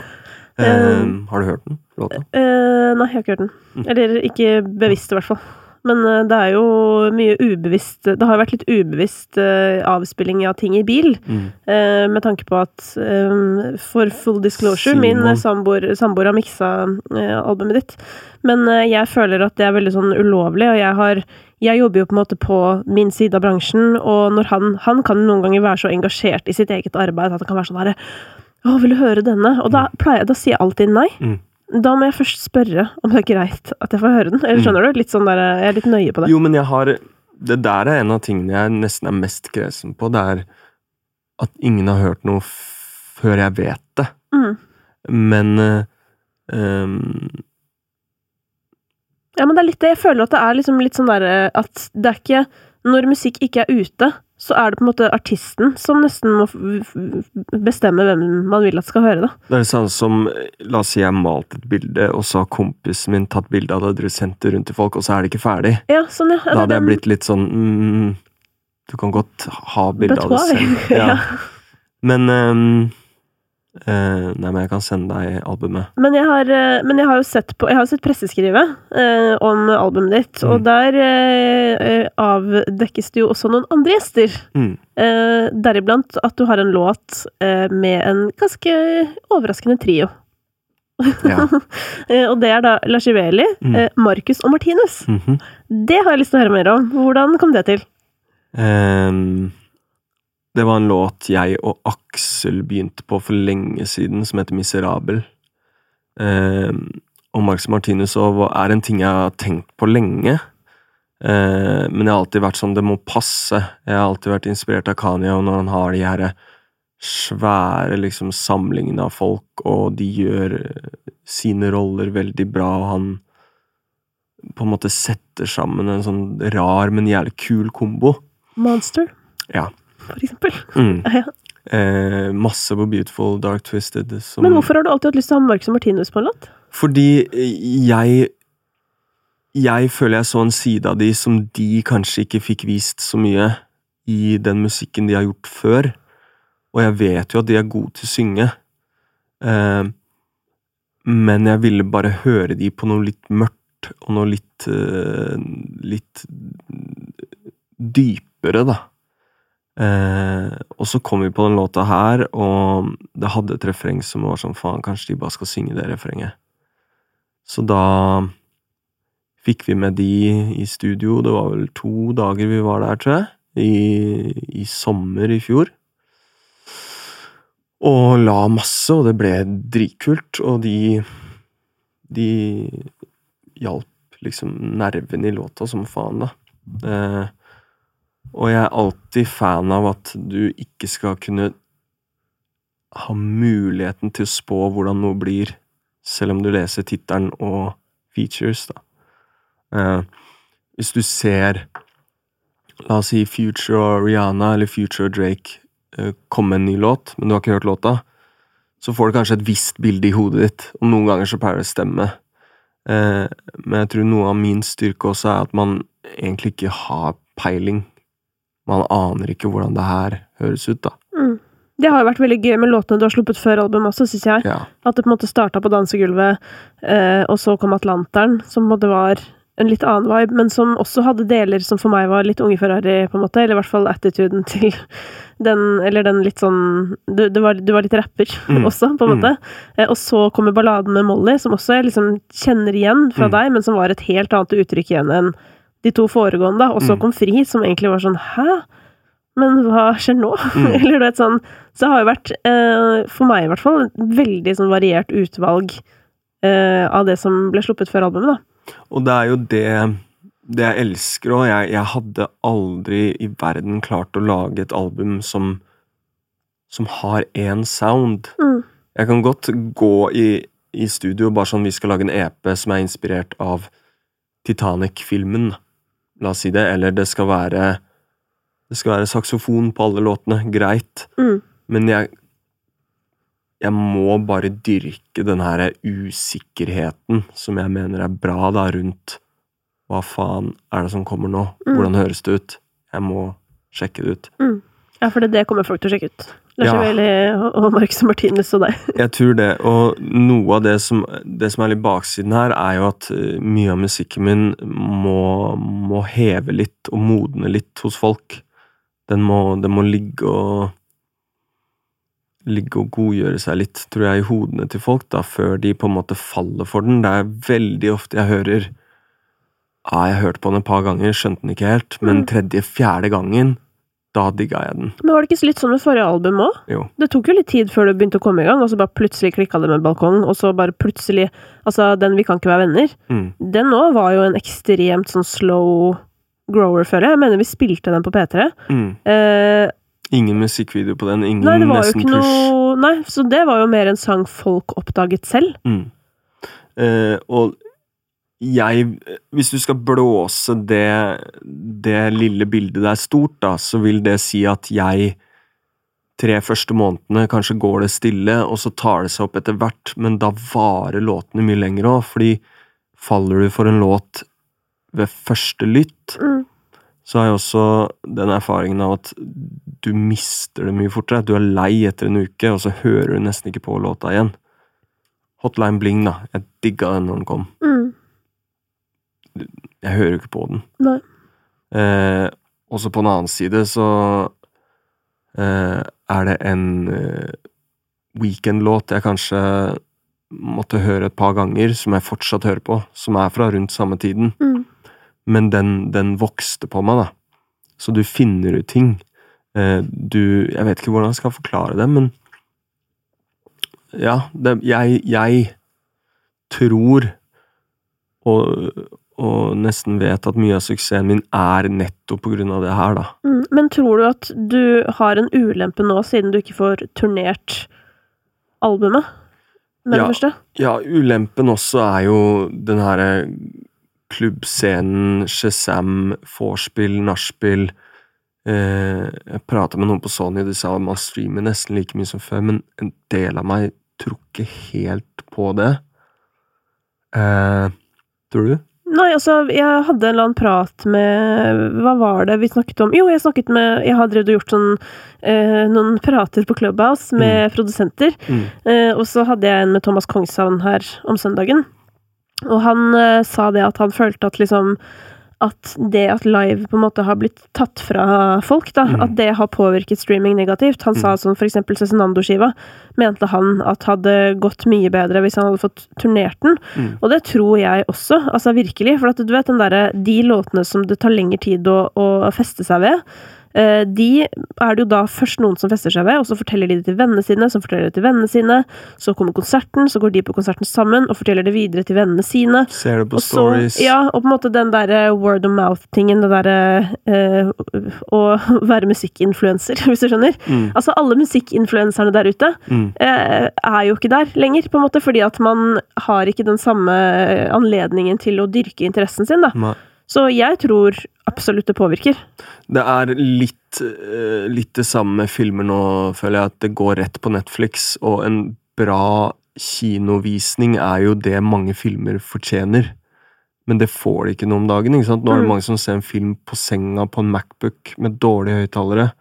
Eh, har du hørt den låta? Eh, nei, jeg har ikke hørt den. Mm. Eller ikke bevisst, i hvert fall. Men eh, det er jo mye ubevisst Det har vært litt ubevisst eh, avspilling av ting i bil. Mm. eh, med tanke på at For full disclosure, min samboer, samboer har miksa albumet ditt. Men jeg føler at det er veldig sånn ulovlig, og jeg har jeg jobber jo på en måte på min side av bransjen, og når han, han kan noen ganger være så engasjert i sitt eget arbeid at han kan være sånn herre Å, vil du høre denne? Og da, pleier, da sier jeg alltid nei. Mm. Da må jeg først spørre om det er greit at jeg får høre den. Eller skjønner du? Litt sånn der, Jeg er litt nøye på det. Jo, men jeg har Det der er en av tingene jeg nesten er mest kresen på. Det er at ingen har hørt noe før jeg vet det. Mm. Men uh, um, Ja, men det er litt det. Jeg føler at det er liksom litt sånn derre at det er ikke Når musikk ikke er ute, så er det på en måte artisten som nesten må bestemme hvem man vil at skal høre det. det er det samme som La oss si jeg malte et bilde, og så har kompisen min tatt bilde av det, dere sendt det rundt til folk, og så er det ikke ferdig. Ja, sånn, ja. Da hadde jeg blitt litt sånn mm, Du kan godt ha bilde av det selv. Ja. Men ehm, eh, Nei, men jeg kan sende deg albumet. Men jeg har, eh, men jeg har jo sett på Jeg har sett presseskrivet uh, om albumet ditt, og Mm. der eh, eh, avdekkes det jo også noen andre gjester. Mm. Eh, deriblant at du har en låt eh, med en ganske overraskende trio. Ja. Eh, og det er da Lashiveli, Mm. eh, Marcus og Martinus. -hmm. Det har jeg lyst til å høre mer om. Hvordan kom det til? Ehm, det var en låt jeg og Aksel begynte på for lenge siden, som heter Miserabel. Eh, og Marcus Martinus og er en ting jeg har tenkt på lenge. Eh, men jeg har alltid vært sånn, det må passe. Jeg har alltid vært inspirert av Kanye, og når han har de her svære liksom samlingene av folk, og de gjør eh, sine roller veldig bra, og han på en måte setter sammen en sånn rar, men jævlig kul kombo. Monster, Ja. For eksempel. Mm. Ja. Eh, masse på Beautiful Dark Twisted. Som, Men hvorfor har du alltid hatt lyst til å ha Marcus og Martinus på en låt? Fordi jeg Jeg føler jeg så en side av de som de kanskje ikke fikk vist så mye i den musikken de har gjort før. Og jeg vet jo at de er gode til å synge. Eh, men jeg ville bare høre de på noe litt mørkt, og noe litt eh, Litt dypere, da. Eh, og så kom vi på den låta her, og det hadde et refreng som var sånn faen, kanskje de bare skal synge det refrenget. Så da fikk vi med de i studio, det var vel to dager vi var der, tror jeg, i, i sommer i fjor. Og la masse, og det ble dritkult, og de De hjalp liksom nerven i låta som faen, da. Eh, og jeg er alltid fan av at du ikke skal kunne ha muligheten til å spå hvordan noe blir, selv om du leser tittelen og features, da. Eh, hvis du ser La oss si Future og Rihanna eller Future og Drake eh, komme med en ny låt, men du har ikke hørt låta, så får du kanskje et visst bilde i hodet ditt, og noen ganger så pleier det å stemme. Eh, men jeg tror noe av min styrke også er at man egentlig ikke har peiling. Man aner ikke hvordan det her høres ut, da. Mm. Det har jo vært veldig gøy med låtene du har sluppet før albumet også, syns jeg. Ja. At det på en måte starta på dansegulvet, eh, og så kom Atlanteren, som på en måte var en litt annen vibe, men som også hadde deler som for meg var litt unge Ferrari, på en måte. Eller i hvert fall attituden til den Eller den litt sånn Du, du, var, du var litt rapper Mm. også, på en Mm. måte. Eh, Og så kommer balladen med Molly, som også jeg liksom kjenner igjen fra Mm. deg, men som var et helt annet uttrykk igjen enn de to foregående. Og så Mm. kom Fri, som egentlig var sånn Hæ? Men hva skjer nå? Mm. Eller du vet sånn Så det har jo vært, eh, for meg i hvert fall, et veldig sånn variert utvalg eh, av det som ble sluppet før albumet, da. Og det er jo det det jeg elsker og Jeg, jeg hadde aldri i verden klart å lage et album som som har én sound. Mm. Jeg kan godt gå i, i studio bare sånn vi skal lage en EP som er inspirert av Titanic-filmen. La oss si det. Eller det skal være Det skal være saksofon på alle låtene. Greit. Mm. Men jeg Jeg må bare dyrke den her usikkerheten som jeg mener er bra, da, rundt hva faen er det som kommer nå? Mm. Hvordan høres det ut? Jeg må sjekke det ut. Ja, for det, det kommer folk til å sjekke ut. Lars Ja. Og Marcus Martinus og deg. Jeg tror det, og noe av det som, det som er litt baksiden her, er jo at eh, mye av musikken min må, må heve litt og modne litt hos folk. Den må, den må ligge og Ligge og godgjøre seg litt, tror jeg, i hodene til folk, da, før de på en måte faller for den. Det er veldig ofte jeg hører Ja, jeg hørte på den et par ganger, skjønte den ikke helt, men Mm. tredje-fjerde gangen, da digga jeg den. Men var det ikke litt sånn med forrige album òg? Det tok jo litt tid før det begynte å komme i gang, og så bare plutselig klikka det med balkong, og så bare plutselig Altså, den Vi kan ikke være venner, Mm. den òg var jo en ekstremt sånn slow grower, føler jeg. Jeg mener vi spilte den på P3. Mm. Eh, Ingen musikkvideo på den, ingen nei, det var nesten push. noe Nei, så det var jo mer en sang folk oppdaget selv. Mm. Eh, og jeg Hvis du skal blåse det, det lille bildet der stort, da, så vil det si at jeg Tre første månedene kanskje går det stille, og så tar det seg opp etter hvert, men da varer låtene mye lenger òg, fordi faller du for en låt ved første lytt, Mm. så har jeg også den erfaringen av at du mister det mye fortere. Du er lei etter en uke, og så hører du nesten ikke på låta igjen. Hotline Bling, da. Jeg digga den når den kom. Mm. Jeg hører jo ikke på den. Nei. Eh, også på en annen side så eh, er det en eh, weekend-låt jeg kanskje måtte høre et par ganger, som jeg fortsatt hører på, som er fra rundt samme tiden. Mm. Men den, den vokste på meg, da. Så du finner ut ting. Eh, du Jeg vet ikke hvordan jeg skal forklare det, men Ja, det, jeg, jeg tror og, og nesten vet at mye av suksessen min er nettopp på grunn av det her, da. Mm. Men tror du at du har en ulempe nå, siden du ikke får turnert albumet? Med Ja. det første? Ja, ulempen også er jo den herre klubbscenen, Shazam, vorspiel, nachspiel eh, Jeg prata med noen på Sony, de sa man streamer nesten like mye som før, men en del av meg tror ikke helt på det. Eh, tror du? Nei, altså, jeg hadde en eller annen prat med Hva var det vi snakket om? Jo, jeg snakket med Jeg har drevet og gjort sånn eh, noen prater på Clubhouse med produsenter. Mm. Eh, og så hadde jeg en med Thomas Kongshavn her om søndagen. Og han eh, sa det at han følte at liksom at det at live på en måte har blitt tatt fra folk, da, Mm. at det har påvirket streaming negativt. Han sa sånn for eksempel Cezinando-skiva, mente han at hadde gått mye bedre hvis han hadde fått turnert den. Mm. Og det tror jeg også, altså virkelig. For at du vet den derre De låtene som det tar lengre tid å, å feste seg ved, de er det jo da først noen som fester seg ved, og så forteller de det til vennene sine, som forteller det til vennene sine. Så kommer konserten, så går de på konserten sammen og forteller det videre til vennene sine. Ser det på Og så, stories. ja, og på en måte den derre word of mouth-tingen, det derre eh, å være musikkinfluenser, hvis du skjønner. Mm. Altså, alle musikkinfluenserne der ute Mm. eh, er jo ikke der lenger, på en måte, fordi at man har ikke den samme anledningen til å dyrke interessen sin, da. Nei. Så jeg tror absolutt det påvirker. Det er litt, eh, litt det samme med filmer nå, føler jeg, at det går rett på Netflix, og en bra kinovisning er jo det mange filmer fortjener. Men det får de ikke noe om dagen. ikke sant? Nå er det Mm. mange som ser en film på senga på en Macbook med dårlige høyttalere.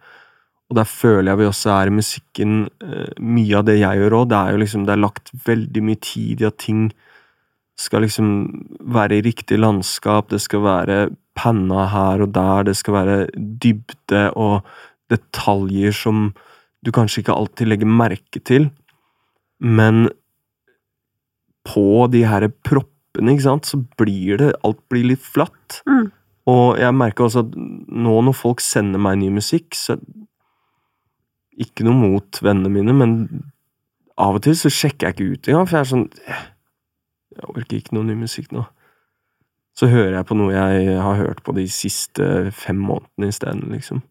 Og der føler jeg vi også er i musikken eh, Mye av det jeg gjør òg, det er jo liksom Det er lagt veldig mye tid i at ting skal liksom være i riktig landskap, det skal være panna her og der, det skal være dybde og detaljer som du kanskje ikke alltid legger merke til, men på de her proppene, ikke sant, så blir det Alt blir litt flatt. Mm. Og jeg merker også at nå når folk sender meg ny musikk, så Ikke noe mot vennene mine, men av og til så sjekker jeg ikke ut engang, for jeg er sånn Jeg orker ikke noe ny musikk nå. Så hører jeg på noe jeg har hørt på de siste fem månedene isteden, liksom.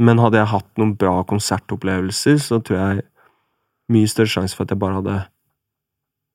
Men hadde jeg hatt noen bra konsertopplevelser, så tror jeg mye større sjanse for at jeg bare hadde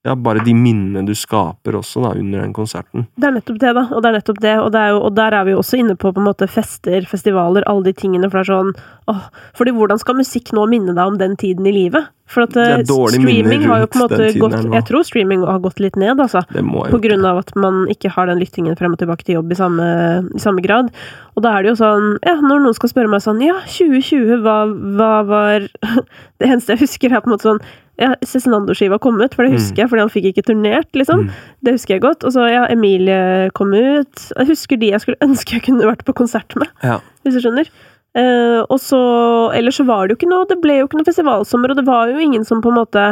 Ja, bare de minnene du skaper også, da, under den konserten. Det er nettopp det, da. Og det er nettopp det, og, det er jo, og der er vi jo også inne på på en måte fester, festivaler, alle de tingene, for det er sånn åh, fordi hvordan skal musikk nå minne deg om den tiden i livet? For at eh, streaming har jo på en måte gått. Jeg tror streaming har gått litt ned, altså. På grunn av at man ikke har den lyttingen frem og tilbake til jobb i samme, i samme grad. Og da er det jo sånn, ja, når noen skal spørre meg sånn, ja, 2020, hva, hva var Det eneste jeg husker, er på en måte sånn ja, Cezinando-skiva kom ut, for det Mm. husker jeg, fordi han fikk ikke turnert, liksom. Mm. Det husker jeg godt. Og så, ja, Emilie kom ut. Jeg husker de jeg skulle ønske jeg kunne vært på konsert med, Ja. hvis du skjønner. Eh, og så Ellers så var det jo ikke noe Det ble jo ikke noe festivalsommer, og det var jo ingen som på en måte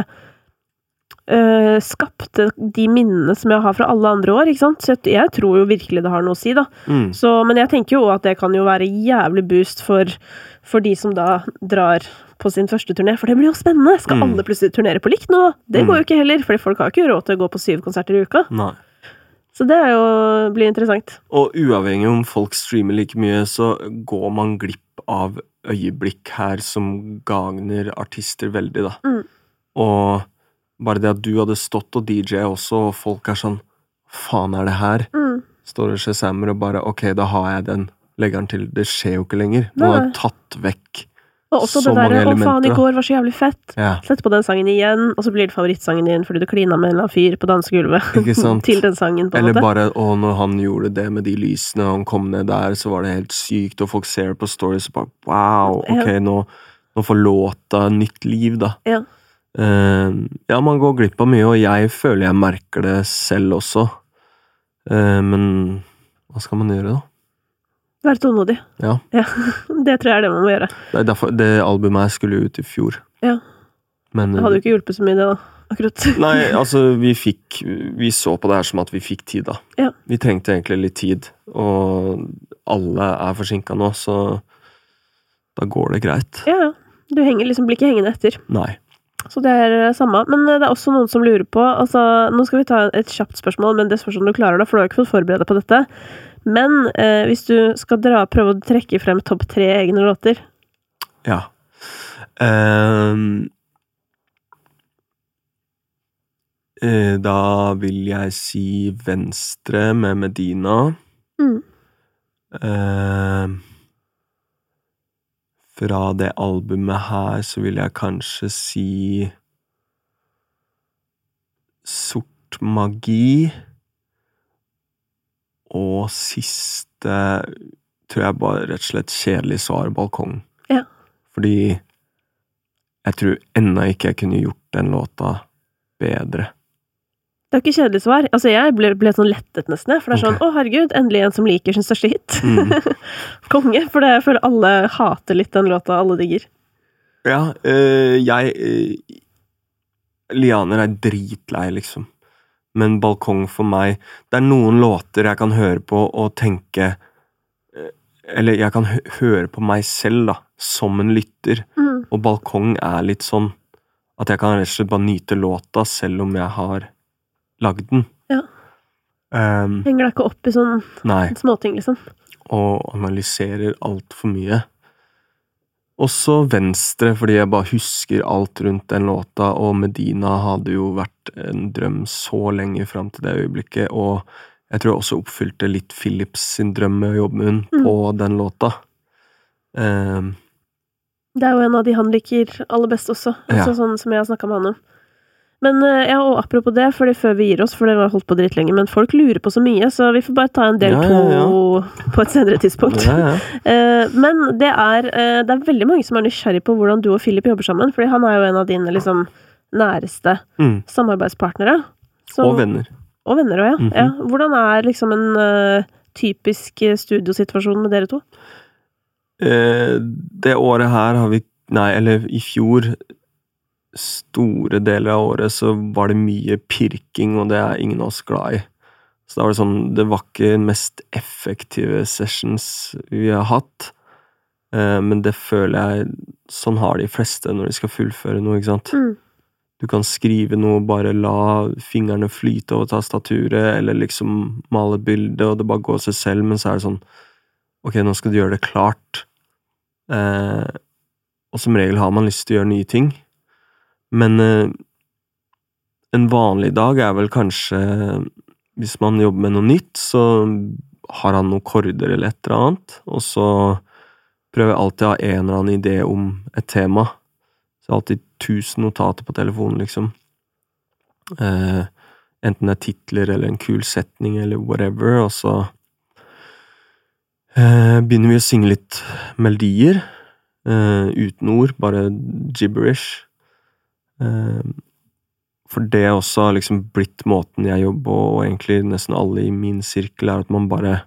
eh, skapte de minnene som jeg har fra alle andre år, ikke sant. Så jeg, jeg tror jo virkelig det har noe å si, da. Mm. Så, men jeg tenker jo at det kan jo være jævlig boost for, for de som da drar på sin første turné, for det blir jo spennende! Skal Mm. alle plutselig turnere på likt nå? Det Mm. går jo ikke heller, for folk har ikke råd til å gå på syv konserter i uka. Nei. Så det jo, blir interessant. Og uavhengig om folk streamer like mye, så går man glipp av øyeblikk her som gagner artister veldig, da. Mm. Og bare det at du hadde stått og DJ også, og folk er sånn Faen, er det her? Mm. Står og shazamer og bare Ok, da har jeg den. Legger den til. Det skjer jo ikke lenger. Nå har tatt vekk Og også Så det derre 'Å, faen, i går var så jævlig fett'. Ja, Sett på den sangen igjen, og så blir det favorittsangen din fordi du klina med en eller annen fyr på dansegulvet. til den sangen, på en Eller måte. bare Å, når han gjorde det med de lysene, og han kom ned der, så var det helt sykt, og folk ser på stories og bare Wow, ok, Ja. nå, nå får låta nytt liv, da. Ja. Eh, ja, man går glipp av mye, og jeg føler jeg merker det selv også. Eh, men hva skal man gjøre, da? Være tålmodig. Ja. Det tror jeg er det man må gjøre. Det, er derfor, det albumet her skulle ut i fjor. Ja. Men Det hadde jo ikke hjulpet så mye, det, da. Akkurat. Nei, altså, vi fikk Vi så på det her som at vi fikk tid, da. Ja. Vi trengte egentlig litt tid, og alle er forsinka nå, så da går det greit. Ja, ja. Du henger liksom, blir ikke hengende etter. Nei. Så det er eh, samme. Men eh, det er også noen som lurer på altså, Nå skal vi ta et kjapt spørsmål, men det spørs om du klarer det, for du har ikke fått forberede deg på dette. Men eh, hvis du skal dra, prøve å trekke frem topp tre egne låter Ja. Um, eh, da vil jeg si Venstre med Medina. Mm. Ehm, fra det albumet her så vil jeg kanskje si Sort magi. Og siste tror jeg bare rett og slett kjedelig svar balkong. Ja. Fordi jeg tror ennå ikke jeg kunne gjort den låta bedre. Det er jo ikke kjedelig svar. Altså, jeg ble, ble sånn lettet nesten. For det er sånn okay. Å, herregud, endelig en som liker sin største hit. Mm. Konge. For det, jeg føler alle hater litt den låta alle digger. Ja, øh, jeg øh, Lianer er dritlei, liksom. Men balkong for meg Det er noen låter jeg kan høre på og tenke øh, Eller jeg kan høre på meg selv, da, som en lytter. Mm. Og balkong er litt sånn at jeg kan rett og slett bare nyte låta selv om jeg har lagd den. Ja. Um, Henger deg ikke opp i sånne nei. småting, liksom. og analyserer altfor mye. Også Venstre, fordi jeg bare husker alt rundt den låta, og Medina hadde jo vært en drøm så lenge fram til det øyeblikket, og jeg tror jeg også oppfylte litt Philips sin drøm med å jobbe med hun Mm. på den låta. Um, Det er jo en av de han liker aller best også. Ja. Altså, Sånn som jeg har snakka med han om. Men eh, ja, og apropos det, fordi før vi gir oss, for det var holdt på drittlenge, men folk lurer på så mye, så vi får bare ta en del Ja, to ja, på et senere tidspunkt. ja, ja. Eh, men det er, eh, det er veldig mange som er nysgjerrig på hvordan du og Philip jobber sammen, fordi han er jo en av dine liksom næreste Mm. samarbeidspartnere. Så- Og venner. Og venner òg, ja. -hmm. ja. Hvordan er liksom en uh, typisk studiosituasjon med dere to? Eh, det året her har vi Nei, eller i fjor Store deler av året så var det mye pirking, og det er ingen av oss glad i. Så da var det sånn Det var ikke den mest effektive sessions vi har hatt. Eh, men det føler jeg Sånn har de fleste når de skal fullføre noe, ikke sant. Mm. Du kan skrive noe, bare la fingrene flyte over tastaturet, eller liksom male et bilde, og det bare går seg selv, men så er det sånn Ok, nå skal du gjøre det klart. Eh, og som regel har man lyst til å gjøre nye ting. Men eh, en vanlig dag er vel kanskje Hvis man jobber med noe nytt, så har han noen korder eller et eller annet, og så prøver jeg alltid å ha en eller annen idé om et tema. Så alltid tusen notater på telefonen, liksom. Eh, enten det er titler eller en kul setning eller whatever, og så eh, begynner vi å synge litt melodier. eh, uten ord, bare gibberish. Eh, for det også har liksom blitt måten jeg jobber og egentlig nesten alle i min sirkel, er at man bare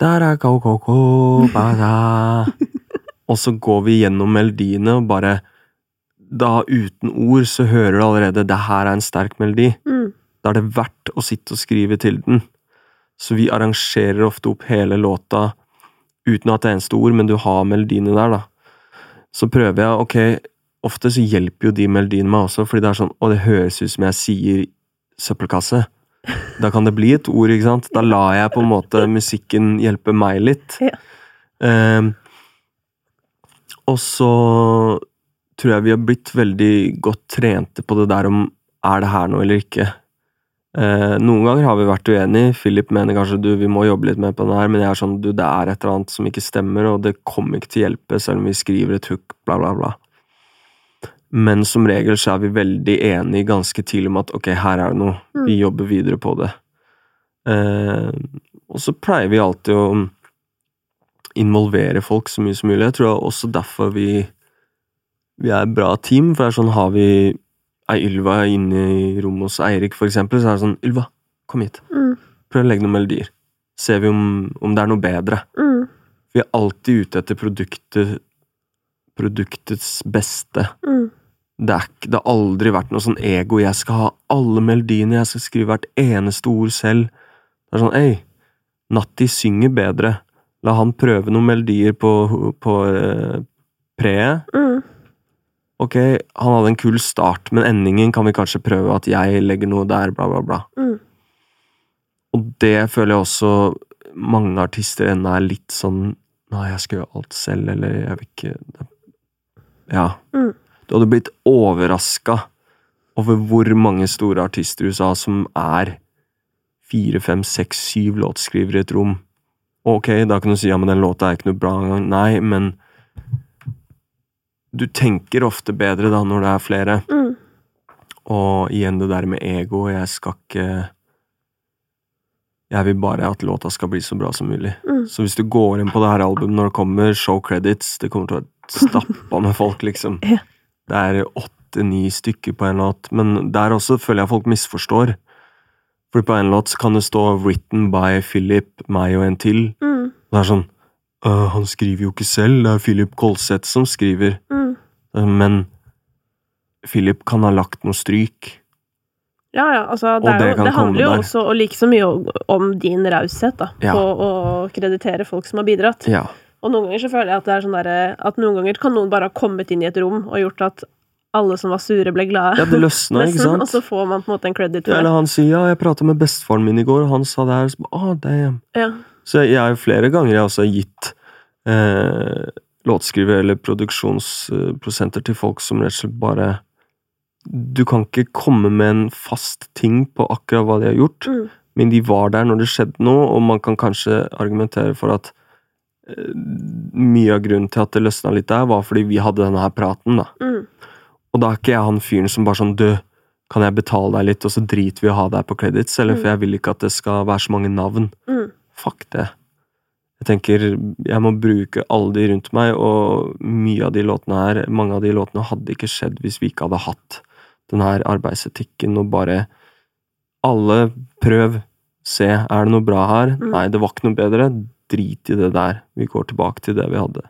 «Dara go, go, go, bada». Og så går vi gjennom melodiene og bare Da uten ord så hører du allerede det her er en sterk melodi. Mm. Da er det verdt å sitte og skrive til den. Så vi arrangerer ofte opp hele låta uten å ha et eneste ord, men du har melodiene der, da. Så prøver jeg, ok, ofte så hjelper jo de melodiene meg også, fordi det er sånn, å, det høres ut som jeg sier søppelkasse. Da kan det bli et ord, ikke sant? Da lar jeg på en måte musikken hjelpe meg litt. Ja. Um, og så tror jeg vi har blitt veldig godt trente på det der om er det her noe eller ikke. Uh, noen ganger har vi vært uenige. Philip mener kanskje du, vi må jobbe litt mer på den her, men jeg er sånn du, det er et eller annet som ikke stemmer, og det kommer ikke til å hjelpe selv om vi skriver et hook, bla, bla, bla. Men som regel så er vi veldig enige ganske tidlig om at ok, her er det noe, vi jobber videre på det. Eh, og så pleier vi alltid å involvere folk så mye som mulig. Jeg tror det er også derfor vi, vi er et bra team, for det er sånn har vi ei Ylva inne i rommet hos Eirik, for eksempel, så er det sånn Ylva, kom hit. Mm. Prøv å legge noen melodier. Ser vi om, om det er noe bedre. Mm. Vi er alltid ute etter produktet produktets beste. Mm. Det, er, det har aldri vært noe sånn ego. Jeg skal ha alle melodiene, jeg skal skrive hvert eneste ord selv. Det er sånn, ei, Natti synger bedre. La han prøve noen melodier på, på eh, preet. Mm. Ok, han hadde en kul start, men endingen kan vi kanskje prøve at jeg legger noe der, bla, bla, bla. Mm. Og det føler jeg også mange artister ennå er litt sånn Nei, jeg skal gjøre alt selv, eller jeg vil ikke Ja. Mm. Du hadde blitt overraska over hvor mange store artister i USA som er fire, fem, seks, syv låtskrivere i et rom. Ok, da kan du si ja, men den låta er ikke noe bra engang. Nei, men du tenker ofte bedre da når det er flere. Mm. Og igjen det der med ego. Jeg skal ikke Jeg vil bare at låta skal bli så bra som mulig. Mm. Så hvis du går inn på det her albumet når det kommer, show credits Det kommer til å være stappa med folk, liksom. Ja. Det er åtte-ni stykker på en låt, men der også føler jeg folk misforstår. For på en låt kan det stå 'written by Philip, meg og en til'. Mm. Det er sånn «Øh, Han skriver jo ikke selv, det er Philip Kolseth som skriver. Mm. Men Philip kan ha lagt noe stryk. Ja, ja, altså det, det jo, det handler jo der. også og like så mye om- om din raushet, da, Ja. på å kreditere folk som har bidratt. Ja. Og noen ganger så føler jeg at det er sånn derre At noen ganger kan noen bare ha kommet inn i et rom og gjort at alle som var sure, ble glade. ja, det løsna, ikke sant? og så får man på en måte en credit for Eller han sier ja, jeg prata med bestefaren min i går, og han sa det her. Så, ah, damn. Ja. så jeg har jo flere ganger jeg også har gitt eh, låtskriver- eller produksjonsprosenter til folk som rett og slett bare Du kan ikke komme med en fast ting på akkurat hva de har gjort, Mm. men de var der når det skjedde noe, og man kan kanskje argumentere for at mye av grunnen til at det løsna litt der, var fordi vi hadde denne her praten, da. Mm. Og da er ikke jeg han fyren som bare sånn Du, kan jeg betale deg litt, og så driter vi i å ha deg på credits, eller for jeg vil ikke at det skal være så mange navn. Mm. Fuck det. Jeg tenker jeg må bruke alle de rundt meg, og mye av de låtene her, mange av de låtene hadde ikke skjedd hvis vi ikke hadde hatt den her arbeidsetikken og bare Alle prøv. Se, er det noe bra her? Mm. Nei, det var ikke noe bedre. Drit i det der. Vi går tilbake til det vi hadde.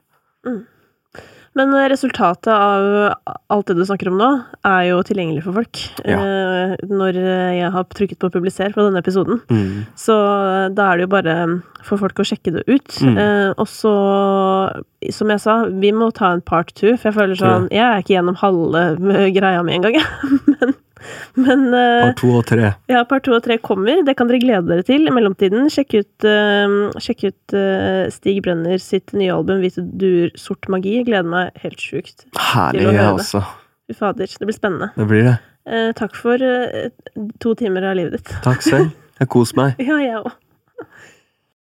Men eh, resultatet av alt det du snakker om nå, er jo tilgjengelig for folk. Ja. Eh, Når jeg har trykket på 'publiser' på denne episoden. Mm. Så eh, da er det jo bare for folk å sjekke det ut. Mm. Eh, og så, som jeg sa, vi må ta en part two, for jeg føler sånn Jeg er ikke gjennom halve eh, greia mi engang, jeg. men men Par to og tre. ja, par to og tre kommer. Det kan dere glede dere til. I mellomtiden, sjekk ut, eh, sjekk ut eh, Stig Brenner sitt nye album 'Hvite duer, sort magi'. Jeg gleder meg helt sjukt. Herlig, jeg også. Fy fader, det blir spennende. Det blir det. Eh, takk for eh, to timer av livet ditt. Takk selv. Jeg koser meg. Ja, jeg òg.